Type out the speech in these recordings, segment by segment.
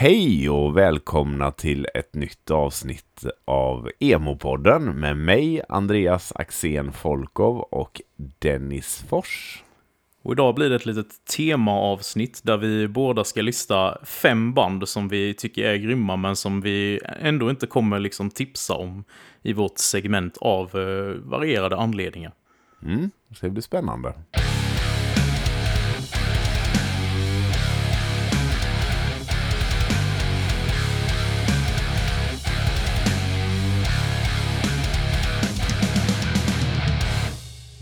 Hej och välkomna till ett nytt avsnitt av Emopodden med mig, Andreas Axén Folkov och Dennis Fors. Och idag blir det ett litet temaavsnitt där vi båda ska lista fem band som vi tycker är grymma men som vi ändå inte kommer liksom tipsa om i vårt segment av eh, varierade anledningar. Mm, det blir spännande.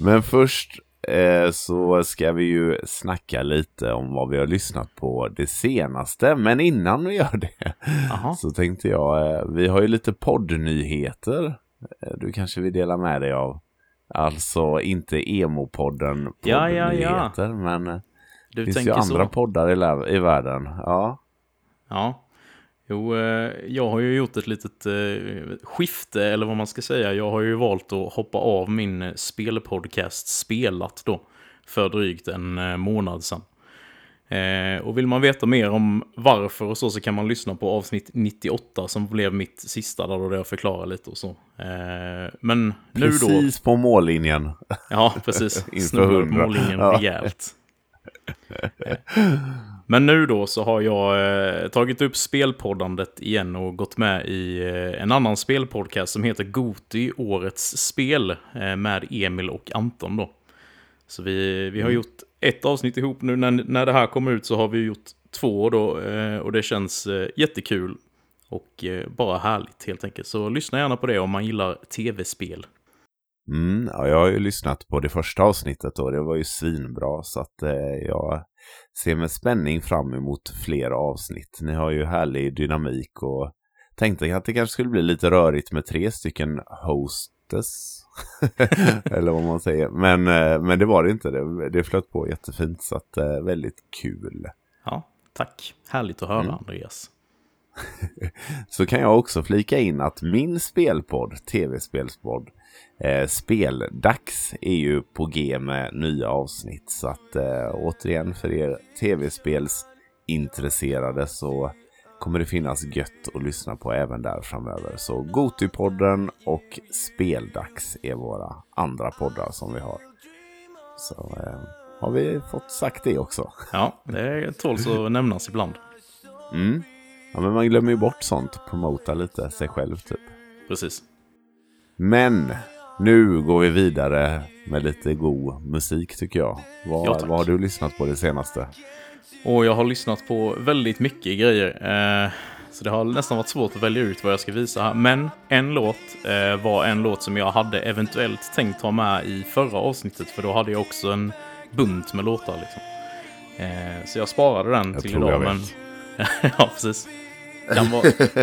Men först eh, så ska vi ju snacka lite om vad vi har lyssnat på det senaste. Men innan vi gör det Aha. så tänkte jag, eh, vi har ju lite poddnyheter. Eh, Du kanske vill dela med dig av. Alltså inte emo-podden Ja, ja, ja. poddnyheter, men eh, Du det finns ju andra så? poddar i, i världen. Ja. Ja. Jo, eh, jag har ju gjort ett litet eh, skifte, eller vad man ska säga. Jag har ju valt att hoppa av min eh, spelpodcast Spelat då, för drygt en månad sedan. Och vill man veta mer om varför och så, så kan man lyssna på avsnitt 98 som blev mitt sista, där då jag förklarar lite och så. Men nu då... Precis på mållinjen. Ja, precis. Hundra. mållinjen Ja. rejält. Men nu då så har jag eh, tagit upp spelpoddandet igen och gått med i eh, en annan spelpodcast som heter Goti, Årets Spel, eh, med Emil och Anton då. Så vi, vi har Mm. gjort ett avsnitt ihop nu, när, när det här kommer ut så har vi gjort två då, eh, och det känns eh, jättekul. Och eh, bara härligt helt enkelt. Så lyssna gärna på det om man gillar tv-spel. Mm, ja, jag har ju lyssnat på det första avsnittet och det var ju svinbra så att jag ser med spänning fram emot fler avsnitt. Ni har ju härlig dynamik och tänkte att det kanske skulle bli lite rörigt med tre stycken hostes. Eller vad man säger. Men, eh, men det var det inte. Det, det flöt på jättefint så att eh, väldigt kul. Ja, tack. Härligt att höra, Mm. Andreas. Så kan jag också flika in att min spelpodd, tv-spelspodd, eh, Speldags är ju på G med nya avsnitt. Så att eh, återigen för er tv-spelsintresserade så kommer det finnas gött att lyssna på även där framöver. Så Gotipodden och Speldags är våra andra poddar som vi har. Så eh, har vi fått sagt det också. Ja, det tåls att nämnas ibland. Mm. Ja, men man glömmer ju bort sånt. Promota lite sig själv typ. Precis. Men nu går vi vidare med lite god musik tycker jag. Ja, Vad, tack. vad har du lyssnat på det senaste? Och jag har lyssnat på väldigt mycket grejer. Eh, så det har nästan varit svårt att välja ut vad jag ska visa här. Men en låt eh, var en låt som jag hade eventuellt tänkt ha med i förra avsnittet. För då hade jag också en bunt med låtar liksom. Eh, så jag sparade den Jag till idag. jag men... ja, precis. Vara...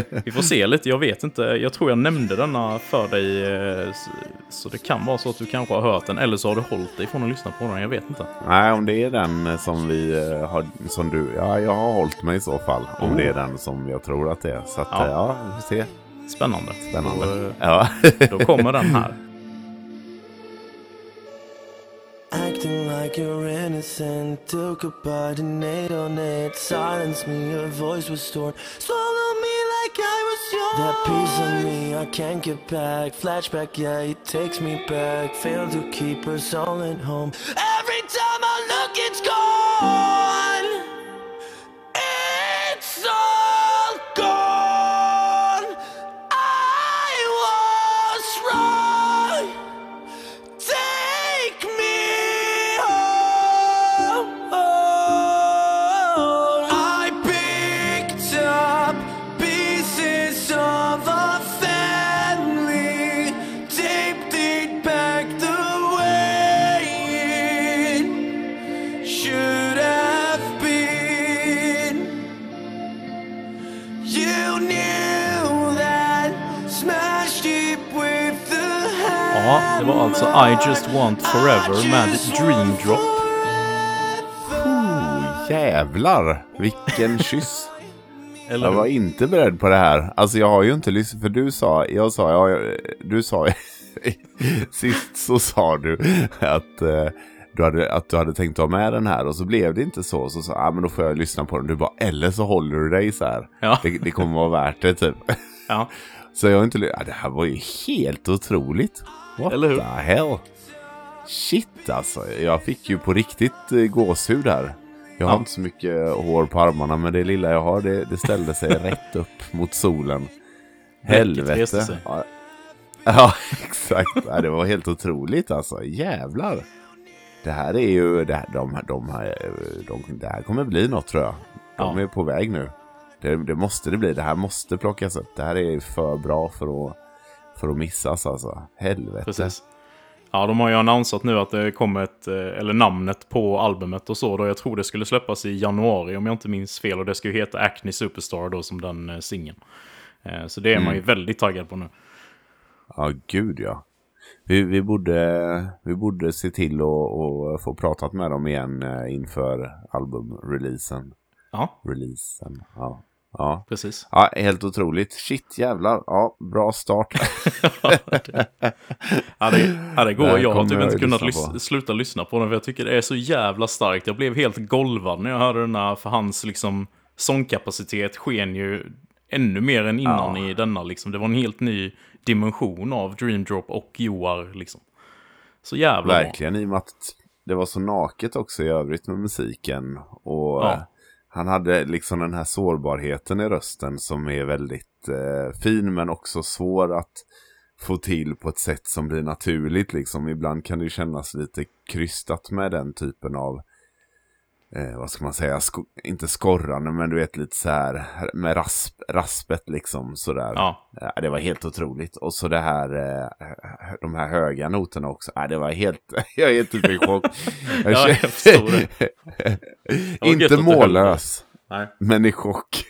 Vi får se lite, jag vet inte. Jag tror jag nämnde denna för dig. eh, Så det kan vara så att du kanske har hört den. Eller så har du hållit dig från att lyssna på den, jag vet inte. Nej, om det är den eh, som vi eh, har, som du, ja jag har hållit mig i så fall. Om Oh. det är den som jag tror att det är. Så att Ja. ja, vi får se. Spännande. Spännande. Eh, Ja. Då kommer den här. Acting like you're innocent, took a bite and ate on it. Silence me, your voice was stored. Swallow me like I was yours. That piece of me I can't get back. Flashback, yeah, it takes me back. Failed to keep us all at home. Alltså I Just Want Forever med Dream Drop. Oh, jävlar, vilken kyss. Eller Jag var inte beredd på det här. Alltså jag har ju inte lyssnat, för du sa, jag sa, ja, du sa, sist så sa du att eh, du hade, att du hade tänkt ha med den här och så blev det inte så. Så sa ah, men då får jag lyssna på den. Du bara, eller så håller du dig så här. Ja. Det, det kommer vara värt det typ. Ja, Så jag har inte... Ja, det här var ju helt otroligt. What Eller hur? the hell? Shit alltså. Jag fick ju på riktigt eh, gåshud här. Jag har Ja. inte så mycket hår på armarna men det lilla jag har det, det ställde sig rätt upp mot solen. Helvete. Ja, ja exakt. Ja, det var helt otroligt alltså. Jävlar. Det här är ju... Det här, de, de, här, de, det här kommer bli något tror jag. De Ja. är på väg nu. Det, det måste det bli. Det här måste plockas upp. Det här är för bra för att, för att missas alltså. Helvete. precis. Ja, de har ju annonsat nu att det kommer ett, eh, eller namnet på albumet och så. Då jag tror det skulle släppas i januari om jag inte minns fel. Och det ska ju heta Acne Superstar då som den eh, singeln. Eh, Så det är man ju väldigt taggad på nu. Ja, gud ja. Vi, vi, borde, vi borde se till att få pratat med dem igen inför albumreleasen. Ja, Releasen, ja. Ja. precis. ja, helt otroligt. Shit jävlar. Ja, bra start. Ja, det, ja, det går. Det Jag har typ inte kunnat lyssna sluta lyssna på den. För jag tycker det är så jävla starkt. Jag blev helt golvad när jag hörde den här. För hans liksom, sångkapacitet sken ju ännu mer än innan Ja. i denna. Liksom. Det var en helt ny dimension av Dream Drop och Joar. Liksom. Så jävla bra. Verkligen, i och med att det var så naket också i övrigt med musiken. Och Ja han hade liksom den här sårbarheten i rösten som är väldigt eh, fin men också svår att få till på ett sätt som blir naturligt. Liksom. Ibland kan det ju kännas lite krystat med den typen av eh, vad ska man säga, sko- inte skorrande men du vet lite så här med rasp, raspet liksom sådär. Ja, Ja, det var helt otroligt. Och så det här, eh, de här höga noterna också. Ja, det var helt, jag är typ i chock. Ja, jag förstår det. Inte mållös, men i chock.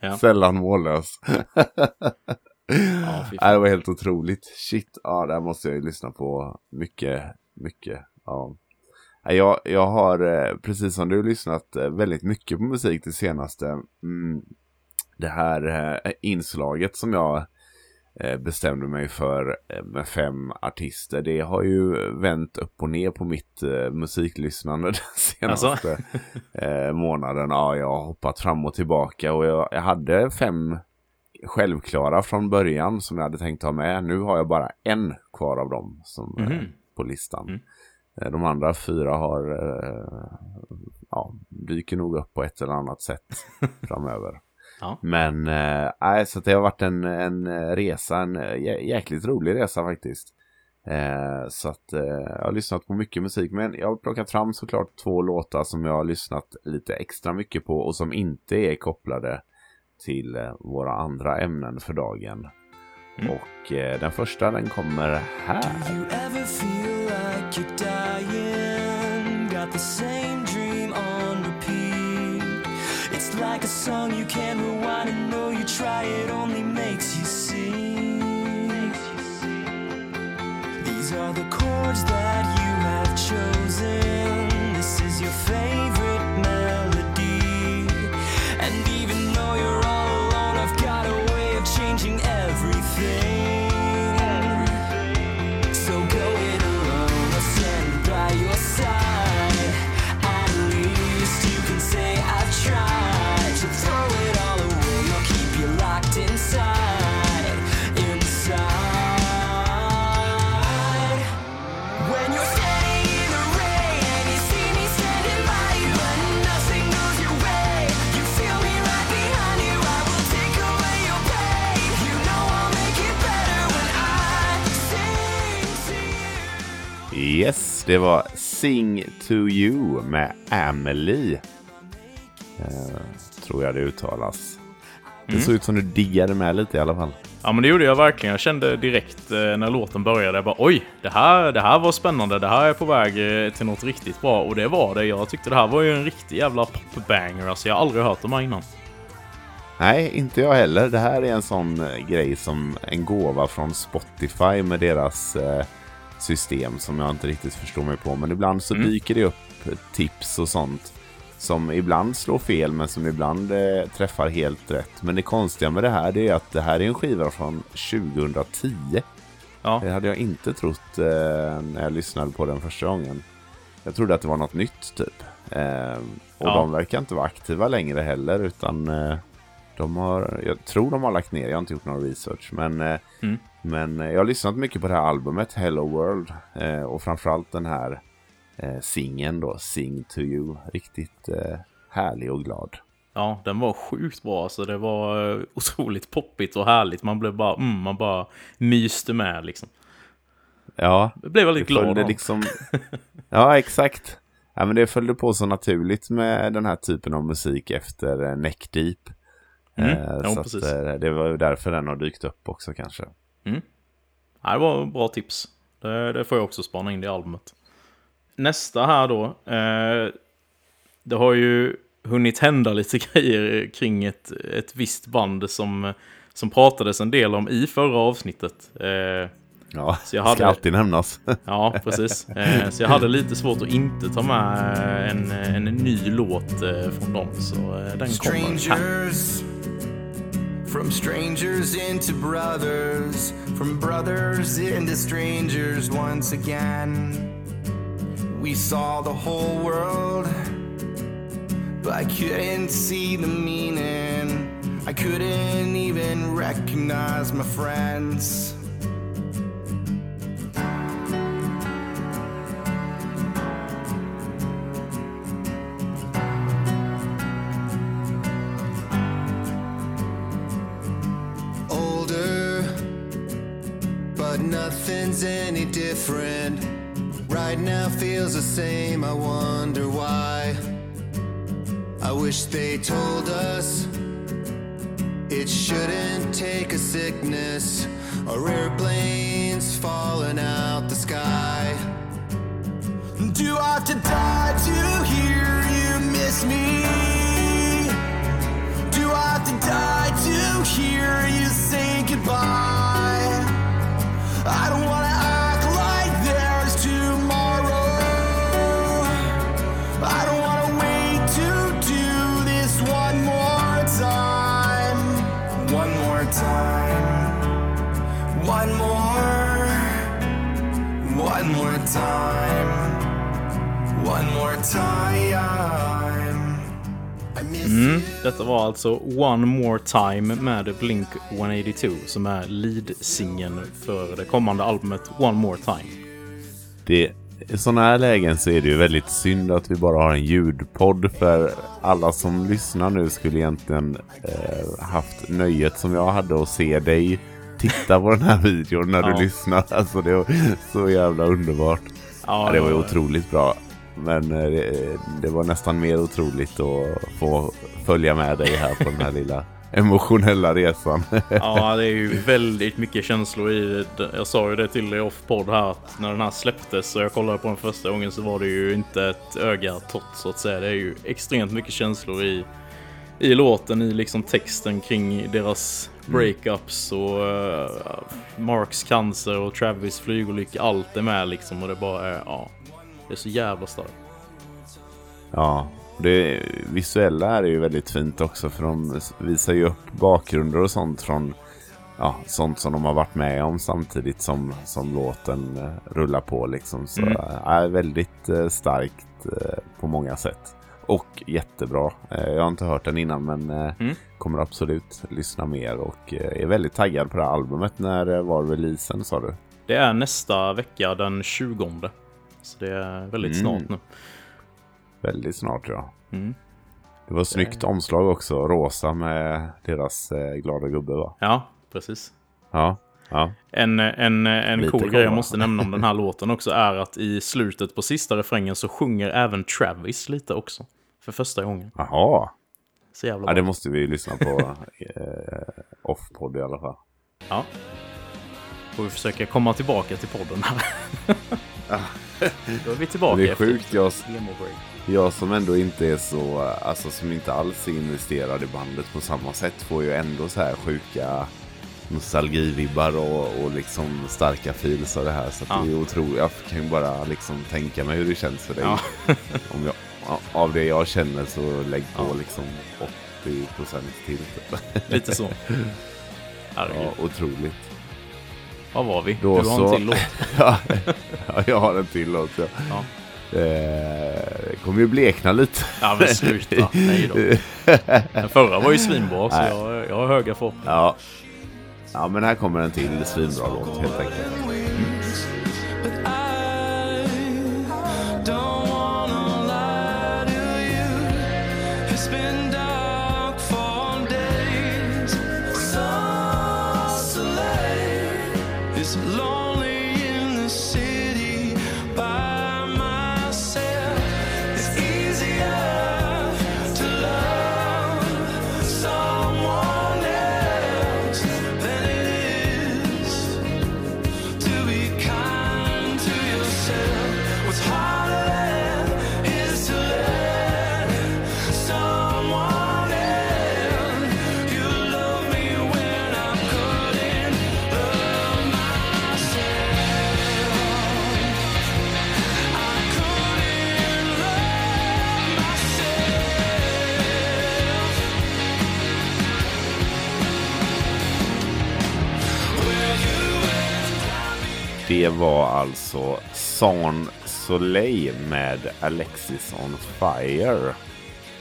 Ja. Sällan mållös. Ja, det var helt otroligt. Shit, ja, det här måste jag ju lyssna på mycket, mycket. Ja. Ja, Jag, jag har, eh, precis som du, lyssnat eh, väldigt mycket på musik det senaste. Mm, det här eh, inslaget som jag bestämde mig för med fem artister. Det har ju vänt upp och ner på mitt musiklyssnande den senaste eh, månaden. Ja, jag har hoppat fram och tillbaka och jag, jag hade fem självklara från början som jag hade tänkt ha med. Nu har jag bara en kvar av dem som, Mhm. på listan. Mm. Eh, De andra fyra har, eh, ja, dyker nog upp på ett eller annat sätt framöver. Ja. Men, eh, nej, så att det har varit en, en resa, en jä- jäkligt rolig resa faktiskt. Eh, så att eh, jag har lyssnat på mycket musik, men jag har plockat fram såklart två låtar som jag har lyssnat lite extra mycket på och som inte är kopplade till eh, våra andra ämnen för dagen. Mm. Och eh, den första den kommer här. The same dream on repeat. It's like a song you can't rewind and though you try it only makes you sing. These are the chords that you have chosen. This is your favorite det var Sing to you med Amelie. Eh, tror jag det uttalas. Det såg ut som du diggade med lite i alla fall. Ja men det gjorde jag verkligen. Jag kände direkt eh, när låten började, jag bara oj, det här, det här var spännande. Det här är på väg eh, till något riktigt bra. Och det var det. Jag tyckte det här var ju en riktig jävla popbanger. Alltså jag har aldrig hört de här innan. Nej, inte jag heller. Det här är en sån eh, grej som en gåva från Spotify med deras eh, system som jag inte riktigt förstår mig på. Men ibland så Mm. dyker det upp tips och sånt som ibland slår fel men som ibland eh, träffar helt rätt. Men det konstiga med det här det är att det här är en skiva från 2010. Ja, Det hade jag inte trott eh, när jag lyssnade på den första gången. Jag trodde att det var något nytt typ. Eh, och Ja. de verkar inte vara aktiva längre heller utan eh, de har, jag tror de har lagt ner, jag har inte gjort någon research. Men, eh, Mm. Men eh, jag har lyssnat mycket på det här albumet, Hello World. Eh, och framförallt den här eh, singeln då, Sing to You. Riktigt härlig och glad. Ja, den var sjukt bra. Alltså, det var otroligt poppigt och härligt. Man blev bara, mm, man bara myste med liksom. Ja, Jag blev väldigt det glad. av. liksom... Ja, exakt. Ja, men det följde på så naturligt med den här typen av musik efter Neck Deep. Mm, Eh, ja, så precis. att, det var ju därför den har dykt upp också kanske. Ja, det var bra tips. Det, det får jag också spana in i albumet. Nästa här då. Eh, det har ju hunnit hända lite grejer kring ett, ett visst band som, som pratades en del om i förra avsnittet. Eh, Ja, Så jag ska hade- alltid nämnas. ja, precis. Eh, så jag hade lite svårt att inte ta med en, en ny låt eh, från dem. Så eh, den kommer här. From strangers into brothers, from brothers into strangers once again. We saw the whole world, but I couldn't see the meaning. I couldn't even recognize my friends. Feels the same, I wonder why. I wish they told us it shouldn't take a sickness or airplanes falling out the sky. Do I have to die to hear you miss me? Do I have to die to hear you say goodbye? I don't wanna you. Detta var alltså One More Time med Blink 182 som är lead-singeln för det kommande albumet One More Time. Det, I sådana här lägen så är det ju väldigt synd att vi bara har en ljudpodd för alla som lyssnar nu skulle egentligen eh, haft nöjet som jag hade att se dig titta på den här videon när Ja. du lyssnar. Alltså det var så jävla underbart. Ja, det var ju otroligt bra. Men eh, det, det var nästan mer otroligt att få följa med dig här på den här lilla emotionella resan. Ja, det är ju väldigt mycket känslor i det. Jag sa ju det till dig off-podd här att när den här släpptes och jag kollade på den första gången så var det ju inte ett öga torrt så att säga. Det är ju extremt mycket känslor i, i låten, i liksom texten kring deras breakups och uh, Marks cancer och Travis flygolycka. Allt är med liksom och det bara är, ja, det är så jävla starkt. Ja, det visuella är ju väldigt fint också för de visar ju upp bakgrunder och sånt från ja, sånt som de har varit med om samtidigt som, som låten eh, rullar på liksom. Så Mm. eh, är väldigt starkt på många sätt. Och jättebra. Jag har inte hört den innan men Mm. Kommer absolut lyssna mer och eh, är väldigt taggad på det här albumet. När eh, var releasen sa du? Det är nästa vecka den 20. Så det är väldigt Mm. snart nu. Väldigt snart ja. Mm. Det var snyggt omslag också, rosa med deras eh, glada gubbe va? Ja, precis. Ja, ja. En, en, en Lite cool cool, grej jag va? måste nämna om den här låten också är att i slutet på sista refrängen så sjunger även Travis lite också. För första gången. Jaha. Så jävla Ja, bra. det måste vi ju lyssna på eh, off-podd i alla fall. Ja. Får vi försöka komma tillbaka till podden här. Då är vi tillbaka Det är sjukt, jag, jag som ändå inte är så, alltså som inte alls är investerad i bandet på samma sätt får ju ändå så här sjuka nostalgivibbar och, och liksom starka feels av det här. Så att Ja. det är otroligt. Jag kan ju bara liksom tänka mig hur det känns för dig. Ja. Om jag, av det jag känner så lägg på Ja. liksom 80% till. Typ. Lite så. Ja, otroligt. Vad var vi? Då du har så- en till låt. ja, ja, jag har en till låt. Ja. Ja. Det kommer ju blekna lite. Ja men sluta, nej då. Den förra var ju svinbra så jag, jag har höga förhoppningar. Ja. ja, men här kommer en till svinbra låt helt enkelt. But var alltså Son Soleil med Alexis on Fire.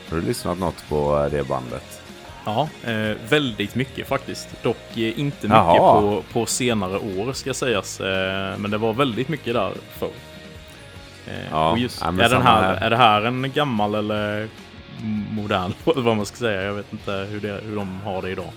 Har du lyssnat något på det bandet? Ja, eh, väldigt mycket faktiskt. Dock eh, inte mycket Jaha. på, på senare år ska sägas. Eh, men det var väldigt mycket där förr. Eh, Ja, just, ja, är, den här, här. är det här en gammal eller modern vad man ska säga? Jag vet inte hur, det, hur de har det idag.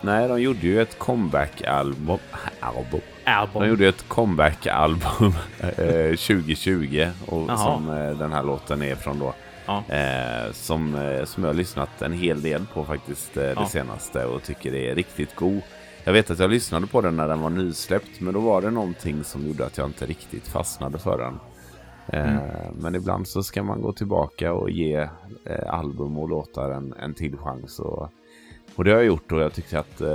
Nej, de gjorde ju ett comeback-album. Album. Album. De gjorde ett comeback-album eh, 2020 och Jaha. som eh, den här låten är från då. Ja. Eh, som, eh, som jag har lyssnat en hel del på faktiskt eh, det Ja. senaste och tycker det är riktigt god. Jag vet att jag lyssnade på den när den var nysläppt men då var det någonting som gjorde att jag inte riktigt fastnade för den. Eh, Mm. Men ibland så ska man gå tillbaka och ge eh, album och låtar en, en till chans. Och, och det har jag gjort och jag tyckte att eh,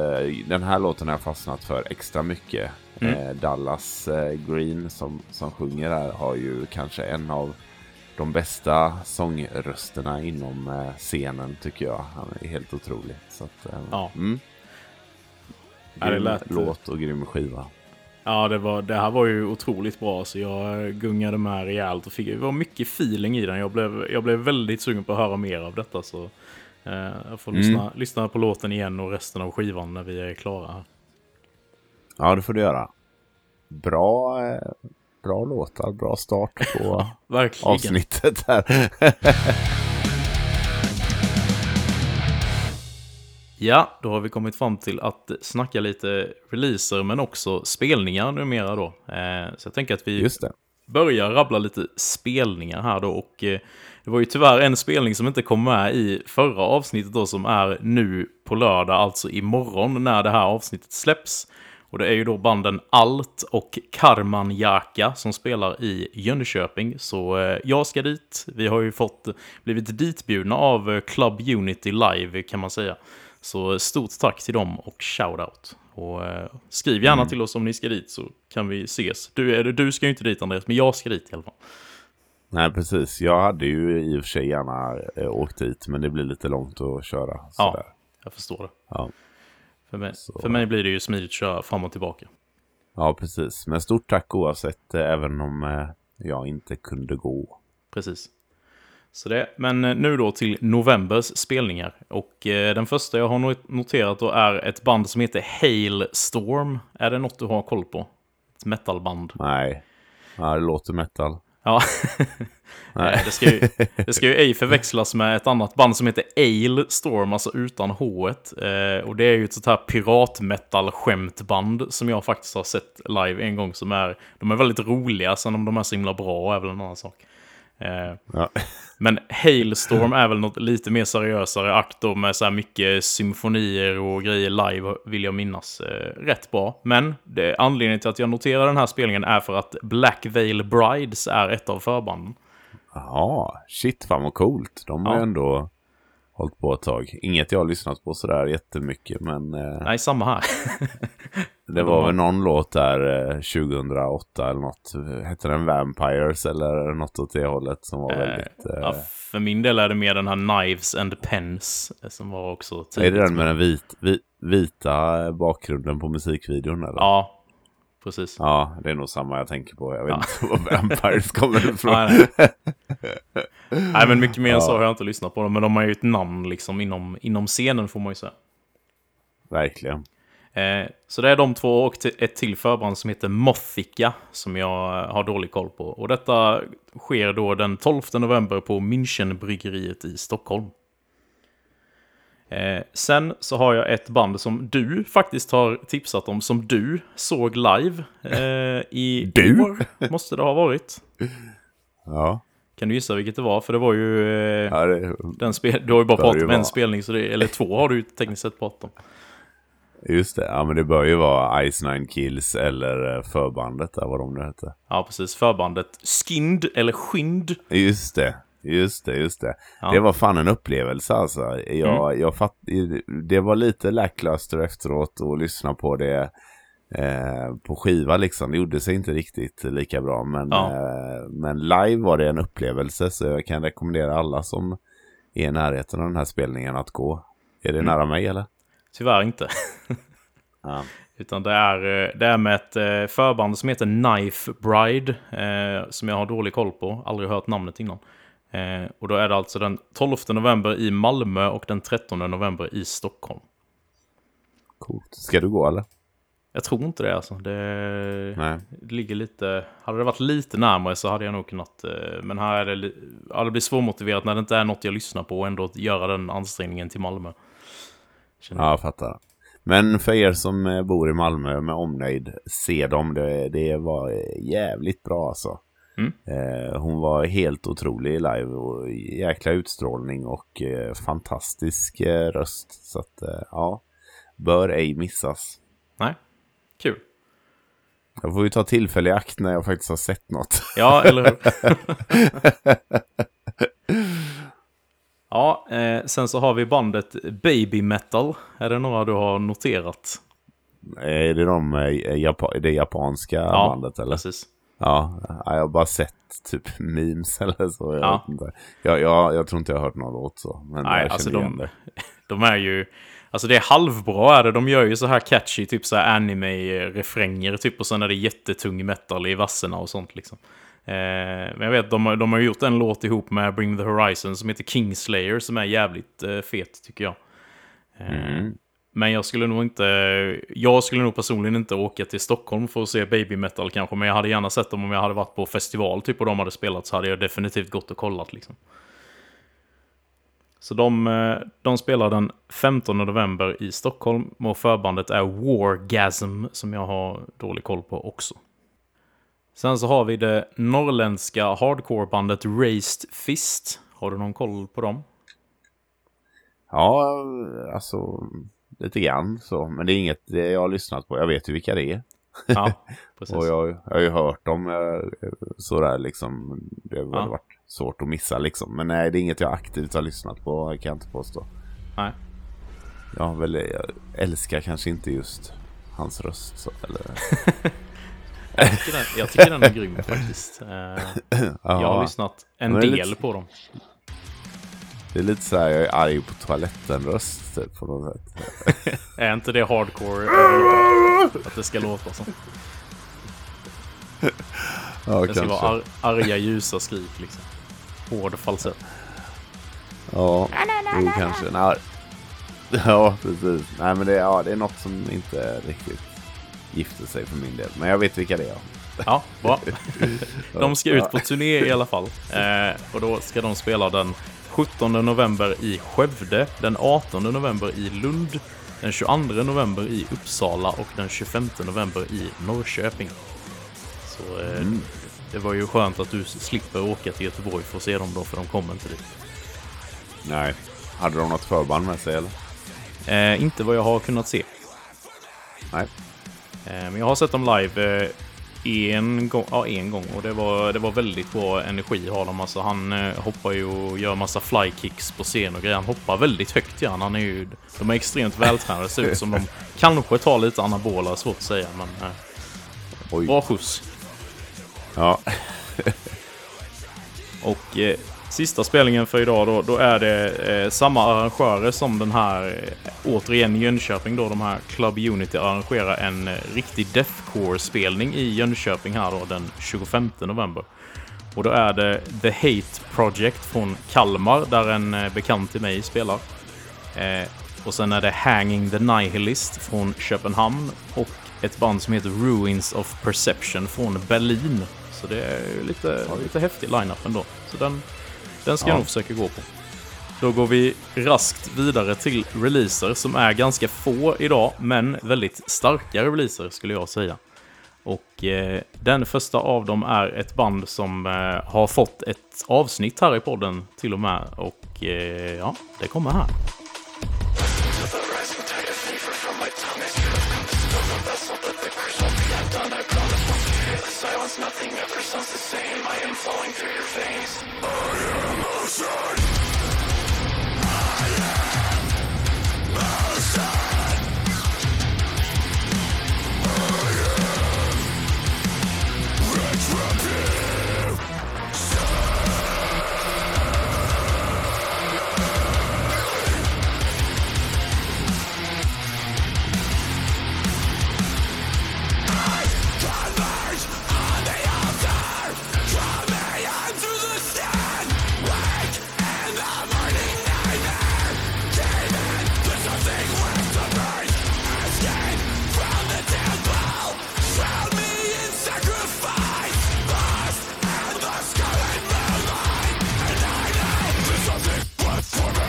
den här låten har jag fastnat för extra mycket. Mm. Eh, Dallas eh, Green som, som sjunger här har ju kanske en av de bästa sångrösterna inom eh, scenen tycker jag. Han är helt otrolig. Så att, Ja. mm. Ja, det Grym lät- låt och grym skiva. Ja, det, var, det här var ju otroligt bra. Så jag gungade med rejält och fick, det var mycket feeling i den. Jag blev, jag blev väldigt sugen på att höra mer av detta. Så eh, jag får Mm. lyssna, lyssna på låten igen och resten av skivan när vi är klara. Ja, det får du göra. Bra, eh, bra låtar, bra start på avsnittet här. Ja, då har vi kommit fram till att snacka lite releaser men också spelningar numera då. Eh, så jag tänker att vi Just det. börjar rabbla lite spelningar här då. Och eh, det var ju tyvärr en spelning som inte kom med i förra avsnittet då som är nu på lördag, alltså imorgon när det här avsnittet släpps. Och det är ju då banden Alt och Karman Jaka som spelar i Jönköping. Så eh, jag ska dit. Vi har ju fått blivit ditbjudna av eh, Club Unity Live kan man säga. Så stort tack till dem och shoutout. Och eh, skriv gärna till oss om ni ska dit så kan vi ses. Du, du ska ju inte dit Andreas, men jag ska dit i alla fall. Nej, precis. Jag hade ju i och för sig gärna eh, åkt dit, men det blir lite långt att köra. Ja, Sådär. jag förstår det. Ja. För mig, Så- för mig blir det ju smidigt att köra fram och tillbaka. ja, precis. Men stort tack oavsett, eh, även om eh, jag inte kunde gå. Precis. Så det, men eh, nu då till novembers spelningar. Och eh, den första jag har not- noterat då är ett band som heter Hailstorm. Är det något du har koll på? Ett metalband. Nej, ja, det låter metal. Ja, det ska, ju, det ska ju ej förväxlas med ett annat band som heter Ailstorm, alltså utan H. Eh, och det är ju ett sånt här piratmetal-skämtband som jag faktiskt har sett live en gång. Som är, de är väldigt roliga, sen om de är så himla bra är väl en annan sak. Eh, Ja. men Hailstorm är väl något lite mer seriösare akt då med så här mycket symfonier och grejer live vill jag minnas. Eh, rätt bra. Men det, anledningen till att jag noterar den här spelningen är för att Black Veil Brides är ett av förbanden. Jaha, shit fan vad coolt. De har Ja. ändå hållit på ett tag. Inget jag har lyssnat på sådär jättemycket, men eh, Nej, samma här. det var väl någon låt där eh, 2008 eller något. Hette den Vampires eller något åt det hållet som var Eh, väldigt... Eh, ja, för min del är det mer den här Knives and Pens eh, som var också är tidigt. det den med den vit, vi, vita bakgrunden på musikvideon eller? Ja, precis. Ja, det är nog samma jag tänker på. Jag vet inte var Vampires kommer ifrån. Nej, nej. Nej, men mycket mer än Ja. så har jag inte lyssnat på dem. Men de har ju ett namn liksom inom, inom scenen får man ju säga. Verkligen. Eh, så det är de två och ett till förband som heter Mothica som jag eh, har dålig koll på. Och detta sker då den 12 november på Münchenbryggeriet i Stockholm. Eh, sen så har jag ett band som du faktiskt har tipsat om, som du såg live eh, i Du? år. Måste det ha varit. Ja. Kan du gissa vilket det var? För det var ju... Eh, ja det, den spel du har ju bara pratat om en vara. spelning, så det, eller två har du tekniskt sett pratat om. Just det. Ja, men det bör ju vara Ice Nine Kills eller eh, förbandet där, vad de nu hette. Ja, precis. Förbandet Skind, eller Skind. Just det. Just det, just det. Ja. Det var fan en upplevelse alltså. Jag, jag fatt, det var lite lackluster efteråt att lyssna på det eh, på skiva liksom. Det gjorde sig inte riktigt lika bra. Men, Ja. eh, men live var det en upplevelse så jag kan rekommendera alla som är i närheten av den här spelningen att gå. Är det nära mig eller? Tyvärr inte. Ja. Utan det är, eh, det är med ett eh, förband som heter Knife Bride. Eh, som jag har dålig koll på. Aldrig hört namnet innan. Eh, och då är det alltså den 12 november i Malmö och den 13 november i Stockholm. Coolt. Ska du gå eller? Jag tror inte det alltså. Det, Nej. ligger lite... Hade det varit lite närmare så hade jag nog kunnat... eh, Men här är det... Ja, det blir svårmotiverat när det inte är något jag lyssnar på och ändå göra den ansträngningen till Malmö. Känner. Ja, jag fattar. Men för er som eh, bor i Malmö med omnejd, se dem. Det, det var eh, jävligt bra alltså. Mm. Eh, hon var helt otrolig live och jäkla utstrålning och eh, fantastisk eh, röst. Så att eh, ja, bör ej missas. Nej, kul. Jag får ju ta tillfälle i akt när jag faktiskt har sett något. Ja, eller hur? ja, eh, sen så har vi bandet Baby Metal. Är det några du har noterat? är det de, eh, Japa- det japanska bandet eller? precis. Ja, jag har bara sett typ memes eller så. Jag, Ja. Jag, jag, jag tror inte jag har hört någon låt så. Men Nej, jag alltså de-. De är ju... Alltså det är halvbra är det. De gör ju så här catchy, typ så här anime-refränger typ. Och sen är det jättetung metal i verserna och sånt liksom. Eh, men jag vet, de, har- de har gjort en låt ihop med Bring the Horizon som heter Kingslayer som är jävligt eh, fet tycker jag. Eh, Mm. Men jag skulle nog inte... Jag skulle nog personligen inte åka till Stockholm för att se baby metal kanske. Men jag hade gärna sett dem om jag hade varit på festival typ och de hade spelat så hade jag definitivt gått och kollat liksom. Så de, de spelar den 15 november i Stockholm och förbandet är Wargasm som jag har dålig koll på också. Sen så har vi det norrländska hardcorebandet Raised Fist. Har du någon koll på dem? Ja, alltså lite grann så. Men det är inget jag har lyssnat på. Jag vet ju vilka det är. Ja, precis. Och jag, jag har ju hört dem eh, sådär liksom. Det har väl Ja. varit svårt att missa liksom. Men nej, det är inget jag aktivt har lyssnat på. kan jag inte påstå. Nej. Jag, väl, jag älskar kanske inte just hans röst. Så, eller... Jag tycker den, jag tycker den är grym faktiskt. Eh, Ja, Jag har lyssnat en del lite- på dem. Det är lite så här, jag är arg på toaletten-röst typ, på något sätt. Är inte det hardcore? Att det ska låta som. Ja, Det ska vara ar arga ljusa skrik liksom. Hård falsett. Ja, jo kanske. Nej. Ja, precis. Nej, men det, ja, det är något som inte riktigt gifter sig för min del. Men jag vet vilka det är. Ja, bra. De ska ut på turné i alla fall. Eh, och då ska de spela den 17 november i Skövde, den 18 november i Lund, den 22 november i Uppsala och den 25 november i Norrköping. Så eh, det var ju skönt att du slipper åka till Göteborg för att se dem då, för de kommer inte dit. Nej. Hade de något förband med sig eller? Eh, inte vad jag har kunnat se. Nej. Eh, Men jag har sett dem live eh, en gång, ja, en gång och det var, det var väldigt bra energi har de. Alltså, han eh, hoppar ju och gör massa flykicks på scen och grejer. Han hoppar väldigt högt gör han. är ju, de är extremt vältränade. Ser ut som de kanske tar lite anabola, svårt att säga. Men Oj. bra skjuts. Ja. Och eh, Sista spelningen för idag då, då är det eh, samma arrangörer som den här, eh, återigen Jönköping då, de här Club Unity arrangerar en eh, riktig Deathcore-spelning i Jönköping här då den 25 november. Och då är det The Hate Project från Kalmar, där en eh, bekant till mig spelar. Eh, och sen är det Hanging the Nihilist från Köpenhamn och ett band som heter Ruins of Perception från Berlin. Så det är lite, lite häftig line-up ändå. Så den, den ska Ja. jag nog försöka gå på. Då går vi raskt vidare till releaser som är ganska få idag, men väldigt starka releaser skulle jag säga. Och eh, den första av dem är ett band som eh, har fått ett avsnitt här i podden till och med. Och eh, ja, det kommer här. Satan!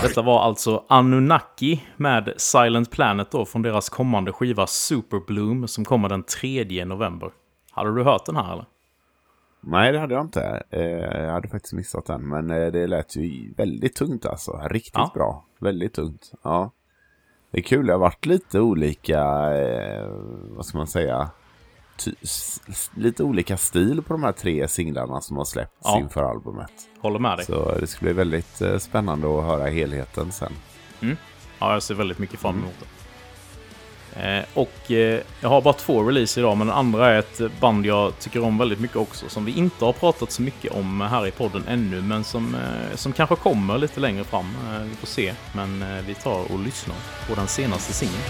Detta var alltså Anunnaki med Silent Planet då från deras kommande skiva Super Bloom som kommer den 3 november. Hade du hört den här eller? Nej, det hade jag inte. Eh, jag hade faktiskt missat den. Men eh, det lät ju väldigt tungt alltså. Riktigt Ja. bra. Väldigt tungt. Ja. Det är kul. Det har varit lite olika, eh, vad ska man säga, lite olika stil på de här tre singlarna som har släppts Ja. inför albumet. Håller med dig. Så det ska bli väldigt eh, spännande att höra helheten sen. Ja, jag ser väldigt mycket fram emot det. Eh, och eh, jag har bara två releaser idag, men den andra är ett band jag tycker om väldigt mycket också, som vi inte har pratat så mycket om här i podden ännu, men som, eh, som kanske kommer lite längre fram. Eh, vi får se, men eh, vi tar och lyssnar på den senaste singeln.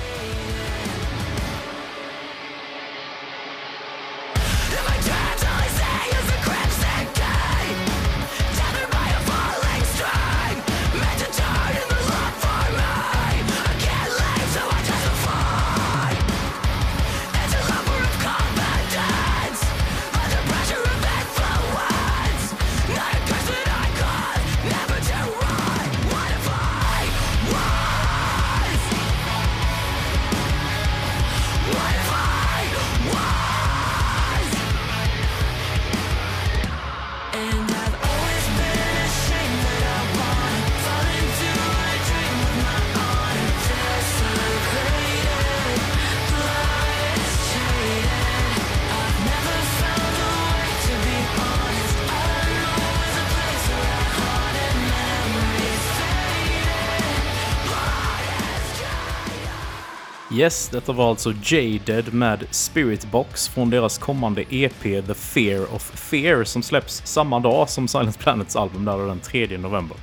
Yes, detta var alltså Jaded med Spirit Box från deras kommande EP The Fear of Fear som släpps samma dag som Silent Planets album där den 3 november.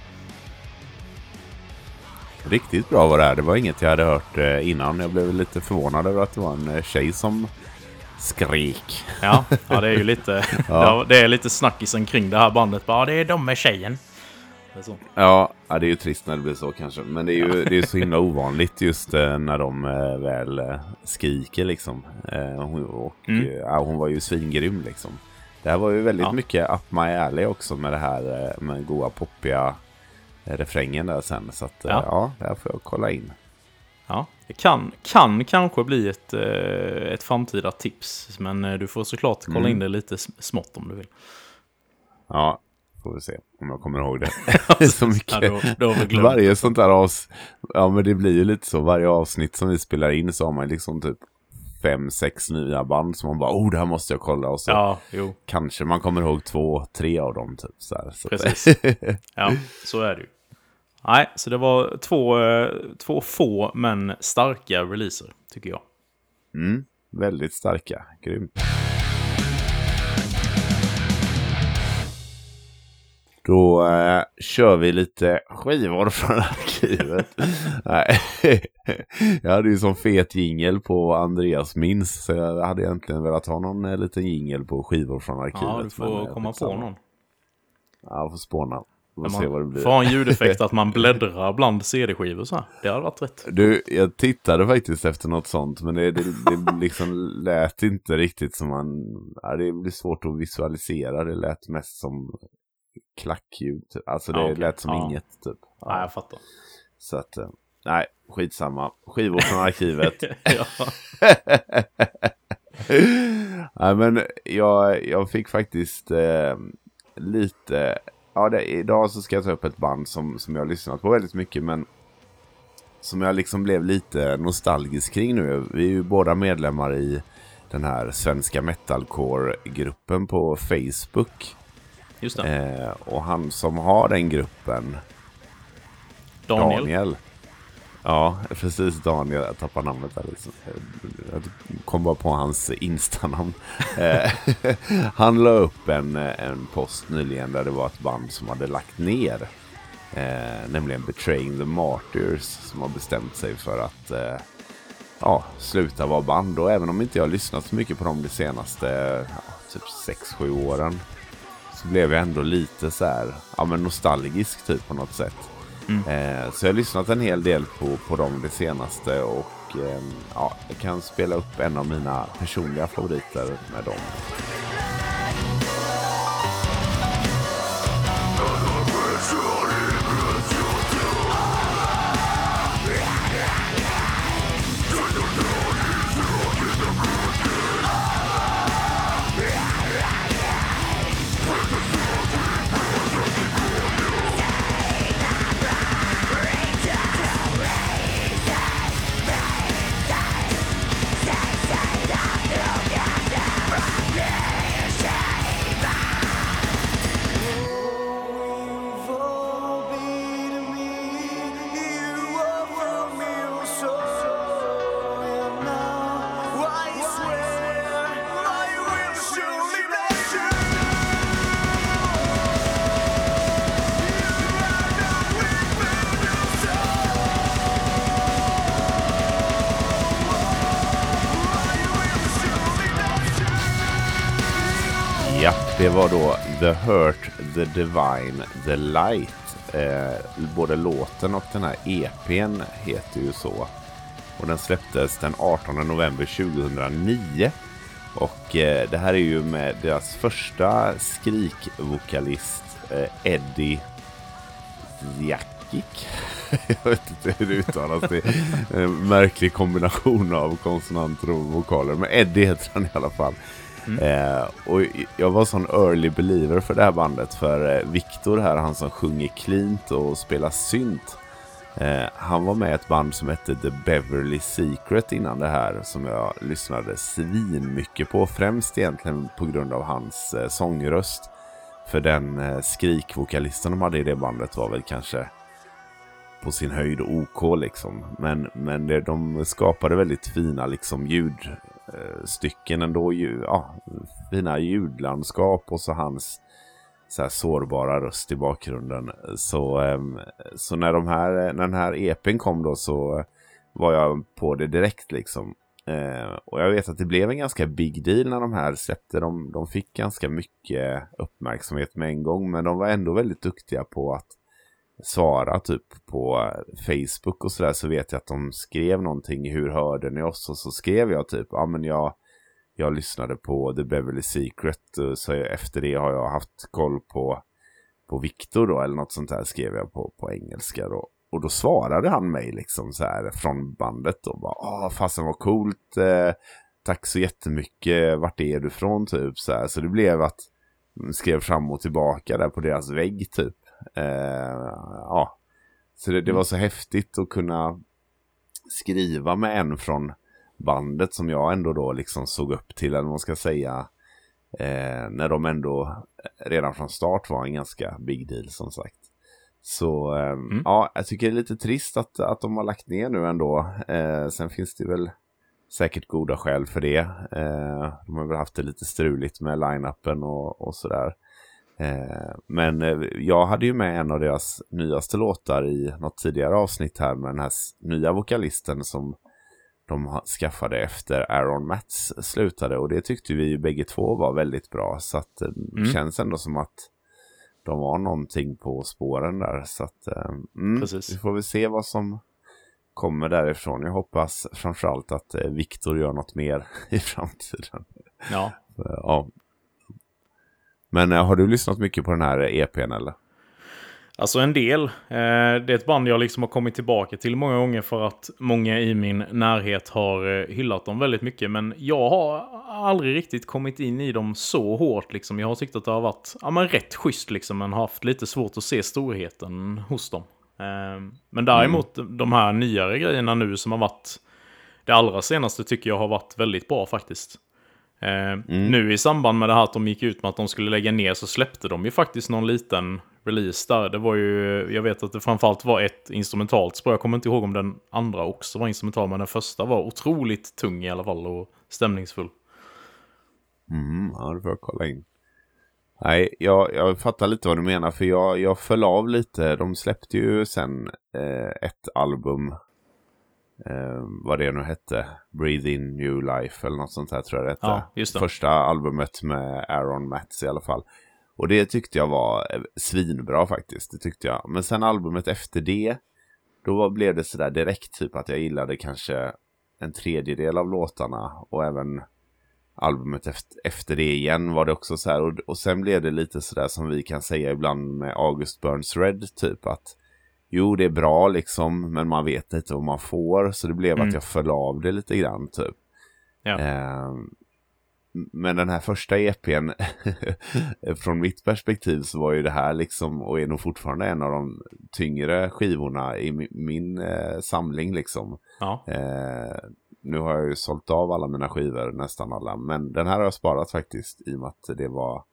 Riktigt bra var det här. Det var inget jag hade hört eh, innan. Jag blev lite förvånad över att det var en eh, tjej som skrek. Ja, ja det är ju lite, ja. det är lite snackisen kring det här bandet. Bara, det är de med tjejen. Så. Ja, ja, det är ju trist när det blir så kanske. Men det är ju det är så himla ovanligt just eh, när de eh, väl eh, skriker liksom. Hon, och, Mm. ja, hon var ju svingrym liksom. Det här var ju väldigt Ja. mycket up my alley också med det här med goa poppiga refrängen där sen. Så att, Ja. ja. det här får jag kolla in. Ja, det kan, kan kanske bli ett, ett framtida tips. Men du får såklart kolla Mm. in det lite smått om du vill. Ja, får vi se om jag kommer ihåg det. så mycket. Ja, då, då. Varje sånt där avsnitt, ja men det blir ju lite så, varje avsnitt som vi spelar in så har man liksom typ fem, sex nya band som man bara, oh det här måste jag kolla och så Ja, kanske man kommer ihåg två, tre av dem typ så här. Så Precis. ja, så är det ju. Nej, så det var två, eh, två få men starka releaser, tycker jag. mm, väldigt starka, grymt. Då eh, kör vi lite skivor från arkivet. Nej, jag hade ju som fet jingel på Andreas minns. Så jag hade egentligen velat ha någon eh, liten jingel på skivor från arkivet. Ja, du men får jag komma fick på någon. Ja, jag får spåna. När se vad det Man blir. får ha en ljudeffekt att man bläddrar bland CD-skivor så här. Det hade varit rätt. Du, jag tittade faktiskt efter något sånt, men det, det, det liksom lät inte riktigt som man... Ja, det blir svårt att visualisera. Det lät mest som klackljud. Typ. Alltså det Ja, okej. lät som Ja. inget, typ. Ja. Nej, jag fattar. Så att, eh, nej, skitsamma. Skivor från arkivet. nej, men jag, jag fick faktiskt eh, lite... Ja, det, idag så ska jag ta upp ett band som, som jag har lyssnat på väldigt mycket, men som jag liksom blev lite nostalgisk kring nu. Vi är ju båda medlemmar i den här svenska metalcore-gruppen på Facebook. Just. Eh, och han som har den gruppen, Daniel. Daniel. Ja, precis Daniel. Jag tappade namnet där. Jag kom bara på hans Insta-namn. Eh, Han la upp en, en post nyligen där det var ett band som hade lagt ner. Eh, nämligen Betraying the Martyrs som har bestämt sig för att eh, ja, sluta vara band. Och även om inte jag har lyssnat så mycket på dem de senaste ja, typ 6-7 åren så blev jag ändå lite så här, ja men nostalgisk typ på något sätt. Eh, så jag har lyssnat en hel del på, på dem det senaste och eh, ja, jag kan spela upp en av mina personliga favoriter med dem. Divine, The Light. Eh, både låten och den här EPn heter ju så. Och den släpptes den 18 november 2009. Och eh, det här är ju med deras första skrikvokalist eh, Eddie Zjakic. Jag vet inte hur det uttalas. Det är en märklig kombination av konsonanter och vokaler. Men Eddie heter han i alla fall. Mm. Eh, och jag var sån early believer för det här bandet. För eh, Viktor här, han som sjunger cleant och spelar synt. Eh, han var med i ett band som hette The Beverly Secret innan det här. Som jag lyssnade svin mycket på. Främst egentligen på grund av hans eh, sångröst. För den eh, skrikvokalisten de hade i det bandet var väl kanske på sin höjd OK liksom. Men, men det, de skapade väldigt fina liksom Eh, stycken ändå. Ju, ja, fina ljudlandskap och så hans så här sårbara röst i bakgrunden. Så, ehm, så när, de här, när den här EPn kom då så var jag på det direkt liksom. Eh, och jag vet att det blev en ganska big deal när de här släppte. De, de fick ganska mycket uppmärksamhet med en gång. Men de var ändå väldigt duktiga på att svara typ på Facebook och sådär. Så vet jag att de skrev någonting. Hur hörde ni oss? Och så skrev jag typ. Ja men jag, jag lyssnade på The Beverly Secret. Eh, så efter det har jag haft koll på, på Victor då. Eller något sånt där skrev jag på, på engelska då. Och då svarade han mig liksom så här från bandet då. Bara, Åh, fasen vad coolt. Eh, tack så jättemycket. Vart är du från typ så här. Så det blev att mm, skrev fram och tillbaka där på deras vägg typ. Eh, ja. Så det, det var så häftigt att kunna skriva med en från bandet som jag ändå då liksom såg upp till. Eller vad man ska säga. Eh, när de ändå redan från start var en ganska big deal som sagt. Så ehm, ja, jag tycker det är lite trist att, att de har lagt ner nu ändå. Eh, sen finns det väl säkert goda skäl för det. Eh, de har väl haft det lite struligt med line-upen och, och sådär. Eh, men eh, jag hade ju med en av deras nyaste låtar i något tidigare avsnitt här med den här nya vokalisten som de skaffade efter Aaron Matts slutade och det tyckte vi ju bägge två var väldigt bra så att eh, det Mm. känns ändå som att de var någonting på spåren där så att eh, mm, Precis. vi får väl se vad som kommer därifrån. Jag hoppas framförallt att eh, Viktor gör något mer i framtiden. Ja. Eh, Ja. Men eh, har du lyssnat mycket på den här EPn eller? Alltså en del. Eh, det är ett band jag liksom har kommit tillbaka till många gånger för att många i min närhet har eh, hyllat dem väldigt mycket. Men jag har aldrig riktigt kommit in i dem så hårt. Liksom. Jag har tyckt att det har varit ja, men rätt schysst liksom, men haft lite svårt att se storheten hos dem. Men däremot de här nyare grejerna nu som har varit det allra senaste tycker jag har varit väldigt bra faktiskt. Eh, Nu i samband med det här att de gick ut med att de skulle lägga ner så släppte de ju faktiskt någon liten release där. Det var ju, jag vet att det framförallt var ett instrumentalt spår. Jag kommer inte ihåg om den andra också var instrumental, men den första var otroligt tung i alla fall och stämningsfull. Mm, ja, det får jag kolla in. Nej, jag, jag fattar lite vad du menar för jag, jag föll av lite. De släppte ju sen eh, ett album. Eh, vad det nu hette. Breathe in new life eller något sånt här tror jag det hette. Ja, just det. Första albumet med Aaron Matts i alla fall. Och det tyckte jag var eh, svinbra faktiskt. Det tyckte jag. Men sen albumet efter det. Då blev det sådär direkt typ att jag gillade kanske en tredjedel av låtarna. Och även albumet efter, efter det igen var det också så här. Och, och sen blev det lite sådär som vi kan säga ibland med August Burns Red. Typ att jo det är bra liksom. Men man vet inte vad man får. Så det blev Mm. att jag föll av det lite grann typ. Ja. Ehm, men den här första EPn, från mitt perspektiv så var ju det här liksom, och är nog fortfarande en av de tyngre skivorna i min, min eh, samling liksom. Ja, Eh, nu har jag ju sålt av alla mina skivor, nästan alla, men den här har jag sparat faktiskt i och med att det var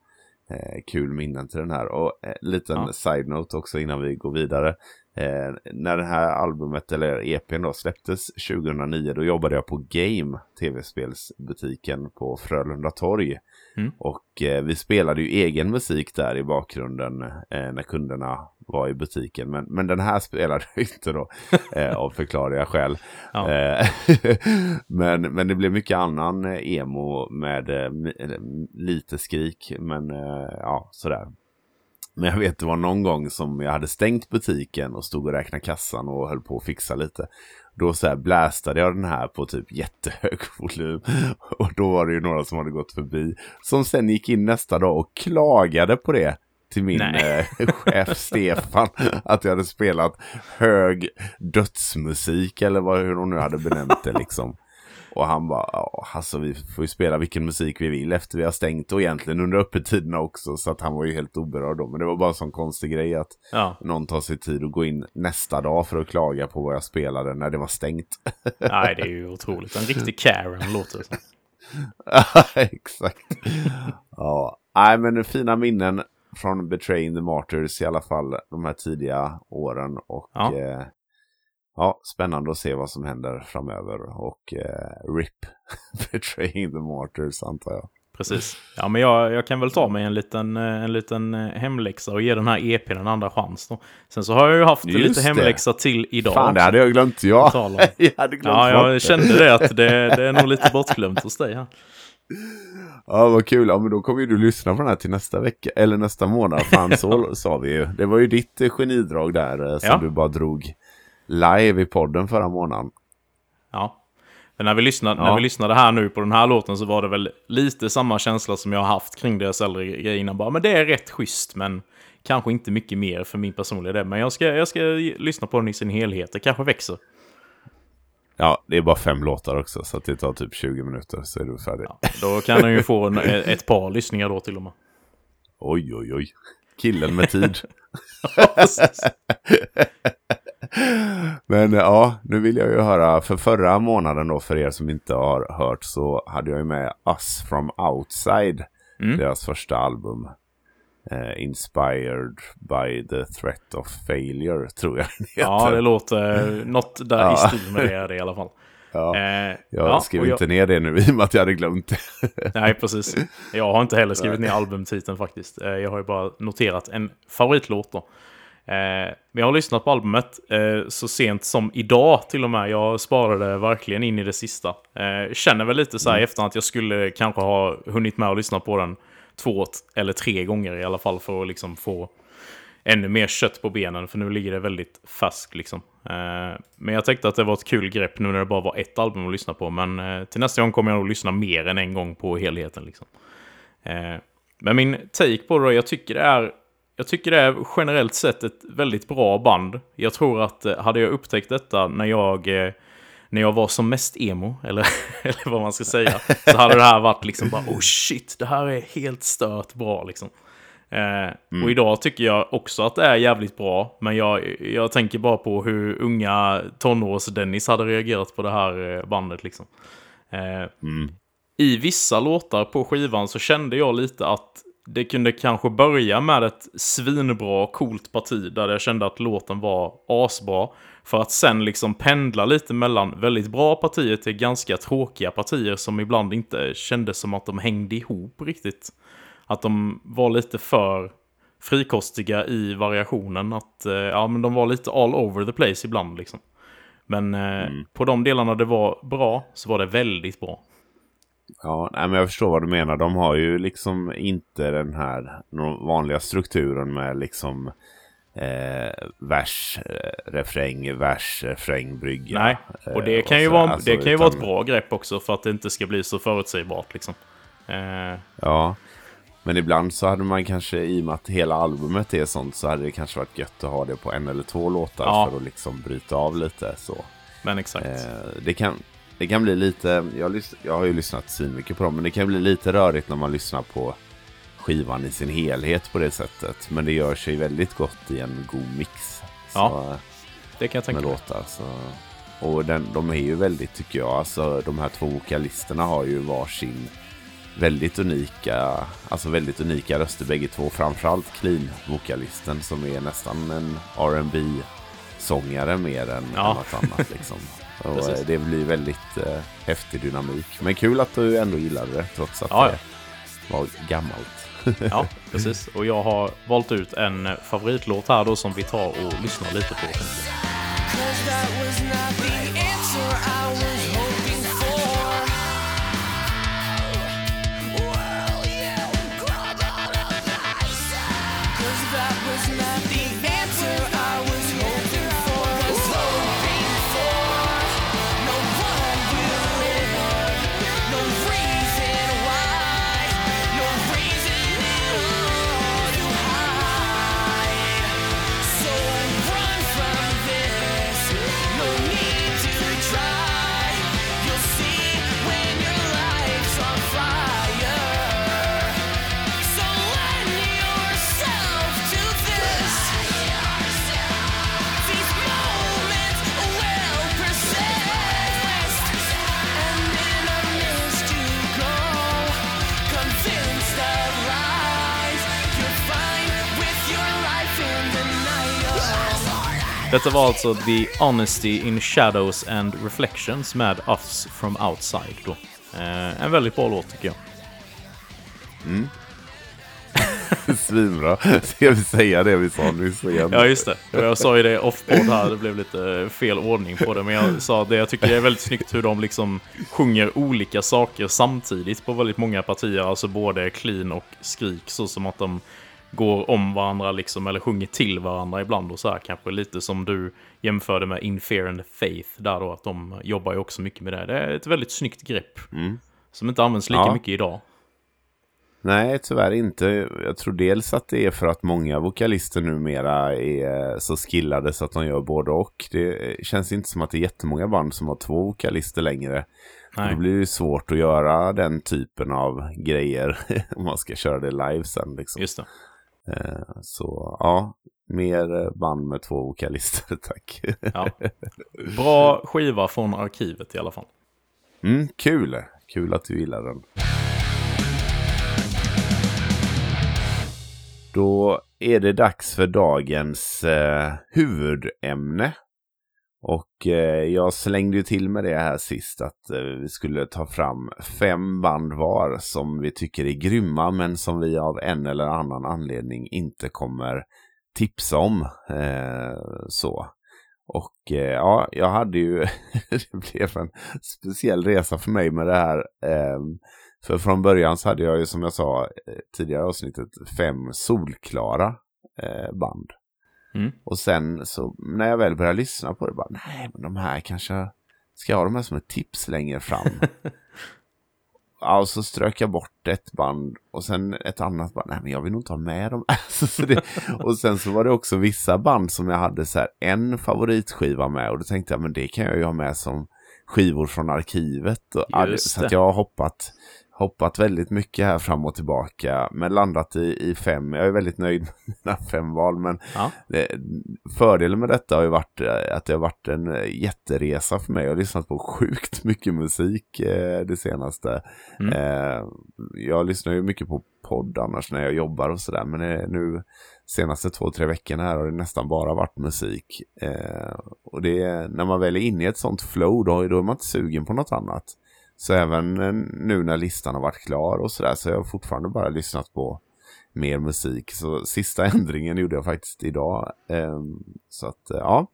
eh, kul minnen till den här. Och eh, liten Ja. side-note också innan vi går vidare. Eh, när det här albumet, eller EPn då, släpptes 2009, då jobbade jag på Game, tv-spelsbutiken på Frölunda torg. Mm. Och eh, vi spelade ju egen musik där i bakgrunden eh, när kunderna var i butiken. Men, men den här spelade jag inte då, eh, av förklarliga skäl. Ja. Eh, men, men det blev mycket annan eh, emo med lite skrik. Men ja, sådär. Men jag vet det var någon gång som jag hade stängt butiken och stod och räknade kassan och höll på att fixa lite. Då så här blastade jag den här på typ jättehög volym. Och då var det ju några som hade gått förbi. Som sen gick in nästa dag och klagade på det. Till min eh, chef Stefan. Att jag hade spelat hög dödsmusik. Eller vad, hur hon nu hade benämnt det liksom. Och han bara, ja, alltså vi får ju spela vilken musik vi vill efter vi har stängt. Och egentligen under öppettiderna också. Så att han var ju helt oberörd då. Men det var bara en sån konstig grej att ja. någon tar sig tid att gå in nästa dag för att klaga på vad jag spelade när det var stängt. Nej, det är ju otroligt. En riktig Karen låter det som. Exakt. ja, nej men fina minnen från Betraying the Martyrs i alla fall de här tidiga åren. Och Ja. ja, eh, ja spännande att se vad som händer framöver. Och eh, RIP Betraying the Martyrs antar jag. Precis. Ja, men jag, jag kan väl ta mig en liten, eh, en liten eh, hemläxa och ge den här EPn en andra chans. Då. Sen så har jag ju haft Just lite det. hemläxa till idag. Fan, det hade jag glömt. Ja, jag hade glömt Ja, bort jag kände det att det, det är nog lite bortglömt hos dig här. Ja, vad kul. Ja, men då kommer ju du lyssna på den här till nästa vecka, eller nästa månad. Fan, så sa vi ju. Det var ju ditt genidrag där eh, som Ja. du bara drog live i podden förra månaden. Ja. Men när vi, lyssnade, Ja. när vi lyssnade här nu på den här låten så var det väl lite samma känsla som jag har haft kring deras äldre grejer innan. Bara, men det är rätt schysst, men kanske inte mycket mer för min personliga del. Men jag ska, jag ska lyssna på den i sin helhet. Det kanske växer. Ja, det är bara fem låtar också, så att det tar typ 20 minuter så är du färdig. Ja, då kan den ju få en, ett par lyssningar då till och med. Oj, oj, oj. Killen med tid. Men eh, ja, nu vill jag ju höra, för förra månaden då, för er som inte har hört, så hade jag ju med Us from Outside, Mm. deras första album. Eh, inspired by the threat of failure, tror jag den heter. Ja, det låter något där Ja. i stil med det, är det i alla fall. Ja, Eh, jag ja, skrev och jag- inte ner det nu i och med att jag hade glömt det. Nej, precis. Jag har inte heller skrivit ner albumtiteln faktiskt. Eh, Jag har ju bara noterat en favoritlåt då. Eh, Men jag har lyssnat på albumet eh, så sent som idag till och med. Jag sparade verkligen in i det sista. Eh, Känner väl lite så här efter att jag skulle kanske ha hunnit med att lyssna på den två eller tre gånger i alla fall för att liksom få ännu mer kött på benen, för nu ligger det väldigt färskt liksom. Men jag tänkte att det var ett kul grepp nu när det bara var ett album att lyssna på, men till nästa gång kommer jag nog lyssna mer än en gång på helheten liksom. Men min take på det då, jag tycker det är jag tycker det är generellt sett ett väldigt bra band. Jag tror att eh, hade jag upptäckt detta när jag, eh, när jag var som mest emo, eller, eller vad man ska säga, så hade det här varit liksom bara oh shit, det här är helt stört bra liksom. Eh, Och idag tycker jag också att det är jävligt bra, men jag, jag tänker bara på hur unga tonårs-Dennis hade reagerat på det här bandet liksom. Eh, I vissa låtar på skivan så kände jag lite att det kunde kanske börja med ett svinbra, coolt parti där jag kände att låten var asbra. För att sen liksom pendla lite mellan väldigt bra partier till ganska tråkiga partier som ibland inte kändes som att de hängde ihop riktigt. Att de var lite för frikostiga i variationen. Att eh, ja, men de var lite all over the place ibland liksom. Men eh, på de delarna det var bra så var det väldigt bra. Ja, nej, men jag förstår vad du menar. De har ju liksom inte den här vanliga strukturen med liksom eh, vers, eh, refräng, vers, refräng, brygga. Nej, och eh, det kan ju, så- vara, alltså, det kan ju vara ett utan- bra grepp också för att det inte ska bli så förutsägbart liksom. Eh, Ja, men ibland så hade man kanske, i och med att hela albumet är sånt, så hade det kanske varit gött att ha det på en eller två låtar Ja. för att liksom bryta av lite så. men exakt. Eh, det, kan, det kan bli lite, jag, jag har ju lyssnat svinmycket på dem, men det kan bli lite rörigt när man lyssnar på skivan i sin helhet på det sättet. Men det gör sig väldigt gott i en god mix. Så, Ja, det kan jag tänka mig. låtar. Så. Och den, de är ju väldigt, tycker jag, alltså de här två vokalisterna har ju varsin väldigt unika, alltså väldigt unika röster bägge två. Framförallt Clean-vokalisten som är nästan en rb sångare mer än Ja. något annat. Liksom. Och Precis. eh, det blir väldigt eh, häftig dynamik. Men kul att du ändå gillade det trots att Ja, ja. det var gammalt. Ja, precis. Och jag har valt ut en favoritlåt här då som vi tar och lyssnar lite på. Detta var alltså The Honesty in Shadows and Reflections med Us from Outside. Då. Eh, en väldigt bra låt tycker jag. Svinbra. Ska vi säga det vi sa nyss igen? Ja, just det. Jag sa ju det off-podd här, det blev lite fel ordning på det. Men jag sa det, jag tycker det är väldigt snyggt hur de liksom sjunger olika saker samtidigt på väldigt många partier. Alltså både clean och skrik, så som att de går om varandra liksom, eller sjunger till varandra ibland och så här. Kanske lite som du jämförde med In Fear and Faith där då, att de jobbar ju också mycket med det. Det är ett väldigt snyggt grepp. Som inte används lika Ja. mycket idag. Nej, tyvärr inte. Jag tror dels att det är för att många vokalister numera är så skillade så att de gör både och. Det känns inte som att det är jättemånga band som har två vokalister längre. Nej. Då blir det svårt att göra den typen av grejer om man ska köra det live sen. Liksom. Just det. Eh, Så ja, mer band med två vokalister, tack. Ja. Bra skiva från arkivet i alla fall. Mm, kul! Kul att du gillar den. Då är det dags för dagens eh, huvudämne. Och eh, jag slängde ju till med det här sist att eh, vi skulle ta fram fem band var som vi tycker är grymma men som vi av en eller annan anledning inte kommer tipsa om. Eh, så. Och eh, ja, jag hade ju, det blev en speciell resa för mig med det här. Eh, för från början så hade jag ju som jag sa eh, tidigare i avsnittet fem solklara eh, band. Mm. Och sen så när jag väl började lyssna på det bara, nej men de här kanske, ska jag ha de här som ett tips längre fram? ja, och så strök jag bort ett band och sen ett annat band, nej men jag vill nog inte ha med dem. Det, och sen så var det också vissa band som jag hade så här en favoritskiva med och då tänkte jag, men det kan jag ju ha med som skivor från arkivet. Och, så att jag har hoppat, hoppat väldigt mycket här fram och tillbaka, men landat i, i fem. Jag är väldigt nöjd med mina fem val, men Ja. det, fördelen med detta har ju varit eh, att det har varit en eh, jätteresa för mig. Jag har lyssnat på sjukt mycket musik eh, det senaste. Mm. Eh, jag lyssnar ju mycket på podd annars när jag jobbar och sådär. Men eh, nu senaste två, tre veckorna här har det nästan bara varit musik. Eh, och det är, när man väl är inne i ett sånt flow då, då är man inte sugen på något annat. Så även eh, nu när listan har varit klar och sådär så har jag fortfarande bara lyssnat på mer musik. Så sista ändringen gjorde jag faktiskt idag. Ehm, så att eh, ja,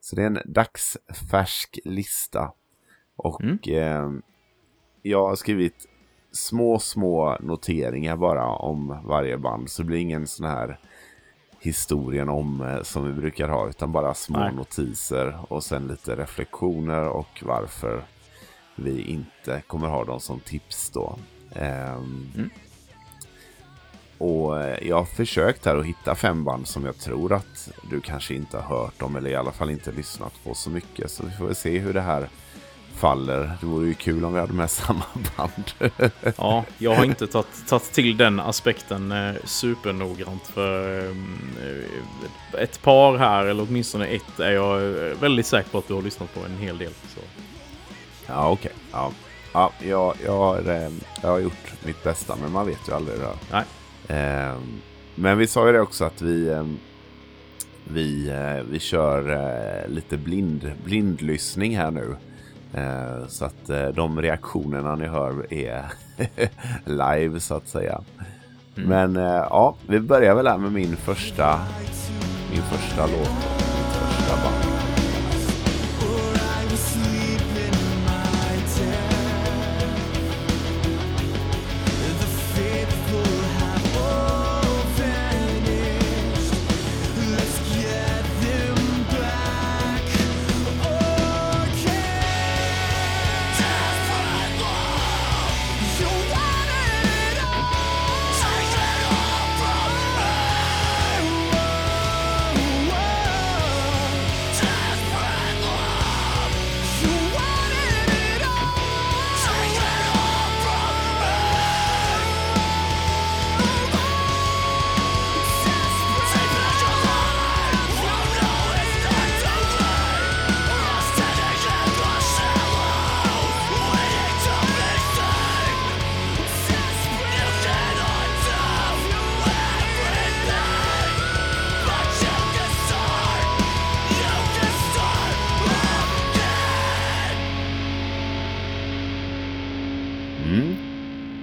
så det är en dagsfärsk lista. Och Mm. ehm, jag har skrivit små, små noteringar bara om varje band. Så det blir ingen sån här historien om eh, som vi brukar ha, utan bara små Nej. notiser och sen lite reflektioner och varför vi inte kommer ha dem som tips då. Ehm, Mm. Och jag har försökt här att hitta fem band som jag tror att du kanske inte har hört om eller i alla fall inte lyssnat på så mycket. Så vi får väl se hur det här faller. Det vore ju kul om vi hade med samma band. Ja, jag har inte tagit, tagit till den aspekten eh, supernoggrant. För eh, ett par här, eller åtminstone ett, är jag eh, väldigt säker på att du har lyssnat på en hel del. Så. Ja, okej. Ja. Ja, jag, jag, har, eh, jag har gjort mitt bästa, men man vet ju aldrig det. Nej. Ehm, men vi sa ju det också att vi, ehm, vi, eh, vi kör eh, lite blind, blindlyssning här nu. Eh, så att de reaktionerna ni hör är live så att säga. Men eh, ja, vi börjar väl här med min första, min första låt.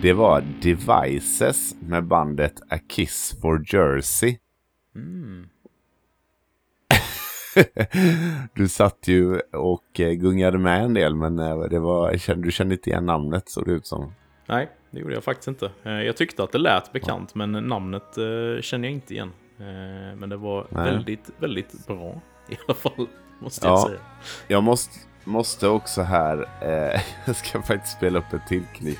Det var Devices med bandet A Kiss for Jersey. du satt ju och eh, gungade med en del, men eh, det var, jag du kände inte igen namnet såg det ut som. Nej, det gjorde jag faktiskt inte. Eh, Jag tyckte att det lät bekant, men namnet känner jag inte igen. Men det var Nej. väldigt, väldigt bra i alla fall, måste jag Ja. säga. Jag måste, måste också här, eh, jag ska faktiskt spela upp ett till klipp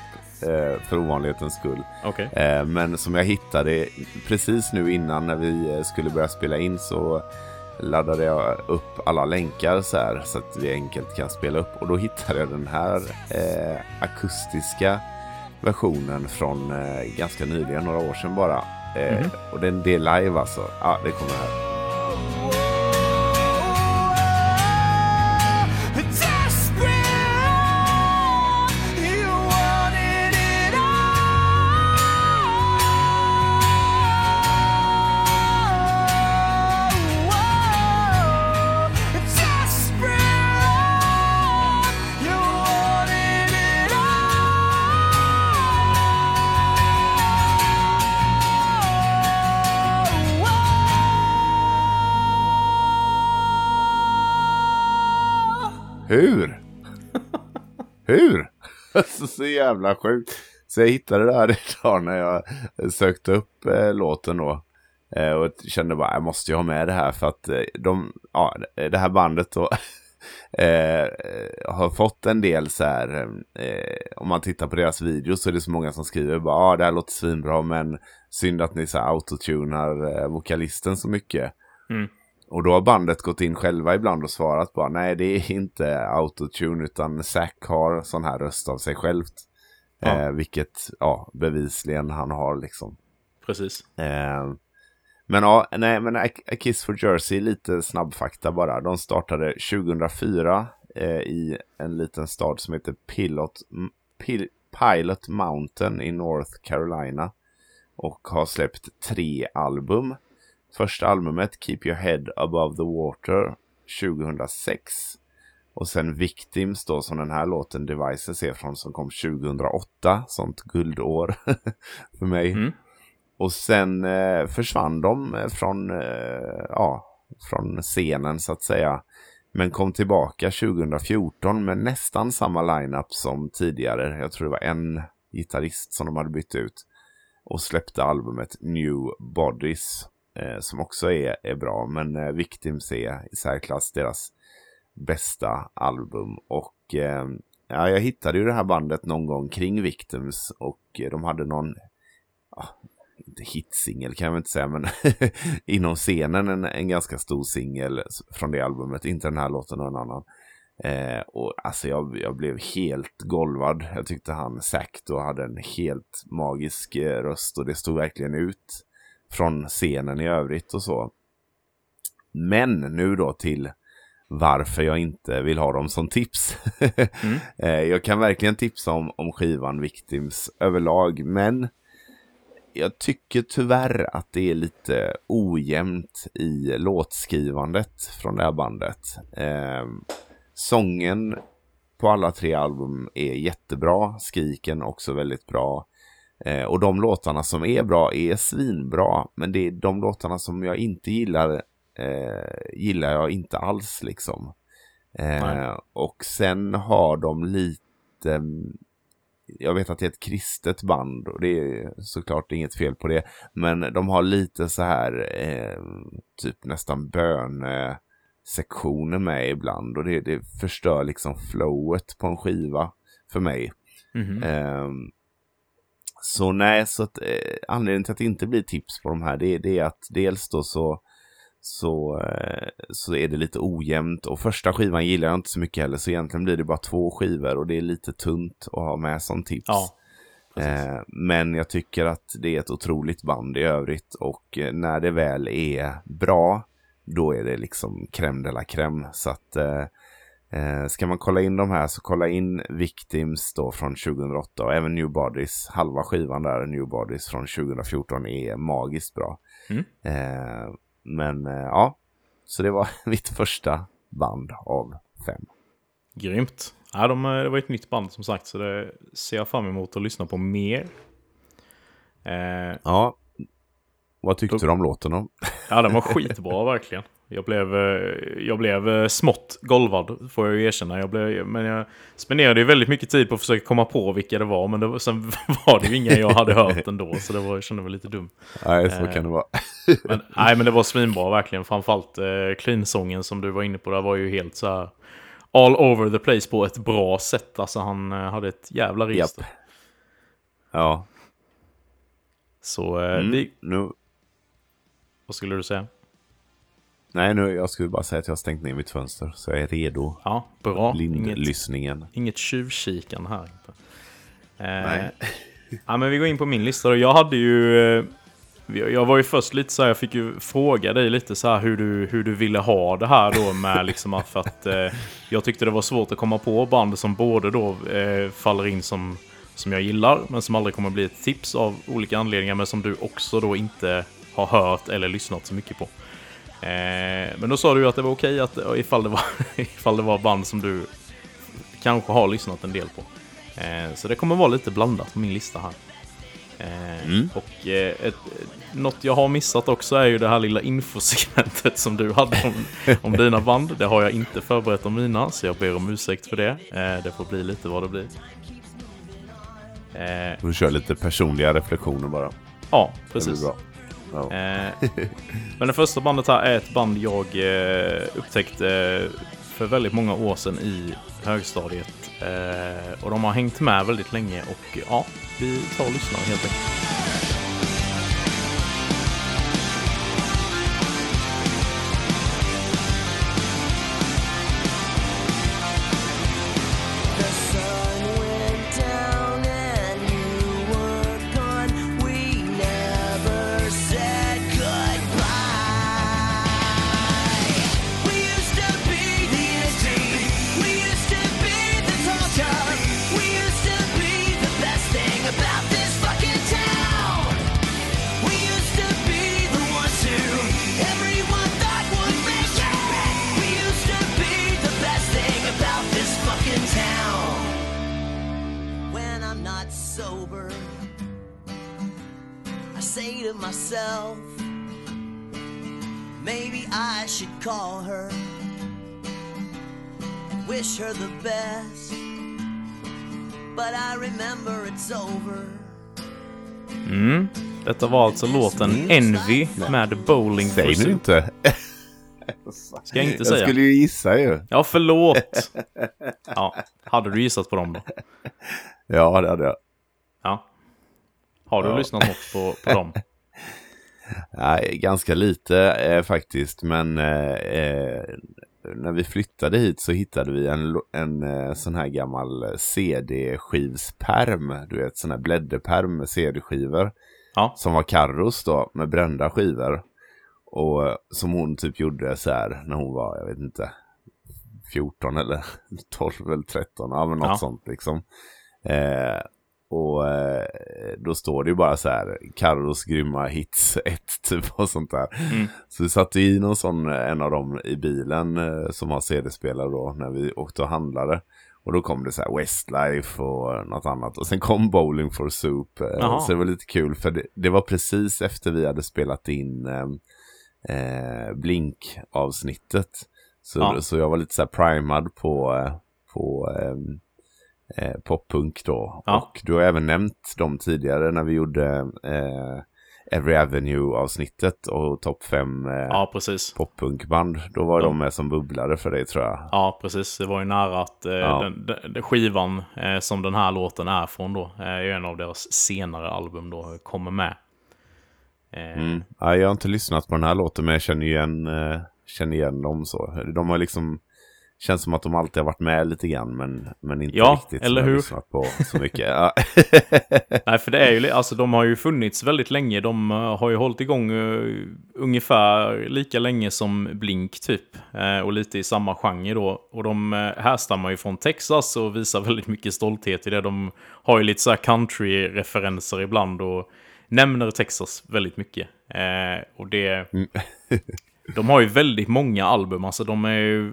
för ovanlighetens skull. Okej. Eh, men som jag hittade precis nu innan när vi eh, skulle börja spela in så laddade jag upp alla länkar så här så att vi enkelt kan spela upp. Och då hittade jag den här eh, akustiska versionen från eh, ganska nyligen, några år sedan bara. Eh, Och den, det är live alltså. Ja, det kommer här. Hur? Alltså så jävla sjukt. Så jag hittade det här idag när jag sökte upp eh, låten då. Eh, och kände bara, jag måste ju ha med det här för att eh, de, ja, det här bandet då eh, har fått en del så här, eh, om man tittar på deras videos så är det så många som skriver bara, ja ah, det här låter svinbra men synd att ni så här autotunar eh, vokalisten så mycket. Mm. Och då har bandet gått in själva ibland och svarat bara, nej det är inte autotune utan Zack har sån här röst av sig självt. Ja. Eh, vilket, ja, bevisligen han har liksom. Precis. Eh, men ja, nej, men A A Kiss for Jersey, lite snabbfakta bara. De startade 2004 eh, i en liten stad som heter Pilot, Pil Pilot Mountain i North Carolina. Och har släppt tre album. Första albumet, Keep Your Head Above the Water, 2006. Och sen Victims då, som den här låten Devices är från, som kom 2008. Sånt guldår för mig. Mm. Och sen eh, försvann de eh, från, eh, ja, från scenen så att säga. Men kom tillbaka 2014 med nästan samma lineup som tidigare. Jag tror det var en gitarrist som de hade bytt ut. Och släppte albumet New Bodies. Eh, som också är, är bra. Men eh, Victims är i särklass deras bästa album. Och eh, ja, jag hittade ju det här bandet någon gång kring Victims. Och eh, de hade någon inte hitsingel kan jag väl inte säga, men inom scenen en, en ganska stor singel från det albumet. Inte den här låten och en annan. Eh, och alltså jag, jag blev helt golvad. Jag tyckte han Zack då hade en helt magisk eh, röst och det stod verkligen ut från scenen i övrigt och så. Men nu då till varför jag inte vill ha dem som tips. Mm. eh, jag kan verkligen tipsa om, om skivan Victims överlag, men jag tycker tyvärr att det är lite ojämnt i låtskrivandet från det här bandet. Eh, sången på alla tre album är jättebra, skriken också väldigt bra. Eh, och de låtarna som är bra är svinbra, men det är de låtarna som jag inte gillar eh, gillar jag inte alls liksom. Eh, och sen har de lite jag vet att det är ett kristet band och det är såklart inget fel på det. Men de har lite så här, eh, typ nästan bönesektioner med ibland. Och det, det förstör liksom flowet på en skiva för mig. Mhm. Ehm, så nej, så att, eh, anledningen till att det inte blir tips på de här, det, det är att dels då så så, eh, så är det lite ojämnt och första skivan gillar jag inte så mycket heller så egentligen blir det bara två skivor och det är lite tunt att ha med som tips. Ja. Eh, men jag tycker att det är ett otroligt band i övrigt och eh, när det väl är bra då är det liksom crème de la crème. Så att eh, eh, ska man kolla in de här så kolla in Victims då från 2008 och även New Bodies. Halva skivan där, New Bodies från 2014 är magiskt bra. Mm. Eh, men eh, ja, så det var mitt första band av fem. Grymt. Ja, de, det var ett nytt band som sagt, så det ser jag fram emot att lyssna på mer. Eh, Ja, vad tyckte du om låten då? ja, den var skitbra verkligen. Jag blev, eh, jag blev eh, smått golvad, får jag ju erkänna. Jag blev, men jag spenderade ju väldigt mycket tid på att försöka komma på vilka det var, men det var, sen var det ju inga jag hade hört ändå, så det var, jag kände mig lite dum. Nej, så Eh, kan det vara. Men, nej, men det var svinbra verkligen. Framförallt eh, clean-sången som du var inne på där var ju helt så här all over the place på ett bra sätt. Alltså han hade ett jävla register. Ja, Så eh, mm, vi, nu, vad skulle du säga? Nej, nu, jag skulle bara säga att jag har stängt ner mitt fönster så jag är redo. Ja, bra. Inget, Lindlyssningen. inget tjuvkikande här. inte. Eh, Nej. ja, men vi går in på min lista då. Jag hade ju... eh, Jag var ju först lite så här, jag fick ju fråga dig lite så här hur du, hur du ville ha det här då med liksom för att eh, jag tyckte det var svårt att komma på band som både då eh, faller in som, som jag gillar men som aldrig kommer bli ett tips av olika anledningar men som du också då inte har hört eller lyssnat så mycket på. Eh, men då sa du att det var okej att ifall det var, ifall det var band som du kanske har lyssnat en del på. Eh, så det kommer vara lite blandat på min lista här. Eh, Mm. Och eh, ett, något jag har missat också är ju det här lilla infosegmentet som du hade om, om dina band. Det har jag inte förberett om mina, så jag ber om ursäkt för det. Eh, det får bli lite vad det blir. Eh, Du kör lite personliga reflektioner bara. ja, Det precis. blir bra. Eh, men det första bandet här är ett band jag eh, upptäckte eh, för väldigt många år sedan i högstadiet. Och de har hängt med väldigt länge och ja, vi tar och lyssnar helt enkelt. Alltså låten Envy med Bowling Säg nu inte. Ska jag inte Jag säga? skulle ju gissa ju. Ja, förlåt. Ja, hade du gissat på dem då? Ja, det hade jag. Ja. Har du Ja. lyssnat något på, på dem? Nej, ganska lite eh, faktiskt, men eh, eh, när vi flyttade hit så hittade vi en, lo- en eh, sån här gammal CD-skivsperm. Du vet, sån här blädderperm med CD-skivor. Ja. Som var Carros då, med brända skivor. Och eh, som hon typ gjorde så här när hon var, jag vet inte, 14 eller 12 eller 13, ja men något Ja. sånt liksom. Eh, och eh, då står det ju bara så här, Carros grymma hits 1 typ och sånt där. Mm. Så vi satte i någon sån, eh, en av dem i bilen eh, som har CD-spelare då när vi åkte och handlade. Och då kom det så här Westlife och något annat. Och sen kom Bowling for Soup. eh, Jaha. Så det var lite kul för det, det var precis efter vi hade spelat in eh, eh, Blink-avsnittet. Så, Ja. så jag var lite så här primad på, eh, på eh, eh, poppunk då. Ja. Och du har även nämnt dem tidigare när vi gjorde eh, Every Avenue-avsnittet och topp 5 eh, Ja, precis. poppunkband. Då var Ja. de med som bubblare för dig tror jag. Ja, precis. Det var ju nära att eh, Ja. den, den, skivan eh, som den här låten är från då, eh, är en av deras senare album då, kommer med. Eh, Mm. Ja, jag har inte lyssnat på den här låten men jag känner igen, eh, känner igen dem så. De har liksom, känns som att de alltid har varit med lite grann men, men inte Ja, riktigt eller hur? lyssnat på så mycket. Ja. Nej, för det är ju, alltså de har ju funnits väldigt länge. De eh, har ju hållit igång eh, ungefär lika länge som Blink typ. Eh, och lite i samma genre då. Och de eh, härstammar ju från Texas och visar väldigt mycket stolthet i det. De har ju lite så här country-referenser ibland och nämner Texas väldigt mycket. Eh, och det... De har ju väldigt många album, alltså de är ju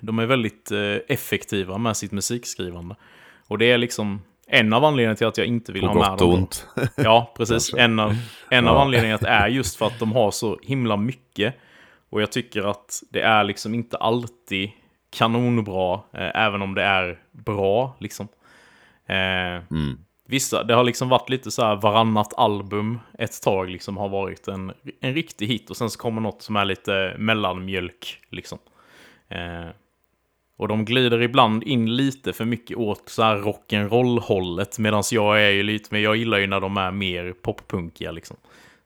de är väldigt eh, effektiva med sitt musikskrivande. Och det är liksom en av anledningarna till att jag inte vill På ha med gott dem. och då. ont. Ja, precis. En av, en av Ja. anledningarna är just för att de har så himla mycket. Och jag tycker att det är liksom inte alltid kanonbra, eh, även om det är bra liksom. Eh, Mm. Vissa, det har liksom varit lite så här varannat album ett tag liksom har varit en, en riktig hit och sen så kommer något som är lite mellanmjölk liksom. Eh, och de glider ibland in lite för mycket åt så här rock'n'roll-hållet medan jag är ju lite, men jag gillar ju när de är mer poppunkiga liksom.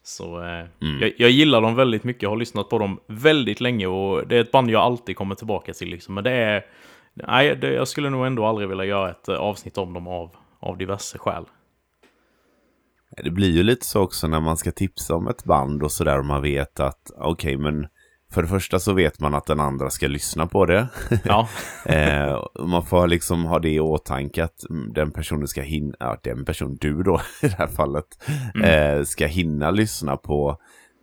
Så eh, jag, jag gillar dem väldigt mycket, jag har lyssnat på dem väldigt länge och det är ett band jag alltid kommer tillbaka till liksom. Men det är, nej, det, jag skulle nog ändå aldrig vilja göra ett eh, avsnitt om dem av, av diverse skäl. Det blir ju lite så också när man ska tipsa om ett band och sådär och man vet att okej men för det första så vet man att den andra ska lyssna på det. Ja, eh, man får liksom ha det i åtanke att mm, den personen ska hinna, ja den person, du då i det här fallet, eh, ska hinna lyssna på,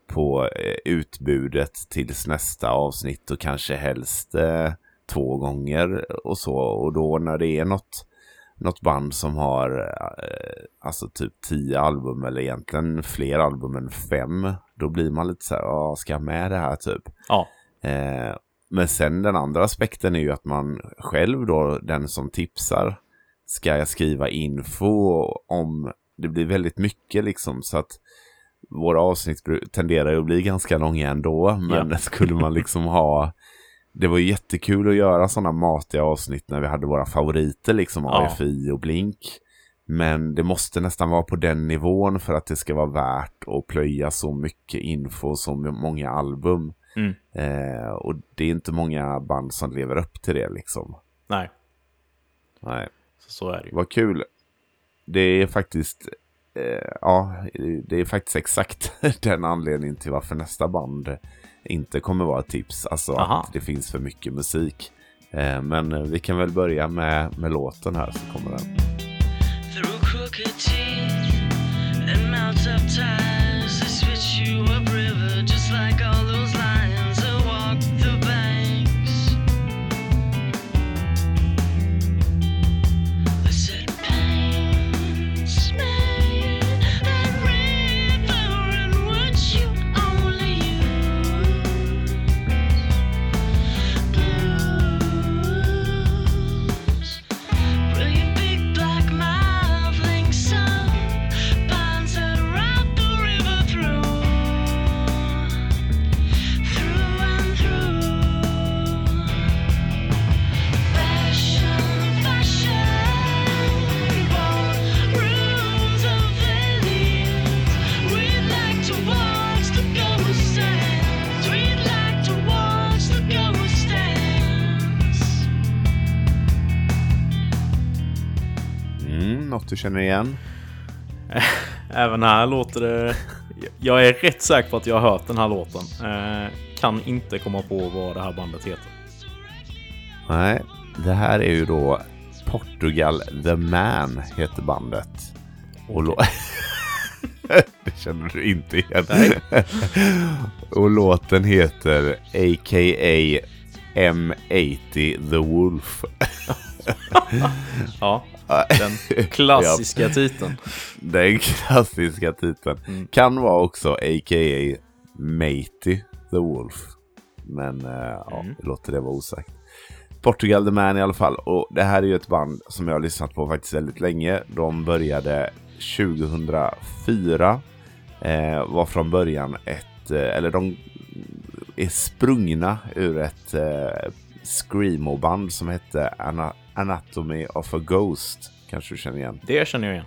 på eh, utbudet tills nästa avsnitt och kanske helst eh, två gånger och så. Och då när det är något något band som har eh, alltså typ tio album eller egentligen fler album än fem. Då blir man lite så här, "Ja, ska jag med det här typ? Ja, Eh, men sen den andra aspekten är ju att man själv då, den som tipsar, ska jag skriva info om, det blir väldigt mycket liksom så att våra avsnitt tenderar ju att bli ganska långa ändå, men Ja. skulle man liksom ha det var ju jättekul att göra sådana matiga avsnitt när vi hade våra favoriter liksom, Ja. AFI och Blink. Men det måste nästan vara på den nivån för att det ska vara värt att plöja så mycket info och så många album. Mm. Eh, och det är inte många band som lever upp till det liksom. nej, Nej, så, så är det ju. vad kul. Det är faktiskt, eh, ja, det är faktiskt exakt den anledningen till varför nästa band inte kommer vara ett tips. Alltså Aha. att det finns för mycket musik. Eh, men eh, vi kan väl börja med, med låten här så kommer den. Through crooked teeth and mouths up ties, they switch you upriver just like all något du känner igen? Även här låter det... Jag är rätt säker på att jag har hört den här låten. Eh, kan inte komma på vad det här bandet heter. Nej, det här är ju då Portugal The Man heter bandet. Och lå- det känner du inte igen. Och låten heter A.K.A. M80 The Wolf. Ja, den klassiska titeln. Den klassiska titeln. Mm. Kan vara också A.K.A. Matey The Wolf. Men ja, Mm. vi låter det vara osagt. Portugal The Man i alla fall. Och det här är ju ett band som jag har lyssnat på faktiskt väldigt länge. De började 2004. Eh, var från början ett, eh, eller de är sprungna ur ett eh, screamo-band som hette Ana- Anatomy of a Ghost. Kanske du känner igen? Det känner jag igen.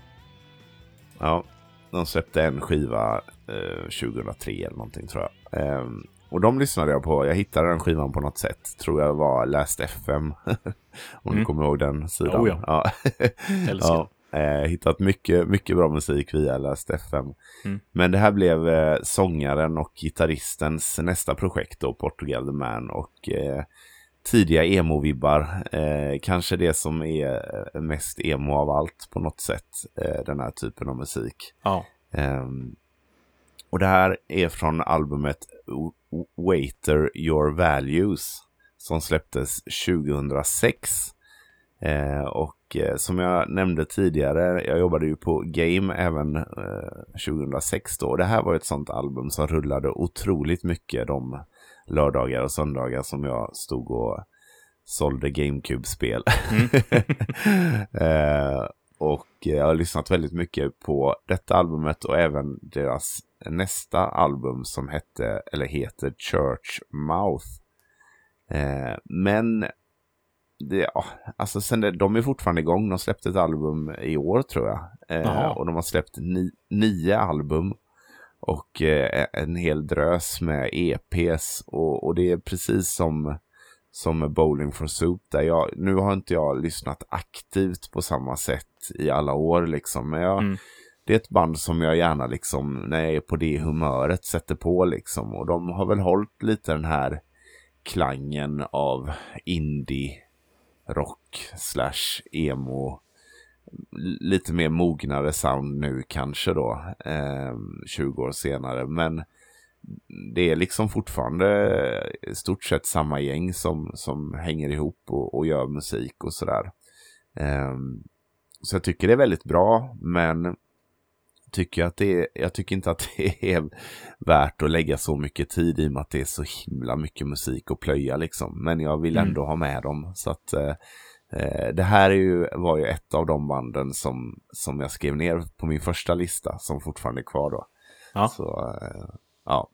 Ja, de släppte en skiva eh, 2003 eller någonting tror jag. Ehm, och de lyssnade jag på. Jag hittade den skivan på något sätt. Tror jag var Last FM. Om du Mm. kommer ihåg den sidan. Oh, ja. Älskar. ja. Eh, hittat mycket, mycket bra musik via Last FM. Mm. Men det här blev eh, sångaren och gitarristens nästa projekt då, Portugal the Man. Och eh, tidiga emo-vibbar. Eh, kanske det som är eh, mest emo av allt på något sätt. Eh, den här typen av musik. Ja. Ehm, och det här är från albumet Waiter Your Values som släpptes 2006. Eh, och eh, som jag nämnde tidigare, jag jobbade ju på Game även eh, 2006 då. Och det här var ett sånt album som rullade otroligt mycket de lördagar och söndagar som jag stod och sålde GameCube-spel. eh, och jag har lyssnat väldigt mycket på detta albumet och även deras nästa album som hette, eller heter Church Mouth. Eh, men det, ja, alltså sen det, de är fortfarande igång. De släppte ett album i år tror jag. Eh, och de har släppt ni, nio album. Och eh, en hel drös med EPs. Och, och det är precis som, som Bowling for Soup. Där jag, nu har inte jag lyssnat aktivt på samma sätt i alla år liksom. Men jag, Mm. det är ett band som jag gärna liksom, när jag är på det humöret, sätter på liksom. Och de har väl hållit lite den här klangen av indie rock slash emo lite mer mognare sound nu kanske då eh, 20 år senare men det är liksom fortfarande i stort sett samma gäng som, som hänger ihop och, och gör musik och sådär. Ehm, så jag tycker det är väldigt bra, men tycker att det är, jag tycker inte att det är värt att lägga så mycket tid i och med att det är så himla mycket musik att plöja liksom. Men jag vill Mm. ändå ha med dem. Så att eh, eh, det här är ju, var ju ett av de banden som, som jag skrev ner på min första lista som fortfarande är kvar då. Ja. Så, eh, ja.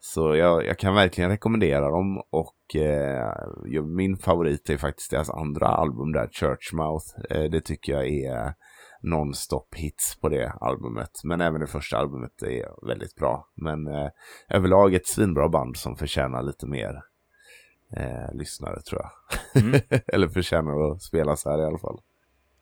Så jag, jag kan verkligen rekommendera dem och eh, min favorit är faktiskt deras andra album där, Churchmouth. Eh, det tycker jag är non-stop hits på det albumet. Men även det första albumet är väldigt bra. Men eh, överlag ett svinbra band som förtjänar lite mer eh, lyssnare tror jag. Mm. Eller förtjänar att spelas här i alla fall.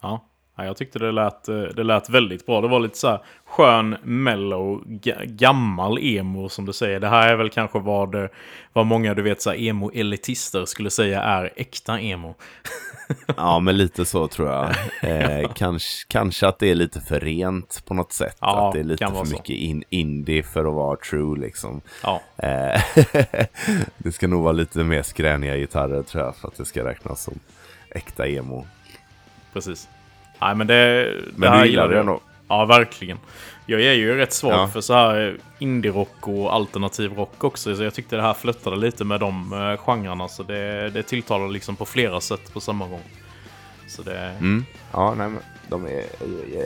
Ja. Ja, jag tyckte det lät, eh, det lät väldigt bra. Det var lite så här skön, mellow, ga- gammal emo som du säger. Det här är väl kanske vad, eh, vad många du vet så emo-elitister skulle säga är äkta emo. Ja, men lite så tror jag. Eh, kanske, kanske att det är lite för rent på något sätt. Ja, att det är lite för mycket in, indie för att vara true liksom. Ja, Eh, det ska nog vara lite mer skräniga gitarrer tror jag för att det ska räknas som äkta emo. precis. Nej, men det, det Men här du gillar det ändå? Ja, verkligen. Jag är ju rätt svag Ja. för så här indie-rock och alternativ rock också. Så jag tyckte det här flöttade lite med de uh, genrerna. Så det, det tilltalar liksom på flera sätt på samma gång. Så det... Mm. Ja, nej, men de är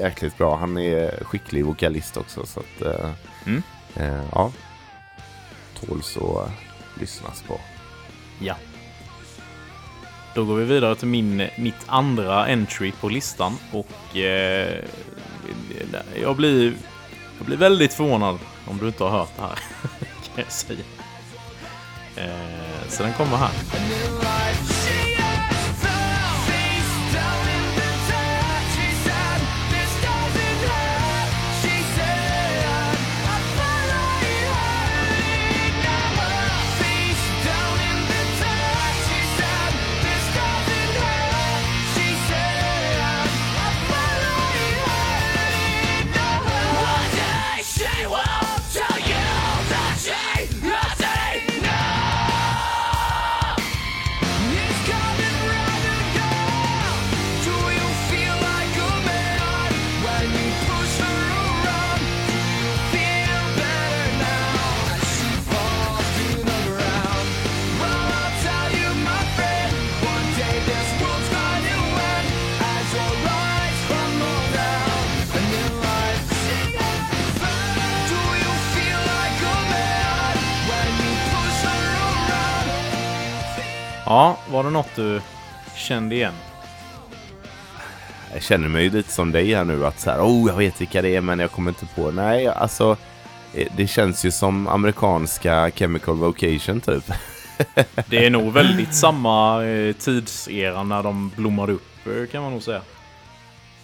jäkligt bra. Han är skicklig vokalist också. Så att, eh, Mm. eh, ja. Tåls att eh, lyssnas på. Ja. Då går vi vidare till min, mitt andra entry på listan. Och eh, jag, blir, jag blir väldigt förvånad om du inte har hört det här. kan jag säga. Eh, så den kommer här. Något du kände igen? Jag känner mig ju lite som dig här nu att så här, oh jag vet vilka det är men jag kommer inte på. Nej, alltså eh, det känns ju som amerikanska Chemical Vocation typ. Det är nog väldigt samma eh, tidsera när de blommade upp eh, kan man nog säga.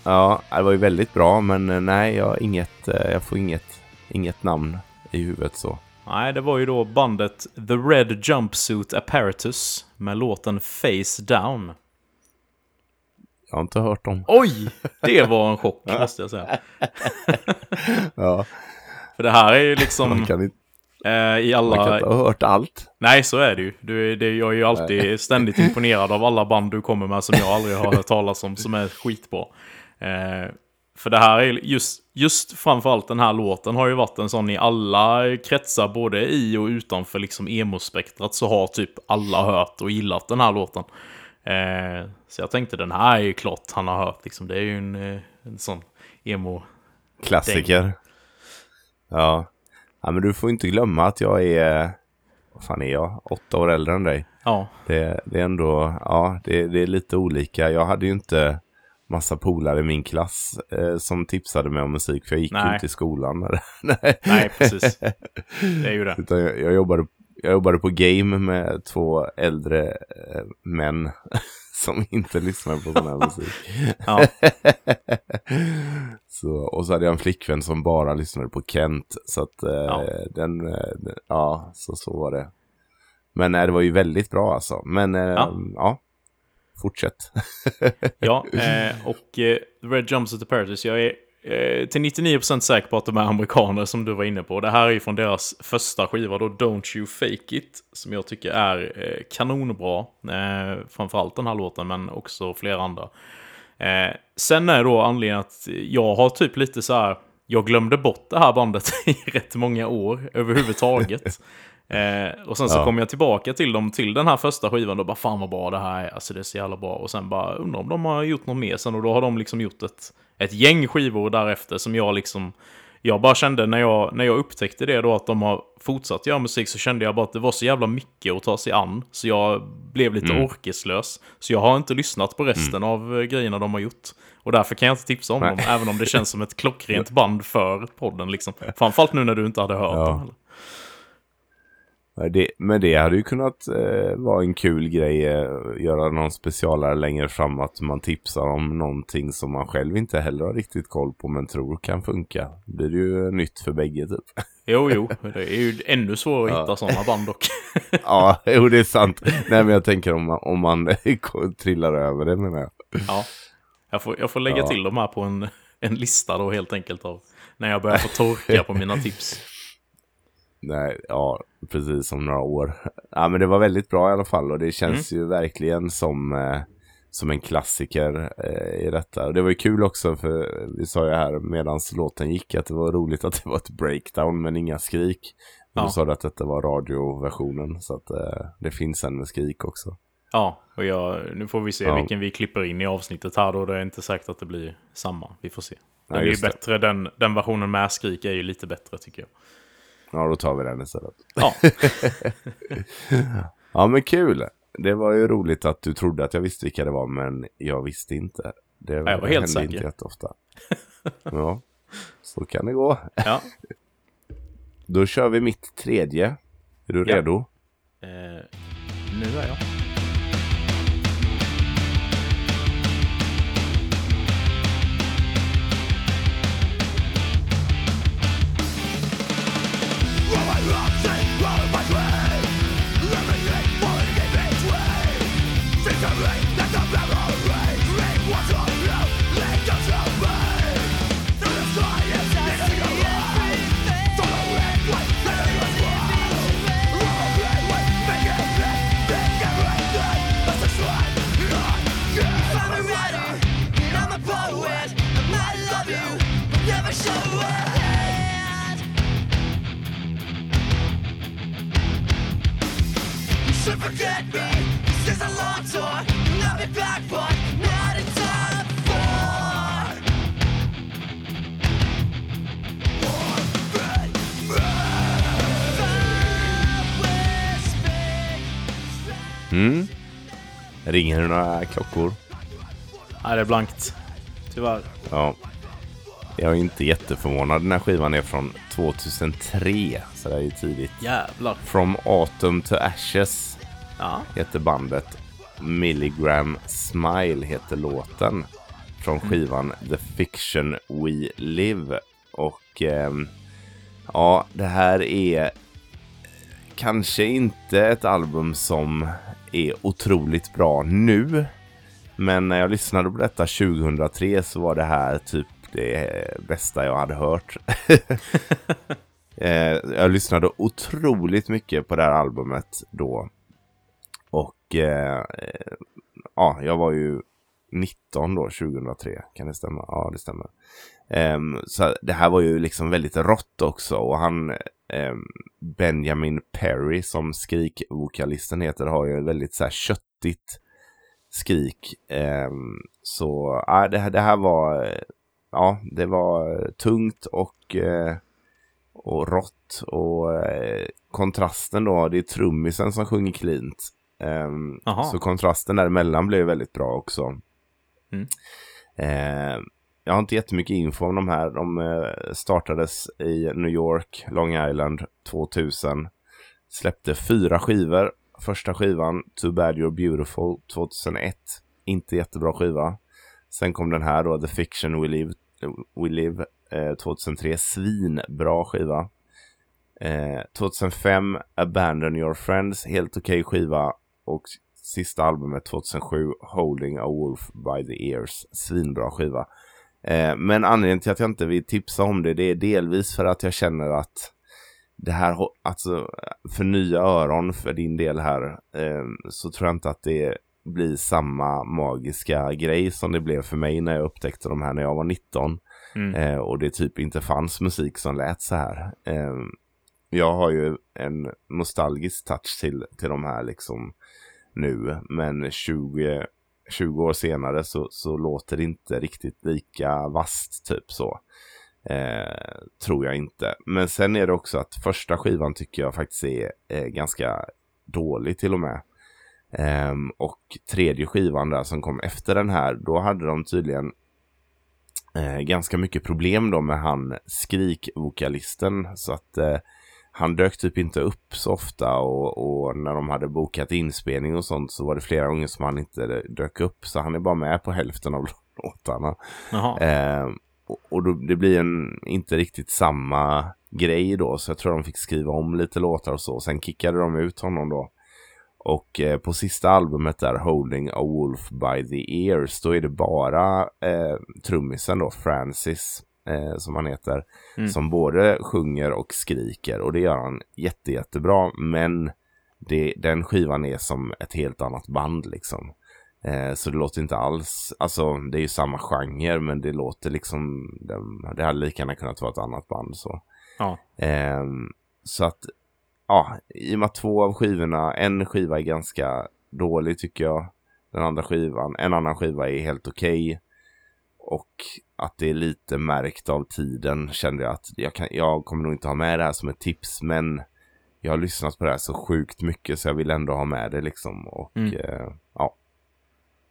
Ja, det var ju väldigt bra men nej, jag, inget, jag får inget, inget namn i huvudet så. Nej, det var ju då bandet The Red Jumpsuit Apparatus med låten Face Down. Jag har inte hört dem. Oj! Det var en chock måste jag säga. Ja, För det här är ju liksom eh, i man kan alla... inte ha hört allt. Nej, så är det ju. Du, det, jag är ju alltid ständigt imponerad av alla band du kommer med som jag aldrig har hört talas om, som är skitbra. Eh, för det här är just, just framförallt den här låten har ju varit en sån i alla kretsar, både i och utanför liksom emo-spektrat, så har typ alla hört och gillat den här låten. Eh, så jag tänkte den här är ju klart han har hört, liksom. det är ju en, eh, en sån emo... Klassiker. Ja. ja, men du får inte glömma att jag är, vad fan är jag, åtta år äldre än dig. Ja, Det, det är ändå, ja, det, det är lite olika. Jag hade ju inte massa polare i min klass eh, som tipsade mig om musik, för jag gick ju Nej. inte i skolan. Nej. nej precis. Det är ju det. Utan jag, jag, jobbade, jag jobbade på game med två äldre eh, män som inte lyssnade på sån här musik. Ja. Så, och så hade jag en flickvän som bara lyssnade på Kent. Så att eh, Ja. den, eh, den, ja, så, så var det. Men nej, det var ju väldigt bra alltså. Men eh, Ja. ja. Fortsätt. Ja, eh, och eh, Red Jumpsuit Apparatus, jag är eh, till 99% säker på att de är amerikaner som du var inne på. Det här är ju från deras första skiva då, Don't You Fake It, som jag tycker är eh, kanonbra. Eh, framförallt den här låten, men också flera andra. Eh, sen är då anledningen att jag har typ lite så här, jag glömde bort det här bandet i rätt många år överhuvudtaget. Eh, och sen så Ja. kom jag tillbaka till dem till den här första skivan och bara fan vad bra det här är, alltså det är så jävla bra. Och sen bara undrar om de har gjort något mer sen och då har de liksom gjort ett, ett gäng skivor därefter som jag liksom jag bara kände när jag, när jag upptäckte det då att de har fortsatt göra musik så kände jag bara att det var så jävla mycket att ta sig an. Så jag blev lite Mm. orkeslös. Så jag har inte lyssnat på resten av eh, grejerna de har gjort. Och därför kan jag inte tipsa om Nej. dem, även om det känns som ett klockrent band för podden liksom. Framförallt nu när du inte hade hört Ja. dem heller. Ja, Det, men det hade ju kunnat eh, vara en kul grej, eh, göra någon specialare längre fram att man tipsar om någonting som man själv inte heller har riktigt koll på men tror kan funka. Det blir ju nytt för bägge typ. Jo, jo, det är ju ännu svårare att Ja. hitta sådana band dock. ja, jo det är sant. Nej men jag tänker om man, om man trillar över det menar jag. Ja. Jag får, jag får lägga Ja. till dem här på en, en lista då helt enkelt av när jag börjar få torka på mina tips. Nej, ja, precis som några år. Ja, men det var väldigt bra i alla fall och det känns ju verkligen som, eh, som en klassiker eh, i detta. Och det var ju kul också för vi sa ju här medan låten gick att det var roligt att det var ett breakdown men inga skrik. Ja. då sa du att detta var radioversionen så att eh, det finns en med skrik också. Ja, och jag, nu får vi se Ja. vilken vi klipper in i avsnittet här då. Det är inte säkert att det blir samma. Vi får se. Den Nej, är ju det. bättre, den, den versionen med skrik är ju lite bättre tycker jag. Ja, då tar vi den istället. Ja, Ja, men kul. Det var ju roligt att du trodde att jag visste vilka det var, men jag visste inte. Det jag var helt säker. inte jätteofta. Ja, så kan det gå. ja. Då kör vi mitt tredje. Är du Ja. redo? Eh, nu är jag. Forget me. This is a long tour, and I'll be back, but not in time for. Mm. Ringer det några klockor? Nej, det är blankt. Tyvärr. Ja. Jag är inte jätteförvånad. Den här skivan är från 2003, så det är ju tidigt. Jävlar. From Autumn to Ashes Ja. heter bandet. Milligram Smile heter låten. Från skivan The Fiction We Live. Och ehm, ja, det här är kanske inte ett album som är otroligt bra nu. Men när jag lyssnade på detta 2003 så var det här typ det bästa jag hade hört. Eh, jag lyssnade otroligt mycket på det här albumet då. Och eh, eh, ja, jag var ju 19 då, 2003. Kan det stämma? Ja, det stämmer. Um, så det här var ju liksom väldigt rått också. Och han, um, Benjamin Perry, som skrikvokalisten heter, har ju väldigt så här köttigt skrik. Um, så uh, det, här, det här var, eh, ja, det var tungt och, uh, och rått. Och eh, kontrasten då, det är trummisen som sjunger cleant. Aha. så kontrasten däremellan blev väldigt bra också. Mm. Ehm, jag har inte jättemycket info om de här. De eh, startades i New York, Long Island 2000. Släppte fyra skivor. Första skivan, Too Bad You're Beautiful 2001. Inte jättebra skiva. Sen kom den här då, The Fiction We Live, We Live eh, 2003. Svinbra skiva. Eh, 2005, Abandon Your Friends. Helt okej skiva. Och sista albumet 2007, Holding a Wolf by the Ears. Svinbra skiva. Eh, men anledningen till att jag inte vill tipsa om det, det är delvis för att jag känner att det här, alltså för nya öron för din del här, eh, så tror jag inte att det bli samma magiska grej som det blev för mig när jag upptäckte de här när jag var 19. Mm. Eh, och det typ inte fanns musik som lät så här. Jag har ju en nostalgisk touch till, till de här liksom nu. Men 20, 20 år senare så, så låter det inte riktigt lika vast typ så. Eh, tror jag inte. Men sen är det också att första skivan tycker jag faktiskt är är ganska dålig till och med. Ehm, och tredje skivan där som kom efter den här, då hade de tydligen eh, ganska mycket problem då med han skrikvokalisten. Så att eh, han dök typ inte upp så ofta och, och när de hade bokat inspelning och sånt så var det flera gånger som han inte dök upp. Så han är bara med på hälften av låtarna. Eh, och och då, det blir en, inte riktigt samma grej då. Så jag tror de fick skriva om lite låtar och så. Sen kickade de ut honom då. Och eh, på sista albumet där, Holding a Wolf by the Ears, då är det bara eh, trummisen då, Francis, eh, som han heter, Mm. som både sjunger och skriker. Och det gör han jätte, jättebra. Men det, den skivan är som ett helt annat band liksom. Eh, så det låter inte alls, alltså det är ju samma genre men det låter liksom, det, det hade lika gärna kunnat vara ett annat band så. Ja. Ehm, så att, ja, i och med att två av skivorna, en skiva är ganska dålig tycker jag. Den andra skivan, en annan skiva är helt okej. Och att det är lite märkt av tiden kände jag att jag, kan, jag kommer nog inte ha med det här som ett tips. Men jag har lyssnat på det här så sjukt mycket så jag vill ändå ha med det liksom. Och Mm. eh, ja,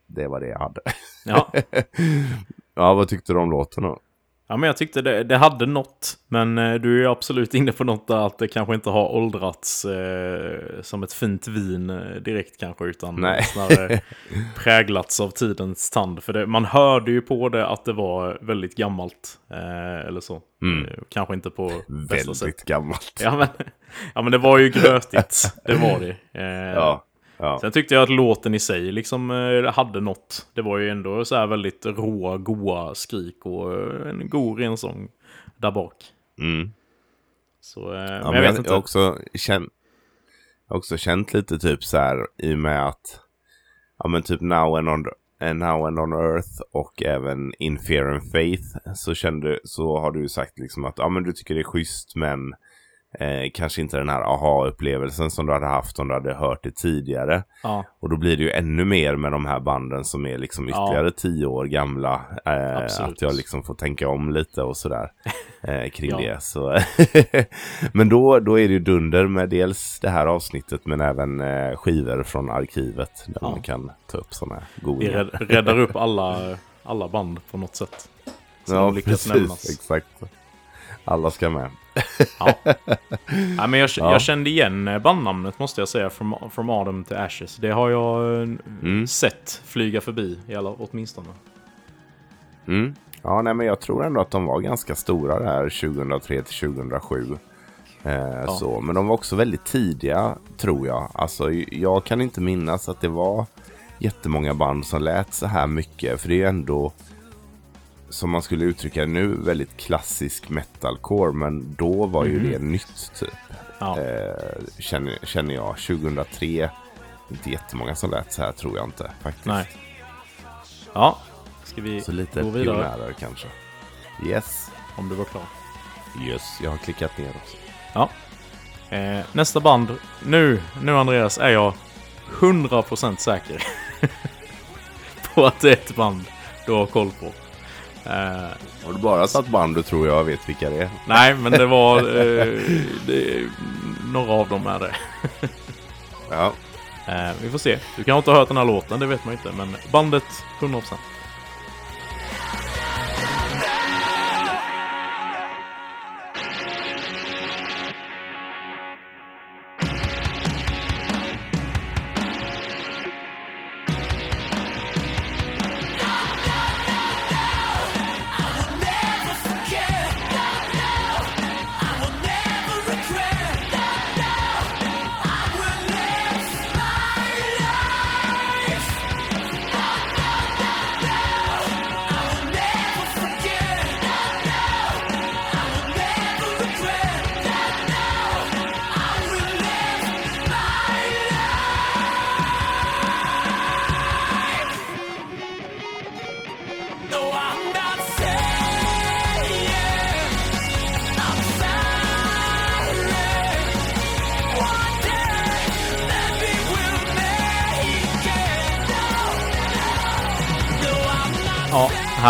det var det jag hade. Ja. ja, vad tyckte du om låten då? Ja, men jag tyckte det, det hade något. Men eh, du är absolut inne på något där att det kanske inte har åldrats eh, som ett fint vin eh, direkt kanske. Utan Nej. snarare präglats av tidens tand. För det, man hörde ju på det att det var väldigt gammalt. Eh, eller så. Mm. Eh, kanske inte på bästa sätt. Väldigt gammalt. Ja men, ja men det var ju grötigt, det var det. Ja, ja. Sen tyckte jag att låten i sig liksom eh, hade något. Det var ju ändå så här väldigt råa, goa skrik och eh, en god rensång där bak. Mm. Så, eh, Ja, men men jag vet jag inte. har också, jag har också känt lite typ så här i och med att ja men typ Now and on, eh, Now and on Earth och även In Fear and Faith så kände så har du ju sagt liksom att ja men du tycker det är schysst men eh, kanske inte den här aha-upplevelsen som du hade haft om du hade hört det tidigare. Ja, Och då blir det ju ännu mer med de här banden som är liksom Ja. ytterligare tio år gamla. Eh, att jag liksom får tänka om lite och sådär eh, kring Ja. det. Så men då, då är det ju dunder med dels det här avsnittet men även eh, skivor från arkivet. Där Ja. man kan ta upp sådana vi godingar. rädd, räddar upp alla, alla band på något sätt. Som Ja, precis. nämnas. Exakt. Alla ska med. Ja. Nej, men jag, Ja. jag kände igen eh, bandnamnet måste jag säga, From, From Autumn to Ashes. Det har jag eh, Mm. sett flyga förbi, i alla, åtminstone. Mm. Ja, nej, men jag tror ändå att de var ganska stora där 2003 till 2007. Eh, så. Men de var också väldigt tidiga, tror jag. Alltså, jag kan inte minnas att det var jättemånga band som lät så här mycket. För det är ju ändå, som man skulle uttrycka nu, väldigt klassisk metalcore. Men då var ju det nytt, typ. Ja. Eh, känner, känner jag. 2003, inte jättemånga som lät så här, tror jag inte. Faktiskt. Nej. Ja, ska vi Så lite gå vidare? pionjärer kanske. Yes. Om du var klar. Yes, jag har klickat ner också. Ja. Eh, nästa band. Nu, nu Andreas, är jag 100% säker på att det är ett band du har koll på. Eh, Har du bara satt band du tror jag vet vilka det är? nej, men det var... Eh, det, några av dem är det. Ja. Eh, vi får se. Du kanske inte har hört den här låten, det vet man inte. Men bandet 100%.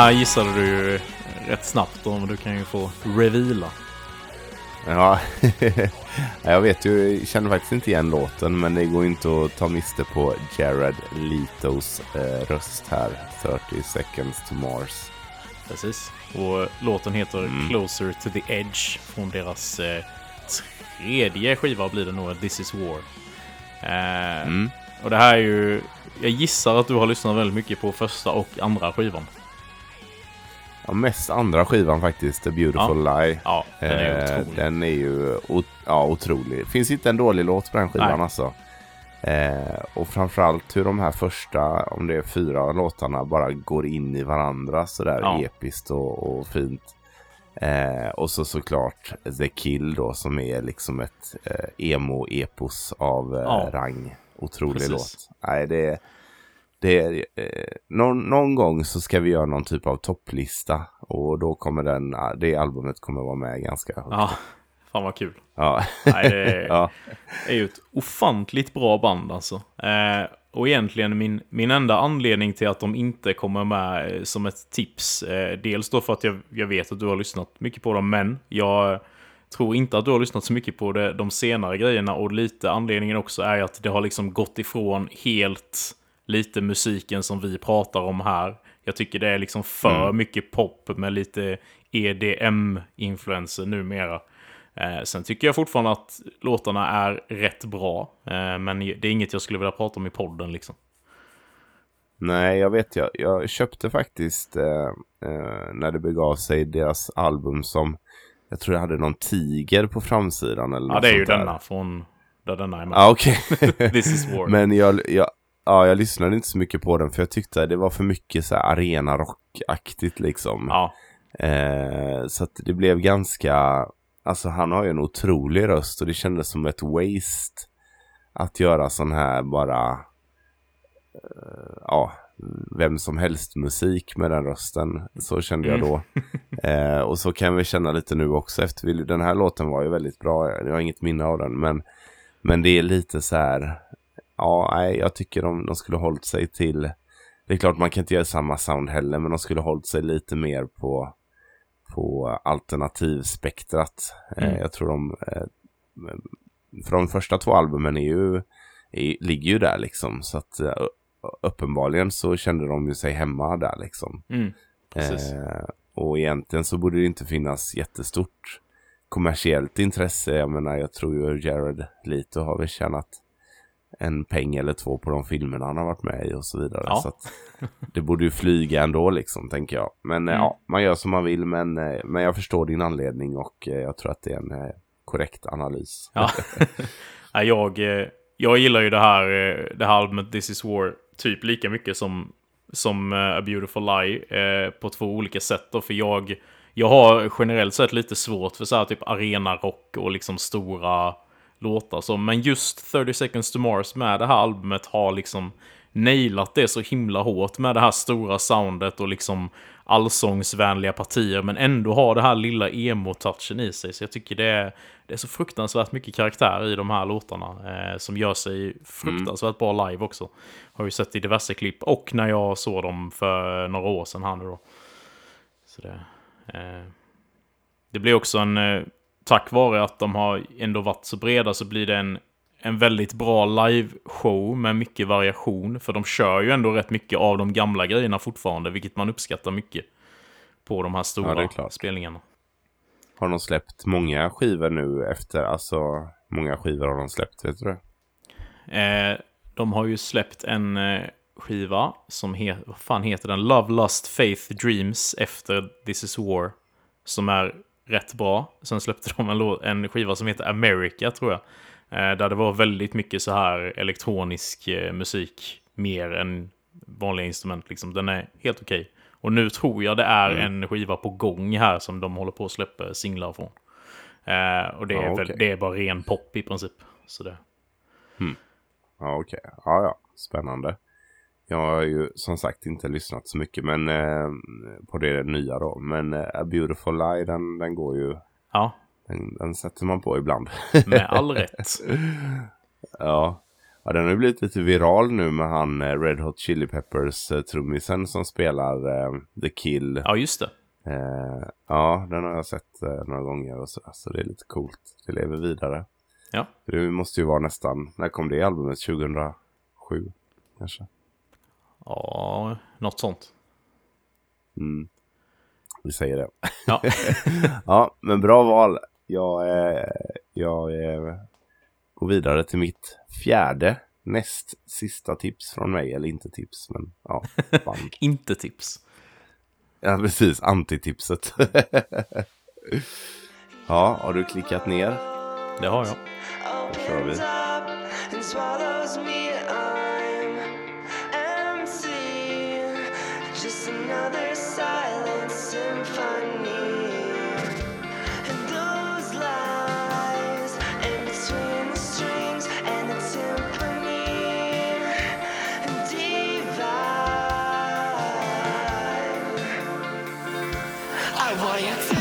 Här gissade du ju rätt snabbt men du kan ju få reveala. Ja, jag vet ju, jag känner faktiskt inte igen låten, men det går inte att ta miste på Jared Letos eh, röst här. 30 seconds to Mars. Precis. Och låten heter Mm. Closer to the Edge från deras eh, tredje skiva blir det nog, This is War. Eh, Mm. Och det här är ju... Jag gissar att du har lyssnat väldigt mycket på första och andra skivan. Ja, mest andra skivan faktiskt, The Beautiful Lie. Ja, den är Eh, otrolig. den är ju o- ja, otrolig. Finns inte en dålig låt på den skivan Nej. alltså. Eh, och framförallt hur de här första, om det är fyra låtarna, bara går in i varandra sådär Ja. episkt och, och fint. Eh, och så såklart The Kill då som är liksom ett eh, emo-epos av eh, Ja. rang. Otrolig Precis. låt. Nej, det är... Det är eh, någon, någon gång så ska vi göra någon typ av topplista och då kommer den, det albumet kommer vara med ganska högt. Ja, fan vad kul. Ja. Nej, det är, ja. är ju ett ofantligt bra band alltså. Eh, och egentligen min, min enda anledning till att de inte kommer med eh, som ett tips, eh, dels då för att jag, jag vet att du har lyssnat mycket på dem, men jag tror inte att du har lyssnat så mycket på det, de senare grejerna och lite anledningen också är att det har liksom gått ifrån helt lite musiken som vi pratar om här. Jag tycker det är liksom för mycket pop med lite EDM-influenser numera. Eh, sen tycker jag fortfarande att låtarna är rätt bra. Eh, men det är inget jag skulle vilja prata om i podden liksom. Nej, jag vet. Jag, jag köpte faktiskt eh, eh, när det begav sig deras album som jag tror jag hade någon tiger på framsidan. Eller Ja, det är ju där. denna från där denna är med. Ja, okej. This is war. Men jag, jag, ja, jag lyssnade inte så mycket på den för jag tyckte det var för mycket så här arena rockaktigt liksom. Ja, Eh, så att det blev ganska, alltså han har ju en otrolig röst och det kändes som ett waste att göra sån här bara, eh, ja, vem som helst musik med den rösten. Så kände jag då. eh, och så kan vi känna lite nu också efter, vi- den här låten var ju väldigt bra, jag har inget minne av den, men, men det är lite så här, ja, nej, jag tycker de, de skulle hållit sig till, det är klart man kan inte göra samma sound heller, men de skulle hållit sig lite mer på på alternativspektrat. Eh, Mm. jag tror de, eh, för de första två albumen är ju, är, ligger ju där liksom. Så att eh, uppenbarligen så kände de ju sig hemma där liksom. mm. Eh, och egentligen så borde det inte finnas jättestort kommersiellt intresse. Jag menar, jag tror ju Jared Leto har väl tjänat en peng eller två på de filmerna han har varit med i och så vidare. Ja. Så det borde ju flyga ändå liksom, tänker jag. Men eh, Mm. ja, man gör som man vill, men, eh, men jag förstår din anledning och eh, jag tror att det är en korrekt analys. Ja. Jag, jag gillar ju det här, det här albumet This is War typ lika mycket som, som A Beautiful Lie på två olika sätt. Då, för jag, jag har generellt sett lite svårt för så här typ arenarock och liksom stora låtar. Så, men just 30 Seconds to Mars med det här albumet har liksom nailat det så himla hårt med det här stora soundet och liksom allsångsvänliga partier men ändå har det här lilla emo-touchen i sig. Så jag tycker det är, det är så fruktansvärt mycket karaktär i de här låtarna eh, som gör sig fruktansvärt bra live också. Har ju sett i diverse klipp och när jag såg dem för några år sedan här nu då. Så det, eh, det blir också en, eh, tack vare att de har ändå varit så breda så blir det en, en väldigt bra live-show med mycket variation. För de kör ju ändå rätt mycket av de gamla grejerna fortfarande, vilket man uppskattar mycket på de här Ja, stora klart. spelningarna. Har de släppt många skivor nu efter, alltså många skivor har de släppt, vet du det? Eh, de har ju släppt en eh, skiva som heter, vad fan heter den? Love, Lust, Faith, Dreams efter This is War. Som är rätt bra. Sen släppte de en, en skiva som heter America tror jag. Eh, där det var väldigt mycket så här elektronisk eh, musik. Mer än vanliga instrument liksom. Den är helt okej. Och nu tror jag det är Mm. en skiva på gång här som de håller på att släppa singlar från. Eh, och det är, väl, okej. det är bara ren pop i princip. Så det. Ja, okej. Ja, ja. Spännande. Jag har ju som sagt inte lyssnat så mycket men, eh, på det nya då. Men eh, A Beautiful Lie, den, den går ju... Ja, Den, den sätter man på ibland. med all rätt. ja. Ja, den har ju blivit lite viral nu med han eh, Red Hot Chili Peppers eh, trummisen som spelar eh, The Kill. Ja, just det. Eh, ja, den har jag sett några gånger och så, så det är lite coolt. Det lever vidare. Ja. Det måste ju vara nästan, när kom det albumet? 2007 kanske? Ja, något sånt. Mm. Vi säger det. Ja, Ja, men bra val. Jag, eh, jag eh, går vidare till mitt fjärde, näst sista tips från mig. Eller inte tips, men ja, inte tips. ja, precis. Antitipset. ja, har du klickat ner? Det har jag. kör vi. I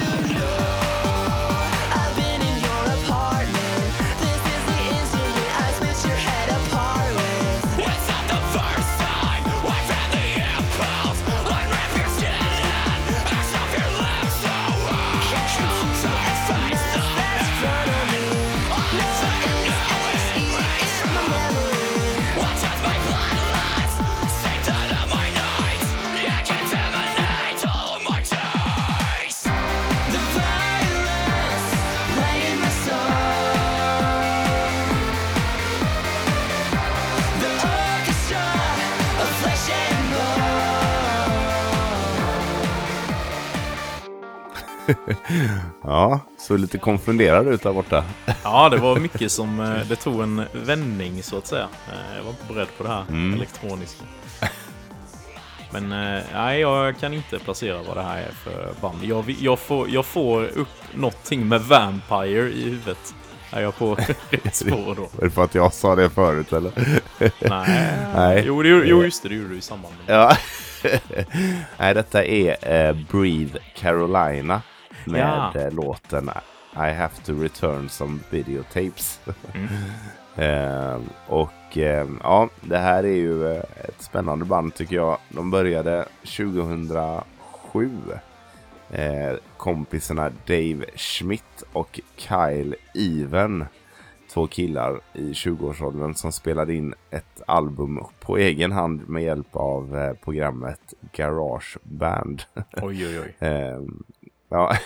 Ja, så lite konfunderad ut där borta. Ja, det var mycket som... eh, Det tog en vändning, så att säga. Eh, Jag var inte beredd på det här elektroniska. Men eh, nej, jag kan inte placera vad det här är för band. Jag, jag, får, jag får upp någonting med Vampire i huvudet. Är jag på rätt spår då? Är det för att jag sa det förut eller? Nej. Nej. Jo, det, jo, just det. Det gjorde du i samband med. Ja. Nej, detta är eh, Breathe Carolina med Ja. eh, låten I have to return some videotapes. eh, och eh, ja, det här är ju eh, ett spännande band tycker jag. De började 2007. Eh, kompisarna Dave Schmidt och Kyle Even. Två killar i 20-årsåldern som spelade in ett album på egen hand med hjälp av eh, programmet Garage Band. Oj, oj, oj. Ja.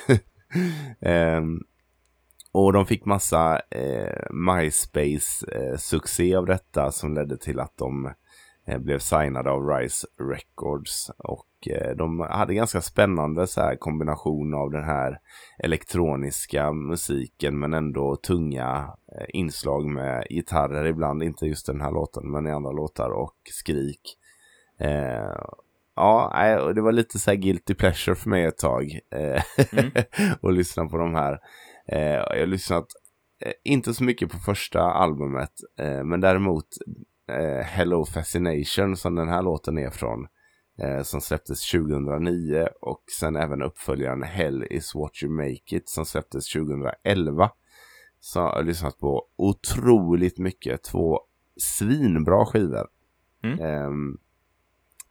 um, och de fick massa eh, MySpace-succé av detta som ledde till att de eh, blev signade av Rise Records. Och eh, de hade ganska spännande så här, kombination av den här elektroniska musiken men ändå tunga eh, inslag med gitarrer ibland. Inte just den här låten men i andra låtar och skrik. Eh, Ja, och det var lite så här guilty pleasure för mig ett tag. Eh, att lyssna på de här. Eh, jag har lyssnat, eh, inte så mycket på första albumet, men däremot Hello Fascination som den här låten är från. Som släpptes 2009 och sen även uppföljaren Hell is what you make it som släpptes 2011. Så jag har lyssnat på otroligt mycket. Två svinbra skivor. Mm. Ehm,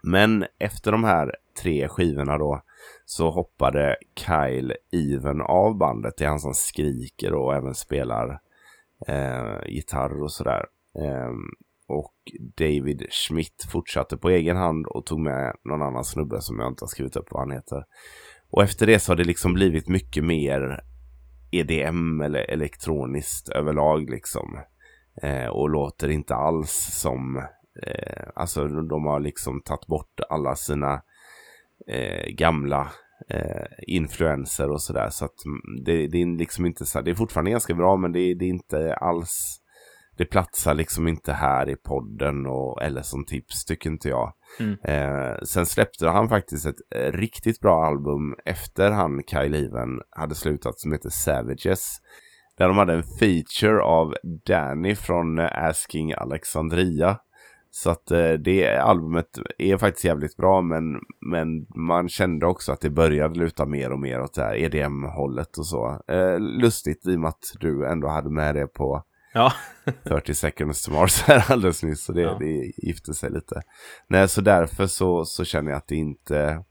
men efter de här tre skivorna då så hoppade Kyle Even av bandet. Det är han som skriker och även spelar eh, gitarr och sådär. Eh, och David Schmidt fortsatte på egen hand och tog med någon annan snubbe som jag inte har skrivit upp vad han heter. Och efter det så har det liksom blivit mycket mer EDM eller elektroniskt överlag liksom. Eh, och låter inte alls som Eh, alltså de har liksom tagit bort alla sina eh, gamla eh, influenser och sådär. Så att mm, det, det är liksom inte så. Det är fortfarande ganska bra men det, det är inte alls. Det platsar liksom inte här i podden och, eller som tips tycker inte jag. Mm. Eh, sen släppte han faktiskt ett eh, riktigt bra album efter han Kyle Even hade slutat som heter Savages. Där de hade en feature av Danny från eh, Asking Alexandria. Så att eh, det albumet är faktiskt jävligt bra men, men man kände också att det började luta mer och mer åt det här EDM-hållet och så. Eh, lustigt i och med att du ändå hade med det på, Ja, 30 seconds to Mars här alldeles nyss. Så det, Ja. det gifte sig lite. Nej, så därför så, så känner jag att det inte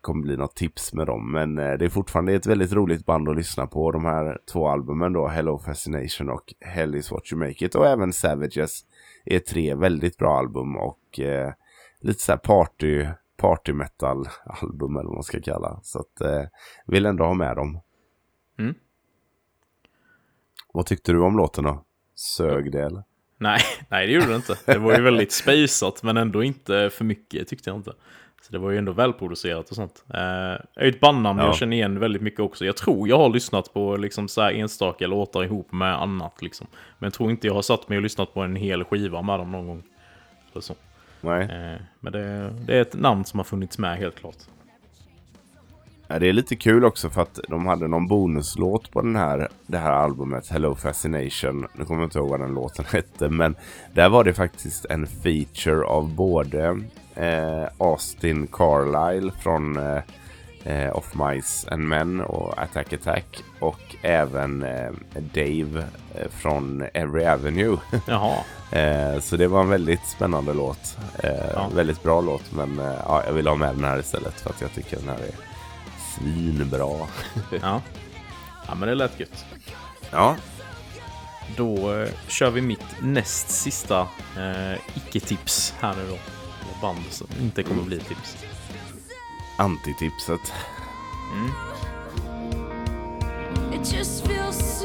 kommer bli något tips med dem. Men eh, det är fortfarande ett väldigt roligt band att lyssna på. De här två albumen då, Hello Fascination och Hell is what you make it. Och även Savages är tre väldigt bra album och eh, lite så här party, party metal album eller vad man ska kalla. Så att eh, vill ändå ha med dem. Mm. Vad tyckte du om låten då? Sög det eller? nej, nej det gjorde det inte. Det var ju väldigt spejsat men ändå inte för mycket tyckte jag inte. Så det var ju ändå välproducerat och sånt. Eh, är ju ett bandnamn Ja. jag känner igen väldigt mycket också. Jag tror jag har lyssnat på liksom så här enstaka låtar ihop med annat liksom. Men jag tror inte jag har satt mig och lyssnat på en hel skiva med dem någon gång. Eller så. Nej. Eh, men det, det är ett namn som har funnits med helt klart. Ja, det är lite kul också för att de hade någon bonuslåt på den här, det här albumet, Hello Fascination. Nu kommer jag inte ihåg vad den låten hette, men där var det faktiskt en feature av både eh, Austin Carlyle från eh, eh, Of Mice and Men och Attack Attack och även eh, Dave eh, från Every Avenue. Jaha, Eh, så det var en väldigt spännande låt. Ja. Väldigt bra låt, men ja, jag vill ha med den här istället för att jag tycker den här är svinbra. ja. Ja men det lät gött. ja, Då eh, kör vi mitt näst sista eh, icke-tips här nu då. Eller band som inte kommer bli tips. antitipset. Mm. It just feels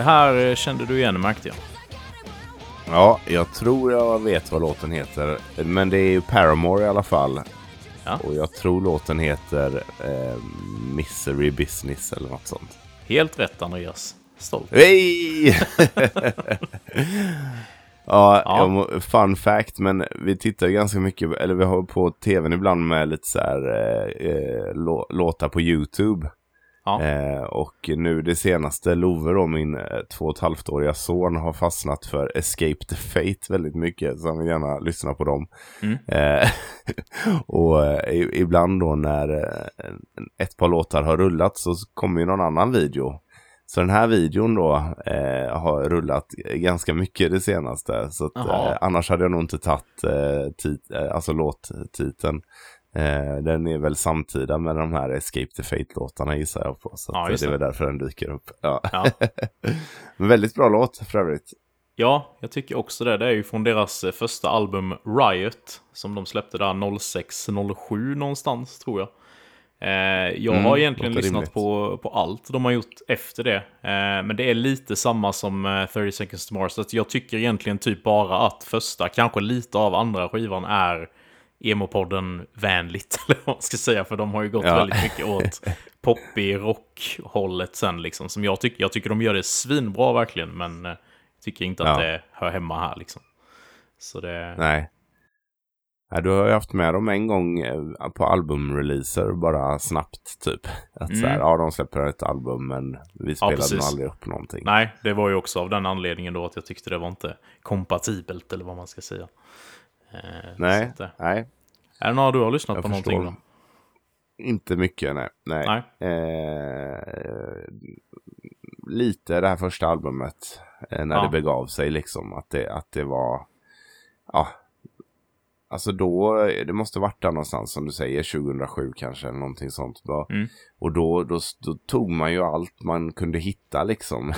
det här eh, kände du igen märkte jag. Ja, jag tror jag vet vad låten heter. Men det är ju Paramore i alla fall. Ja. Och jag tror låten heter eh, Misery Business eller något sånt. Helt rätt Andreas. Stolt. Hej! ja, Ja. Jag fun fact, men vi tittar ganska mycket, eller vi har på tvn ibland med lite så här eh, eh, lå, låtar på YouTube. Ja. Eh, och nu det senaste, Love då, min eh, två och ett halvt åriga son, har fastnat för Escape the Fate väldigt mycket. Så han vill gärna lyssna på dem. Mm. Eh, och eh, ibland då när eh, ett par låtar har rullat så kommer ju någon annan video. Så den här videon då eh, har rullat ganska mycket det senaste. Så att, annars hade jag nog inte tagit alltså låttiteln. Eh, den är väl samtida med de här Escape the Fate-låtarna gissar jag på. Så Ja, eh, det är väl därför den dyker upp. Ja. Ja. Väldigt bra låt för övrigt. ja, jag tycker också det. Det är ju från deras eh, första album Riot. Som de släppte där 06-07 någonstans tror jag. Eh, jag Mm, har egentligen lyssnat rimligt. på, på allt de har gjort efter det. Eh, men det är lite samma som eh, 30 Seconds to Mars. Så att jag tycker egentligen typ bara att första, kanske lite av andra skivan är Emopodden vänligt, eller vad man ska säga. För de har ju gått Ja. väldigt mycket åt poppig rock-hållet sen liksom. Som jag tycker, jag tycker de gör det svinbra verkligen, men eh, tycker inte att Ja. det hör hemma här liksom. Så det... Nej. Du har ju haft med dem en gång eh, på albumreleaser bara snabbt typ. Att så här, Mm. ja de släpper ett album men vi spelade nog precis. aldrig upp någonting. Nej, det var ju också av den anledningen då att jag tyckte det var inte kompatibelt, eller vad man ska säga. Eh, Nej, att, eh, nej, Är det några du har lyssnat jag på förstår. någonting då? Inte mycket, nej. nej. Nej. Eh, lite det här första albumet. Eh, när Ja. det begav sig liksom. Att det, att det var, ja. Alltså då, det måste varit där någonstans som du säger, 2007 kanske, eller någonting sånt. Då. Mm. Och då, då, då tog man ju allt man kunde hitta liksom.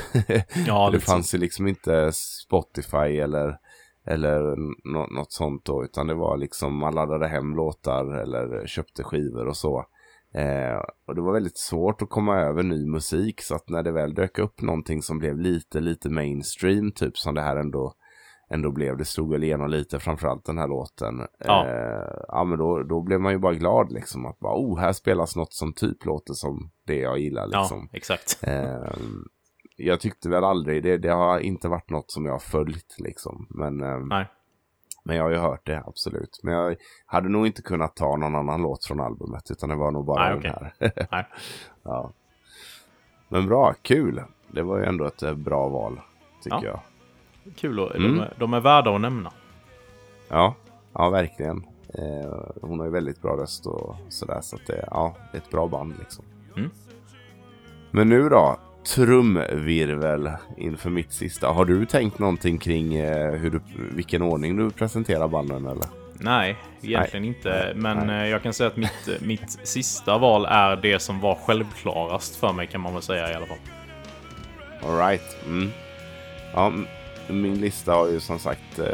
Ja, det så. fanns ju liksom inte Spotify eller Eller nå- något sånt då. Utan det var liksom man laddade hem låtar eller köpte skivor och så. Eh, och det var väldigt svårt att komma över ny musik. Så att när det väl dök upp någonting som blev lite, lite mainstream. Typ som det här ändå, ändå blev. Det slog väl igenom lite Ja. framförallt den här låten. Eh, ja men då, då blev man ju bara glad liksom. Att bara, oh här spelas något som typ låter som det jag gillar liksom. Ja, exakt. Eh, jag tyckte väl aldrig, det, det har inte varit något som jag har följt liksom. Men, eh, Nej. men jag har ju hört det, absolut. Men jag hade nog inte kunnat ta någon annan låt från albumet, utan det var nog bara Nej, den okej. här. Nej. ja. Men bra, kul. Det var ju ändå ett eh, bra val, tycker Ja. jag. Kul, och Mm. de, är, de är värda att nämna. Ja, ja verkligen. Eh, hon har ju väldigt bra röst och sådär, så att det, ja, det är ett bra band liksom. Mm. Men nu då, trumvirvel inför mitt sista. Har du tänkt någonting kring eh, hur du, vilken ordning du presenterar banden eller? Nej, egentligen inte. Men Nej. eh, jag kan säga att mitt, eh, mitt sista val är det som var självklarast för mig kan man väl säga i alla fall. Alright. Mm. Ja, min lista har ju som sagt eh,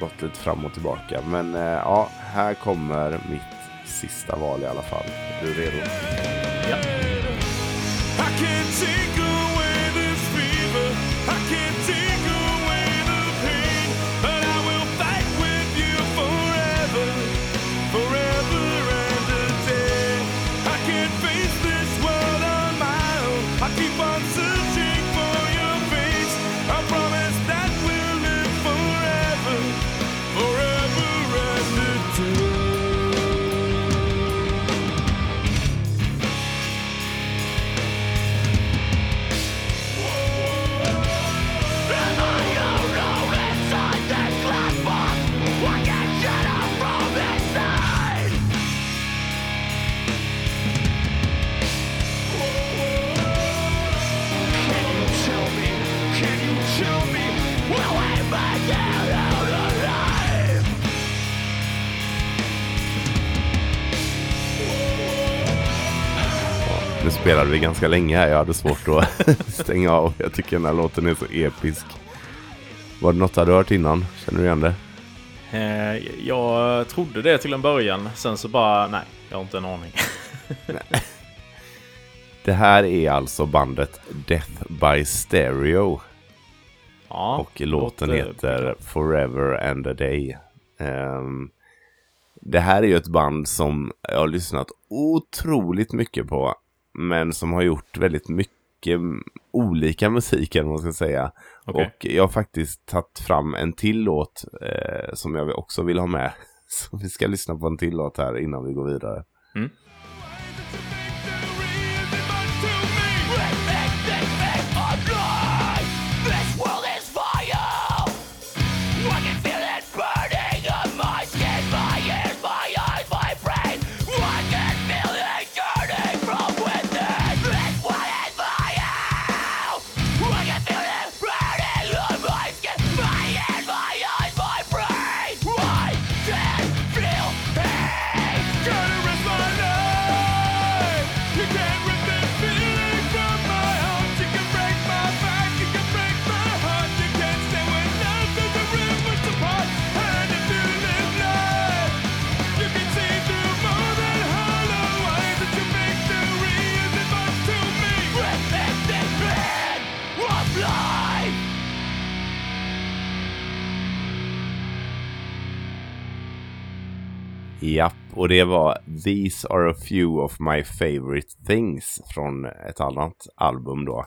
gått lite fram och tillbaka. Men eh, ja, här kommer mitt sista val i alla fall. Är du redo? Ja. I spelade vi ganska länge här. Jag hade svårt att stänga av. Jag tycker den här låten är så episk. Var det något du hade hört innan? Känner du igen det? Eh, jag trodde det till en början, sen så bara nej, jag har inte en aning. Det här är alltså bandet Death by Stereo. Ja, Och låten låter heter. Forever and a Day. Ehm, det här är ju ett band som jag har lyssnat otroligt mycket på. Men som har gjort väldigt mycket mm, olika musik, eller man ska säga. Okej. Och jag har faktiskt tagit fram en till låt eh, som jag också vill ha med. Så vi ska lyssna på en till låt här innan vi går vidare. Japp, och det var These are a few of my favorite things från ett annat album då.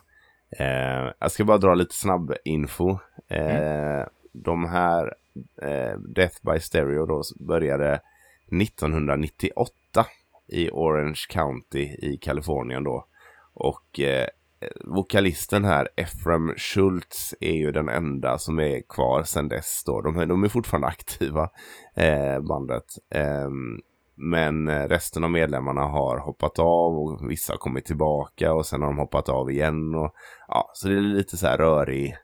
Eh, jag ska bara dra lite snabb info. Eh, De här eh, Death by Stereo då började 1998 i Orange County i Kalifornien då. Och eh, vokalisten här, Ephraim Schultz, är ju den enda som är kvar sedan dess då. De, är- de är fortfarande aktiva, eh, bandet. Ehm, eh, men resten av medlemmarna har hoppat av och vissa har kommit tillbaka och sen har de hoppat av igen. Och, ja, så det är lite så här rörig,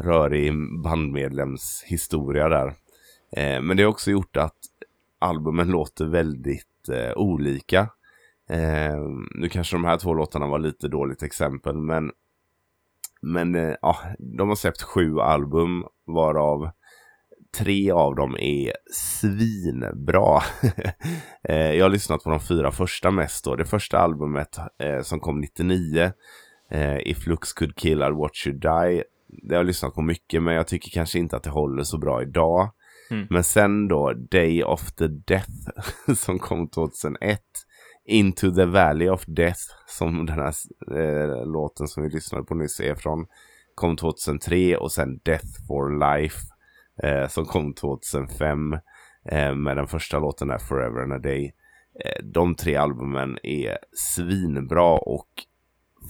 rörig bandmedlemshistoria där. Eh, men det har också gjort att albumen låter väldigt eh, olika. Eh, nu kanske de här två låtarna var lite dåligt exempel, men, men eh, ja, de har släppt sju album varav tre av dem är svinbra. Eh, jag har lyssnat på de fyra första mest då. Det första albumet eh, som kom 99, eh, If Looks Could Kill I'd Watch You Die. Det har jag lyssnat på mycket men jag tycker kanske inte att det håller så bra idag. Mm. Men sen då Day of the Death som kom 2001. Into the Valley of Death som den här eh, låten som vi lyssnade på nyss är från. Kom 2003 och sen Death for Life eh, som kom 2005 eh, med den första låten där Forever and a Day. Eh, de tre albumen är svinbra och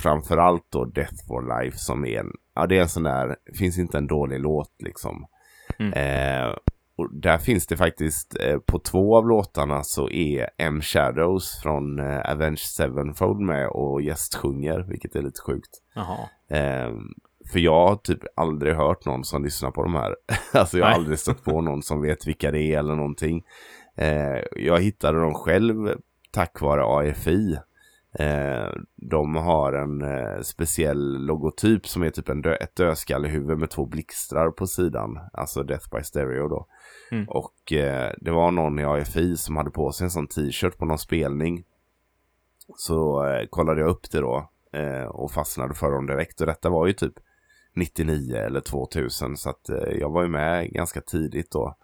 framförallt då Death for Life som är en, ja det är en sån där, finns inte en dålig låt liksom. Mm. Eh, och där finns det faktiskt, eh, på två av låtarna så är M Shadows från eh, Avenged Sevenfold med och gästsjunger, vilket är lite sjukt. Eh, för jag har typ aldrig hört någon som lyssnar på de här. alltså jag har Nej. aldrig stött på någon som vet vilka det är eller någonting. Eh, jag hittade dem själv tack vare AFI. Eh, de har en eh, speciell logotyp som är typ en dö ett dödskallehuvud med två blixtrar på sidan. Alltså Death by Stereo då. Mm. Och eh, det var någon i AFI som hade på sig en sån t-shirt på någon spelning. Så eh, kollade jag upp det då och fastnade för dem direkt. Och detta var ju typ 99 eller 2000 så att jag var ju med ganska tidigt då.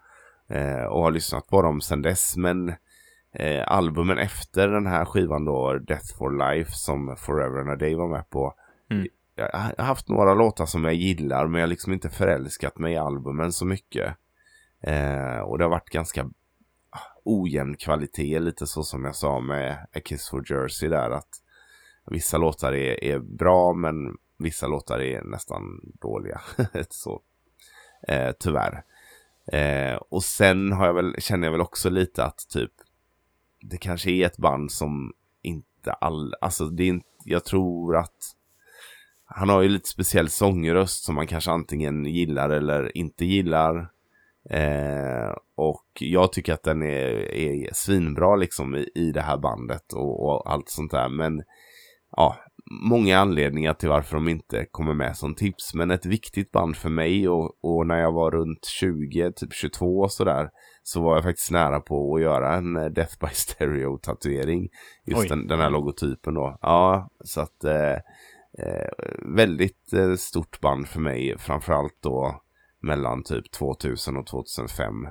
Och har lyssnat på dem sedan dess. Men eh, albumen efter den här skivan då, Death for Life som Forever and a Day var med på. Mm. Jag har haft några låtar som jag gillar men jag har liksom inte förälskat mig i albumen så mycket. Eh, och det har varit ganska ah, ojämn kvalitet, lite så som jag sa med A Kiss for Jersey där. Att vissa låtar är, är bra men vissa låtar är nästan dåliga. så, eh, tyvärr. Eh, och sen har jag väl, känner jag väl också lite att typ det kanske är ett band som inte all, alltså det är inte, jag tror att han har ju lite speciell sångröst som man kanske antingen gillar eller inte gillar. Eh, och jag tycker att den är, är svinbra liksom i, i det här bandet och, och allt sånt där. Men ja, många anledningar till varför de inte kommer med som tips. Men ett viktigt band för mig och, och när jag var runt 20, typ 22 och sådär. Så var jag faktiskt nära på att göra en eh, Death by Stereo tatuering. Just den, den här logotypen då. Ja, så att eh, eh, väldigt eh, stort band för mig. Framförallt då mellan typ 2000 och 2005.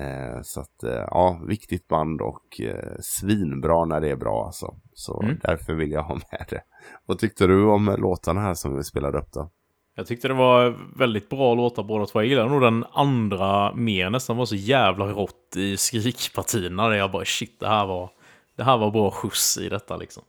Eh, så att eh, ja, viktigt band och eh, svinbra när det är bra alltså. Så Mm. därför vill jag ha med det. Vad tyckte du om låtarna här som vi spelade upp då? Jag tyckte det var väldigt bra låtar båda två. Jag gillade nog den andra mer. Nästan var så jävla rått i skrikpartierna. Där jag bara shit, det här var, det här var bra skjuts i detta liksom.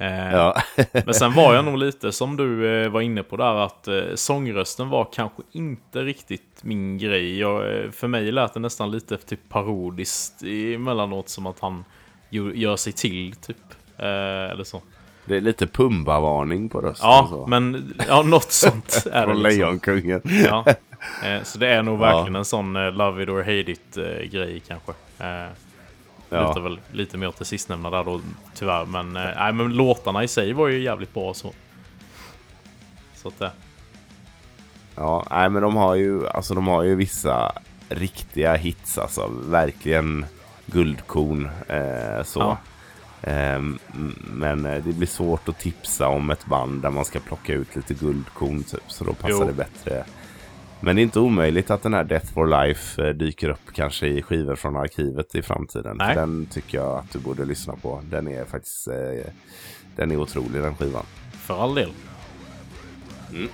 Eh, Ja, Men sen var jag nog lite som du eh, var inne på där att eh, sångrösten var kanske inte riktigt min grej. Jag, för mig lät det nästan lite typ parodiskt emellanåt som att han gör, sig till typ. Eller så. Det är lite Pumba-varning på rösten. Ja, så. men ja, något sånt är det. Från Liksom. Lejonkungen. Ja. Eh, så det är nog verkligen en sån eh, love it or hate it eh, grej kanske. Eh, Ja. Lutar väl lite mer åt det sistnämnda där då tyvärr. Men, eh, men låtarna i sig var ju jävligt bra så. Så att det. Ja, nej men de har ju, alltså de har ju vissa riktiga hits alltså. Verkligen guldkorn. Eh, så. Ja. Ehm, men eh, det blir svårt att tipsa om ett band där man ska plocka ut lite guldkorn typ. Så då passar Jo. det bättre. Men det är inte omöjligt att den här Death for Life eh, dyker upp kanske i skivor från arkivet i framtiden. Nej. Den tycker jag att du borde lyssna på. Den är faktiskt eh, den är otrolig den skivan. För all del.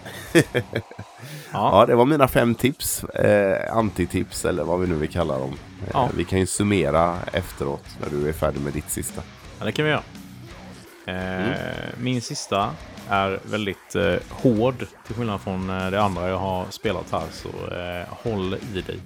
Ja, det var mina fem tips. Eh, antitips eller vad vi nu vill kalla dem. Eh, Ja. Vi kan ju summera efteråt när du är färdig med ditt sista. Ja, det kan vi göra. Eh, Min sista är väldigt eh, hård till skillnad från eh, det andra jag har spelat här. Så eh, håll i dig.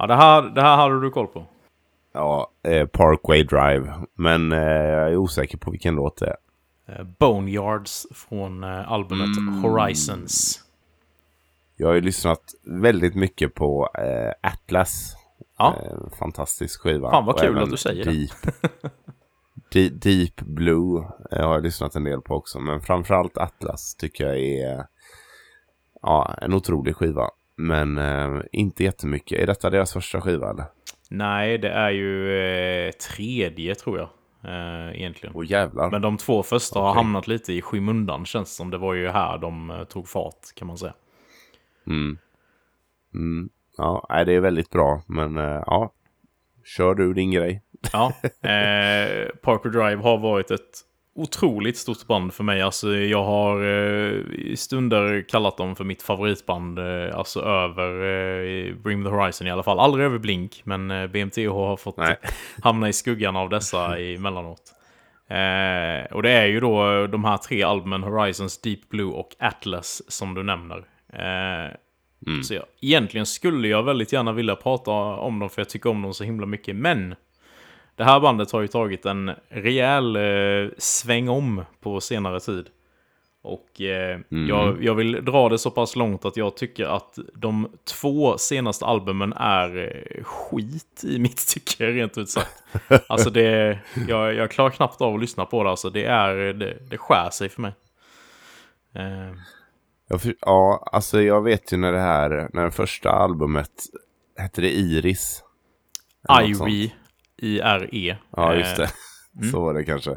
Ja, det här, det här hade du koll på. Ja, eh, Parkway Drive. Men eh, jag är osäker på vilken låt det är. Eh, Boneyards från eh, albumet Mm. Horizons. Jag har ju lyssnat väldigt mycket på eh, Atlas. Ja. Eh, fantastisk skiva. Fan, vad Och kul att du säger det. Deep, Deep, Deep Blue eh, har jag lyssnat en del på också. Men framförallt Atlas tycker jag är ja, en otrolig skiva. Men eh, inte jättemycket. Är detta deras första skiva eller? Nej, det är ju eh, tredje tror jag. Eh, egentligen. Åh jävlar. Men de två första har Okej. hamnat lite i skymundan känns det som. Det var ju här de eh, tog fart kan man säga. Mm. Mm. Ja, nej, det är väldigt bra. Men eh, ja, kör du din grej. Ja, eh, Parker Drive har varit ett otroligt stort band för mig. Alltså jag har eh, i stunder kallat dem för mitt favoritband. Eh, alltså över eh, Bring the Horizon i alla fall. Aldrig över Blink, men eh, BMTH har fått hamna i skuggan av dessa emellanåt. Eh, och det är ju då de här tre albumen, Horizons, Deep Blue och Atlas, som du nämner. Eh, Så jag, egentligen skulle jag väldigt gärna vilja prata om dem, för jag tycker om dem så himla mycket. Men det här bandet har ju tagit en rejäl eh, sväng om på senare tid. Och eh, jag, jag vill dra det så pass långt att jag tycker att de två senaste albumen är eh, skit i mitt tycke, rent ut sagt. Alltså det, jag, jag klarar knappt av att lyssna på det, alltså det är, det, det skär sig för mig. Eh, Ja, för, ja, alltså jag vet ju när det här, när det första albumet, hette det Iris? Ivy, I-R-E. Ja, just det. Eh, Så var det kanske.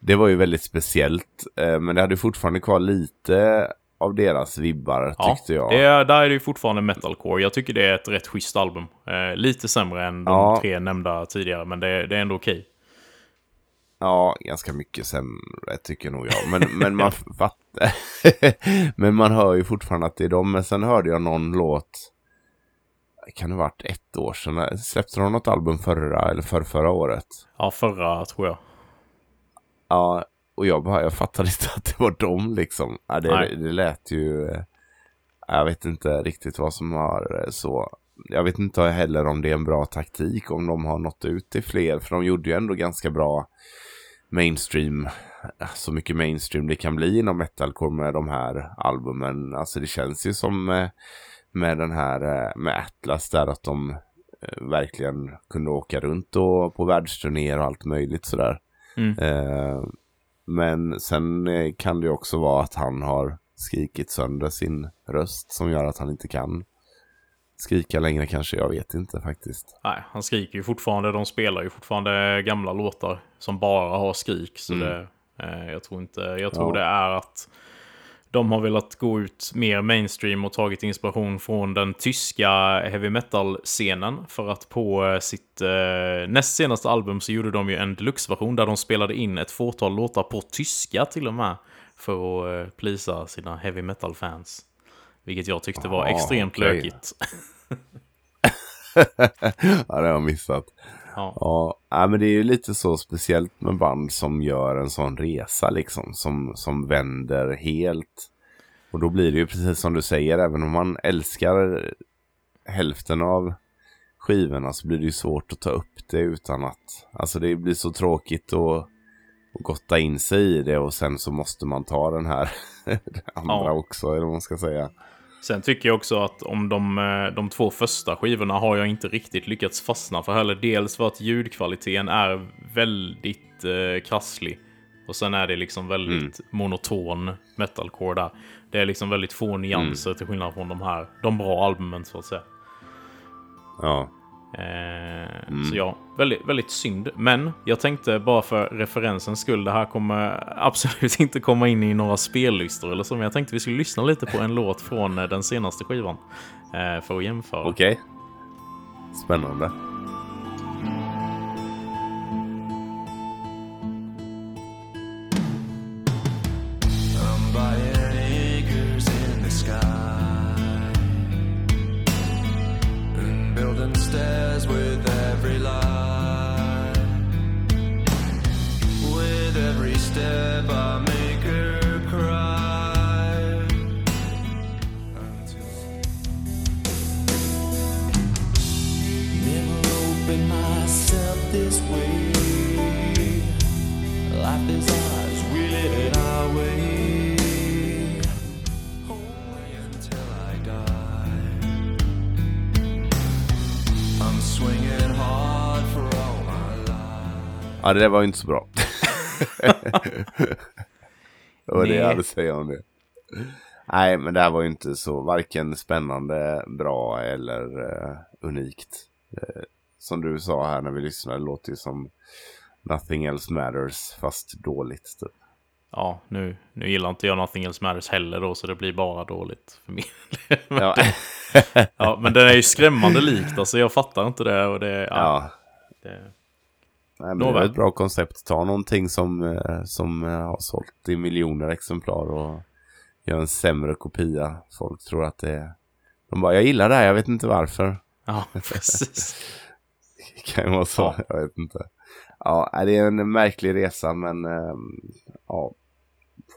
Det var ju väldigt speciellt, eh, men det hade fortfarande kvar lite av deras vibbar, Ja, tyckte jag. Det är, där är det ju fortfarande metalcore. Jag tycker det är ett rätt schysst album. Eh, lite sämre än de Ja. tre nämnda tidigare, men det, det är ändå okej. Ja, ganska mycket sämre tycker nog jag. Men, men man men man hör ju fortfarande att det är dem. Men sen hörde jag någon låt. Kan det ha varit ett år sedan? Släppte de något album förra eller för förra året? Ja, förra tror jag. Ja, och jag bara, jag fattade inte att det var dem liksom. Ja, det, Nej. det lät ju... eh, Jag vet inte riktigt vad som har eh, så. Jag vet inte heller om det är en bra taktik, om de har nått ut till fler. För de gjorde ju ändå ganska bra mainstream. Så mycket mainstream det kan bli inom metalcore med de här albumen. Alltså det känns ju som eh, med den här eh, med Atlas där att de eh, verkligen kunde åka runt och på världsturnéer och allt möjligt sådär. Mm. Eh, men sen eh, kan det ju också vara att han har skrikit sönder sin röst som gör att han inte kan skrika längre kanske. Jag vet inte faktiskt. Nej, han skriker ju fortfarande. De spelar ju fortfarande gamla låtar som bara har skrik. Så Mm. det, eh, jag tror inte, jag tror Ja. det är att de har velat gå ut mer mainstream och tagit inspiration från den tyska heavy metal-scenen. För att på eh, sitt eh, näst senaste album så gjorde de ju en deluxe-version där de spelade in ett fåtal låtar på tyska till och med. För att eh, plisa sina heavy metal-fans. Vilket jag tyckte var Ah, extremt okej. lökigt. ja, det har jag missat. Ja. Ja, nej, men det är ju lite så speciellt med band som gör en sån resa liksom. Som, som vänder helt. Och då blir det ju precis som du säger, även om man älskar hälften av skivorna så blir det ju svårt att ta upp det utan att... Alltså det blir så tråkigt att, att gotta in sig i det och sen så måste man ta den här andra Ja. också, eller vad man ska säga. Sen tycker jag också att om de, eh, de två första skivorna har jag inte riktigt lyckats fastna för heller. Dels för att ljudkvaliteten är väldigt eh, krasslig. Och sen är det liksom väldigt monoton metalcore där. Det är liksom väldigt få nyanser till skillnad från de här, de bra albumen så att säga. Ja, Eh, Så ja, väldigt, väldigt synd. Men jag tänkte bara för referensens skull, det här kommer absolut inte komma in i några spellistor eller så, men jag tänkte vi skulle lyssna lite på en låt från eh, den senaste skivan. Eh, för att jämföra. okej. Spännande. Ja, det där var inte så bra. det var det jag hade att säga om det. Nej, men det här var ju inte så varken spännande, bra eller eh, unikt. Eh, som du sa här när vi lyssnade, det låter ju som Nothing else matters, fast dåligt. Typ. Ja, nu, nu gillar inte jag Nothing Else Matters heller då, så det blir bara dåligt för min del. Ja, Ja, men den är ju skrämmande likt, alltså jag fattar inte det. Och det, ja, ja. det Nej, men det är ett bra koncept. Ta någonting som, eh, som eh, har sålt i miljoner exemplar och gör en sämre kopia. Folk tror att det är... De bara, jag gillar det här, jag vet inte varför. ja, precis. Det kan ju vara så, Ja. jag vet inte. Ja, det är en märklig resa men ehm, ja,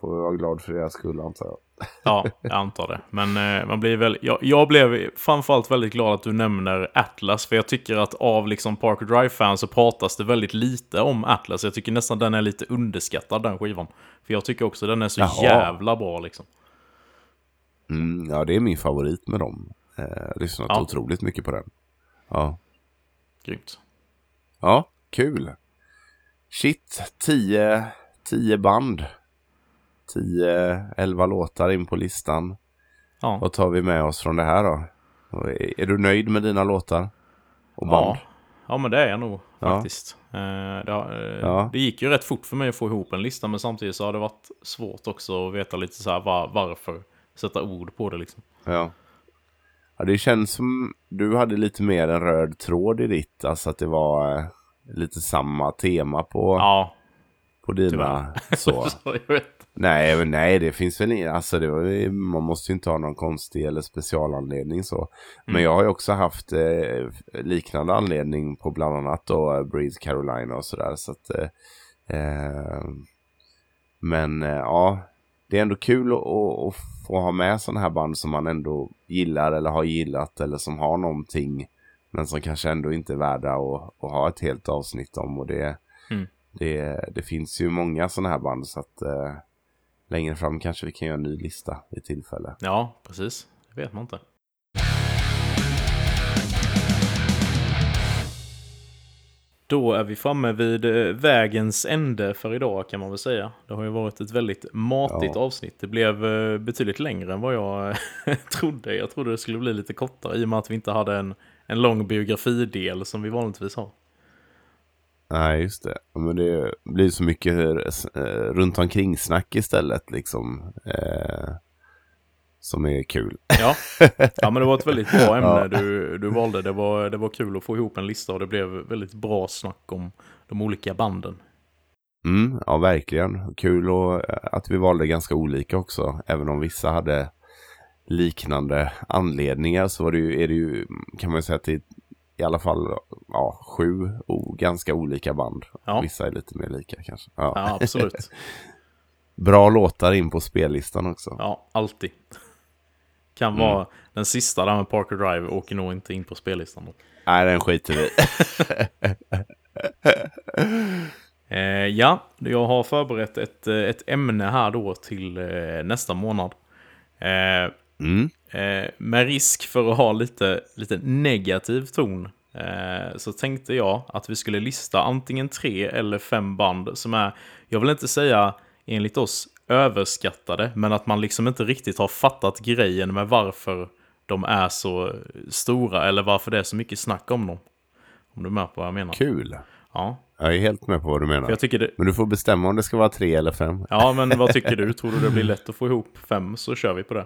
får vi vara glad för deras skull antar jag. Ja, jag antar det. Men eh, man blir väl... Jag, jag blev framförallt väldigt glad att du nämner Atlas, för jag tycker att av liksom Parker Drive-fans så pratas det väldigt lite om Atlas. Jag tycker nästan den är lite underskattad, den skivan. För jag tycker också den är så Jaha. jävla bra liksom. Mm, ja, det är min favorit med dem. Eh, lyssnat Ja. otroligt mycket på den. Ja. Grymt. Ja, kul. Shit, 10 10 band. 10, 11 låtar in på listan. Ja. Vad tar vi med oss från det här då? Är du nöjd med dina låtar? Och band? Ja. ja, men det är jag nog Ja. faktiskt. Eh, det, har- eh, Ja. det gick ju rätt fort för mig att få ihop en lista, men samtidigt så har det varit svårt också att veta lite så här var, varför. Sätta ord på det liksom. Ja. ja. Det känns som du hade lite mer en röd tråd i ditt. Alltså att det var eh, lite samma tema på, Ja, på dina. Så. så jag vet. Nej, men nej, det finns väl inget. Alltså det var, man måste ju inte ha någon konstig eller specialanledning så. Men Mm. jag har ju också haft eh, liknande anledning på bland annat då eh, Breeze Carolina och sådär. Så att, eh, eh, men eh, ja, det är ändå kul att, att, att få ha med sådana här band som man ändå gillar eller har gillat eller som har någonting. Men som kanske ändå inte är värda att, att ha ett helt avsnitt om. Och det, Mm. det, det finns ju många sådana här band så att eh, längre fram kanske vi kan göra en ny lista vid tillfälle. Ja, precis. Det vet man inte. Då är vi framme vid eh, vägens ände för idag kan man väl säga. Det har ju varit ett väldigt matigt Ja. avsnitt. Det blev eh, betydligt längre än vad jag eh, trodde. Jag trodde det skulle bli lite kortare i och med att vi inte hade en, en lång biografidel som vi vanligtvis har. Nej, just det. Men det blir så mycket eh, runt omkring snack istället liksom. Eh, som är kul. Ja. ja, men det var ett väldigt bra ämne Ja. du, du valde. Det var, det var kul att få ihop en lista och det blev väldigt bra snack om de olika banden. Mm, ja, verkligen. Kul och, eh, att vi valde ganska olika också. Även om vissa hade liknande anledningar så var det ju, är det ju, kan man ju säga att det är i alla fall ja, sju o, ganska olika band. Ja. Vissa är lite mer lika kanske. Ja. Ja, absolut. Bra låtar in på spellistan också. Ja, alltid. Kan vara den sista där med Parker Drive åker nog inte in på spellistan. Då. Nej, den skiter vi. Eh, ja, jag har förberett ett, eh, ett ämne här då till eh, nästa månad. Eh, Mm. Eh, med risk för att ha lite, lite negativ ton eh, så tänkte jag att vi skulle lista antingen tre eller fem band som är, jag vill inte säga enligt oss överskattade, men att man liksom inte riktigt har fattat grejen med varför de är så stora eller varför det är så mycket snack om dem. Om du är med på vad jag menar. Kul. Ja, Jag är helt med på vad du menar. det, Men du får bestämma om det ska vara tre eller fem. ja men vad tycker du? Tror du det blir lätt att få ihop fem så kör vi på det.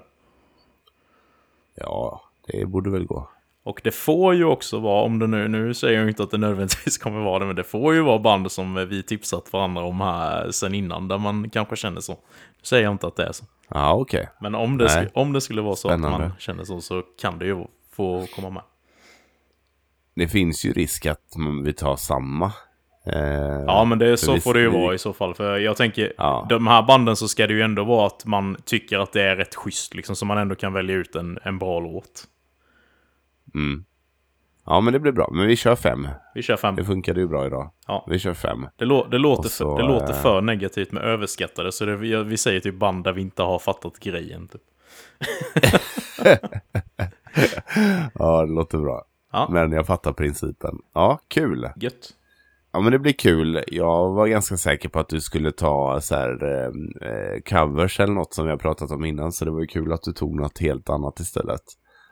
Ja, det borde väl gå. Och det får ju också vara, om det nu, nu säger jag inte att det nödvändigtvis kommer vara det, men det får ju vara band som vi tipsat varandra om här sen innan, där man kanske känner så. Nu säger jag inte att det är så. Ja, okej. Men om det, Nej. om det skulle vara så att Spännande. man känner så, så kan det ju få komma med. Det finns ju risk att man- vi tar samma. Eh, Ja, men det, så vi- får det ju vi- vara i så fall. För jag tänker, Ja. de här banden så ska det ju ändå vara att man tycker att det är rätt schysst, liksom, så man ändå kan välja ut en, en bra låt. Mm. Ja, men det blir bra. Men vi kör fem. Vi kör fem. Det funkade ju bra idag. Ja. Vi kör fem. Det, lå- det, låter, så, för, det låter eh, för negativt med överskattade, så det, vi, vi säger typ band där vi inte har fattat grejen. Typ. Ja, det låter bra. Ja. Men jag fattar principen. Ja, kul. Gött. Ja, men det blir kul. Jag var ganska säker på att du skulle ta så här eh, eh, covers eller något som vi har pratat om innan. Så det var ju kul att du tog något helt annat istället.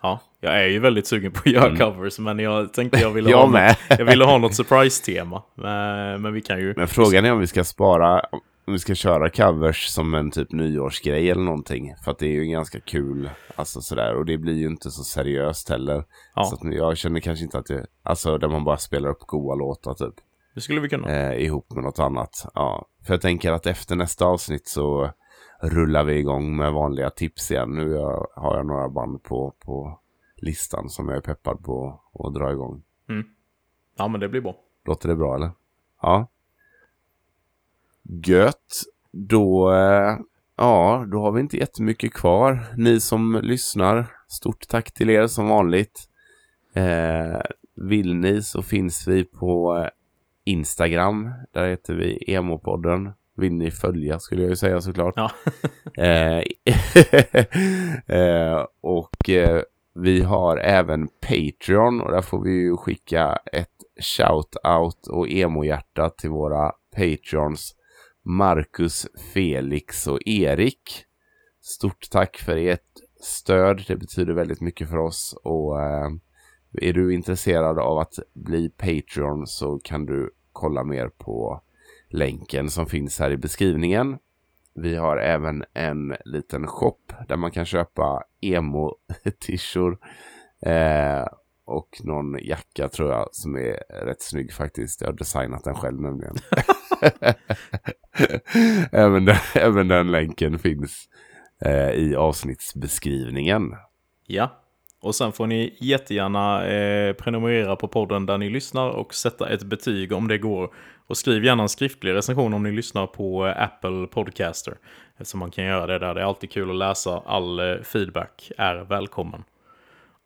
Ja, jag är ju väldigt sugen på att göra covers, men jag tänkte jag ville, Mm. Jag ha, med. något, jag ville ha något surprise-tema. Men, men vi kan ju... Men frågan är om vi ska spara, om vi ska köra covers som en typ nyårsgrej eller någonting. För att det är ju ganska kul, alltså sådär. Och det blir ju inte så seriöst heller. Ja. Så jag känner kanske inte att det, alltså där man bara spelar upp goa låtar typ. Det skulle vi kunna. eh, ihop med något annat. Ja, för jag tänker att efter nästa avsnitt så rullar vi igång med vanliga tips igen. Nu har jag några band på, på listan som jag är peppad på att dra igång. Ja, men det blir bra. Låter det bra eller? Ja. Gött. Då, eh, ja, då har vi inte jättemycket kvar. Ni som lyssnar, stort tack till er som vanligt. Eh, vill ni så finns vi på eh, Instagram. Där heter vi Emopodden. Vill ni följa skulle jag ju säga såklart. Ja. Eh, eh, och eh, vi har även Patreon och där får vi ju skicka ett shout-out och emo-hjärta till våra Patreons Marcus, Felix och Erik. Stort tack för ert stöd. Det betyder väldigt mycket för oss och eh, är du intresserad av att bli Patreon så kan du kolla mer på länken som finns här i beskrivningen. Vi har även en liten shop där man kan köpa emo-tishor. Eh, och någon jacka tror jag som är rätt snygg faktiskt. Jag har designat den själv nämligen. även, den, även den länken finns eh, i avsnittsbeskrivningen. Ja. Och sen får ni jättegärna eh, prenumerera på podden där ni lyssnar och sätta ett betyg om det går. Och skriv gärna en skriftlig recension om ni lyssnar på eh, Apple Podcaster. Eftersom man kan göra det där. Det är alltid kul att läsa. All eh, feedback är välkommen.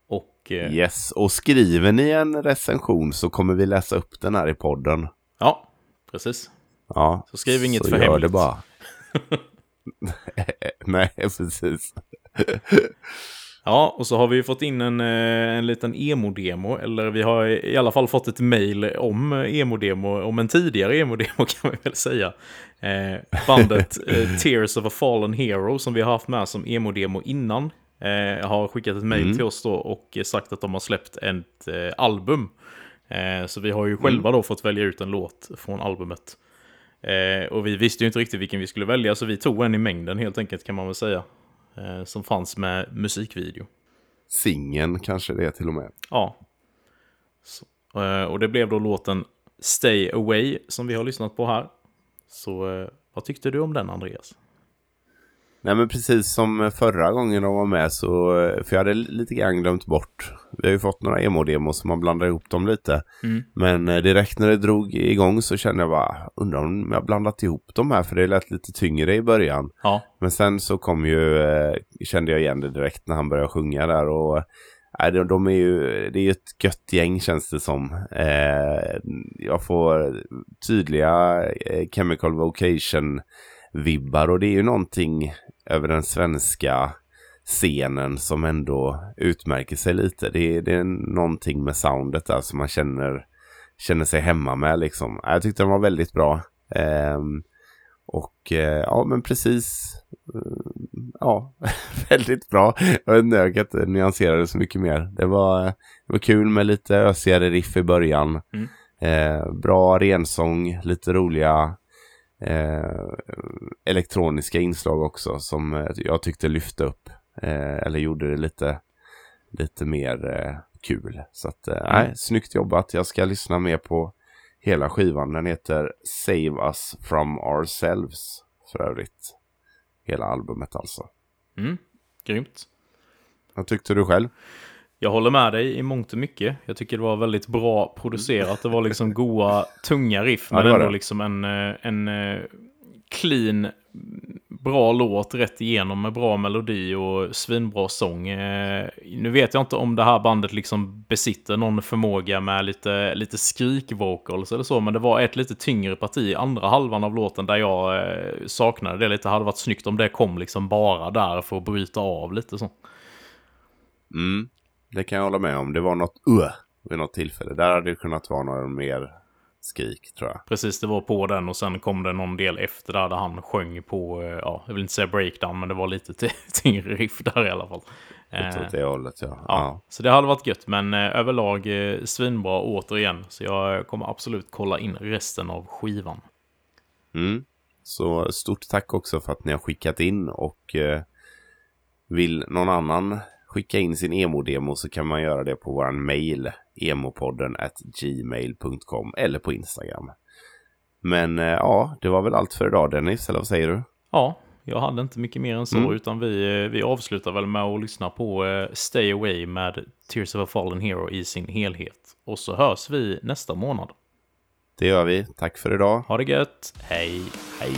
Och eh, Yes, och skriver ni en recension så kommer vi läsa upp den här i podden. ja, precis. Ja, Så skriv inget så för gör hemligt. det bara. Nej, precis. Ja, och så har vi fått in en, eh, en liten emo-demo, eller vi har i alla fall fått ett mail om emo-demo, om en tidigare emo-demo kan man väl säga. Eh, bandet eh, Tears of a Fallen Hero som vi har haft med som emo-demo innan eh, har skickat ett mail till oss då och sagt att de har släppt ett eh, album. Eh, så vi har ju själva då fått välja ut en låt från albumet. Eh, och vi visste ju inte riktigt vilken vi skulle välja, så vi tog en i mängden helt enkelt kan man väl säga. Eh, som fanns med musikvideo. Singen kanske det är till och med. Ja. Så, eh, och det blev då låten Stay Away som vi har lyssnat på här. Så eh, vad tyckte du om den Andreas? Nej men precis som förra gången de var med så, för jag hade lite grann glömt bort. Vi har ju fått några emo-demos som man blandar ihop dem lite. Mm. Men eh, direkt när det drog igång så kände jag bara, undrar om jag blandat ihop dem här för det lät lite tyngre i början. Ja, Men sen så kom ju, eh, kände jag igen det direkt när han började sjunga där och eh, de, de är ju, det är ju ett gött gäng känns det som. Eh, jag får tydliga Chemical Vocation vibbar och det är ju någonting över den svenska scenen som ändå utmärker sig lite. Det är, det är någonting med soundet där som man känner, känner sig hemma med liksom. Jag tyckte den var väldigt bra. Ehm, och eh, ja, men precis. Mm, Ja, väldigt bra. Jag vet inte, jag kan inte nyansera det så mycket mer. Det var, det var kul med lite ösigare riff i början. Mm. Eh, bra rensång, lite roliga eh, elektroniska inslag också som eh, jag tyckte lyfte upp. Eh, eller gjorde det lite, lite mer eh, kul. Så att, eh, nej, snyggt jobbat. Jag ska lyssna mer på hela skivan. Den heter Save Us From Ourselves för övrigt. Hela albumet alltså. mm, grymt. Vad tyckte du själv? Jag håller med dig i mångt och mycket. Jag tycker det var väldigt bra producerat. Det var liksom goa, tunga riff, Ja, men var ändå det. liksom en, eh, en eh, clean, bra låt rätt igenom med bra melodi och svinbra sång. Eh, nu vet jag inte om det här bandet liksom besitter någon förmåga med lite, lite skrikvocals eller så, men det var ett lite tyngre parti i andra halvan av låten där jag saknade det lite. Det hade varit snyggt om det kom liksom bara där för att bryta av lite så. Mm, det kan jag hålla med om. Det var något uh vid något tillfälle. Där hade det kunnat vara några mer skrik tror jag. Precis, det var på den och sen kom det någon del efter där, där han sjöng på, eh, ja, jag vill inte säga breakdown, men det var lite ty- tyngre riff där i alla fall. Lite Eh, åt det hållet ja. Ja, ja. så det hade varit gött, men eh, överlag eh, svinbra återigen. Så jag kommer absolut kolla in resten av skivan. Mm. Så stort tack också för att ni har skickat in och eh, vill någon annan skicka in sin emo-demo så kan man göra det på våran mail emopodden at gmail.com eller på Instagram. Men eh, ja, det var väl allt för idag Dennis, eller vad säger du? Ja, jag hade inte mycket mer än så, Mm. utan vi, eh, vi avslutar väl med att lyssna på eh, Stay Away med Tears of a Fallen Hero i sin helhet. Och så hörs vi nästa månad. Det gör vi. Tack för idag. Ha det gött, hej! Hej!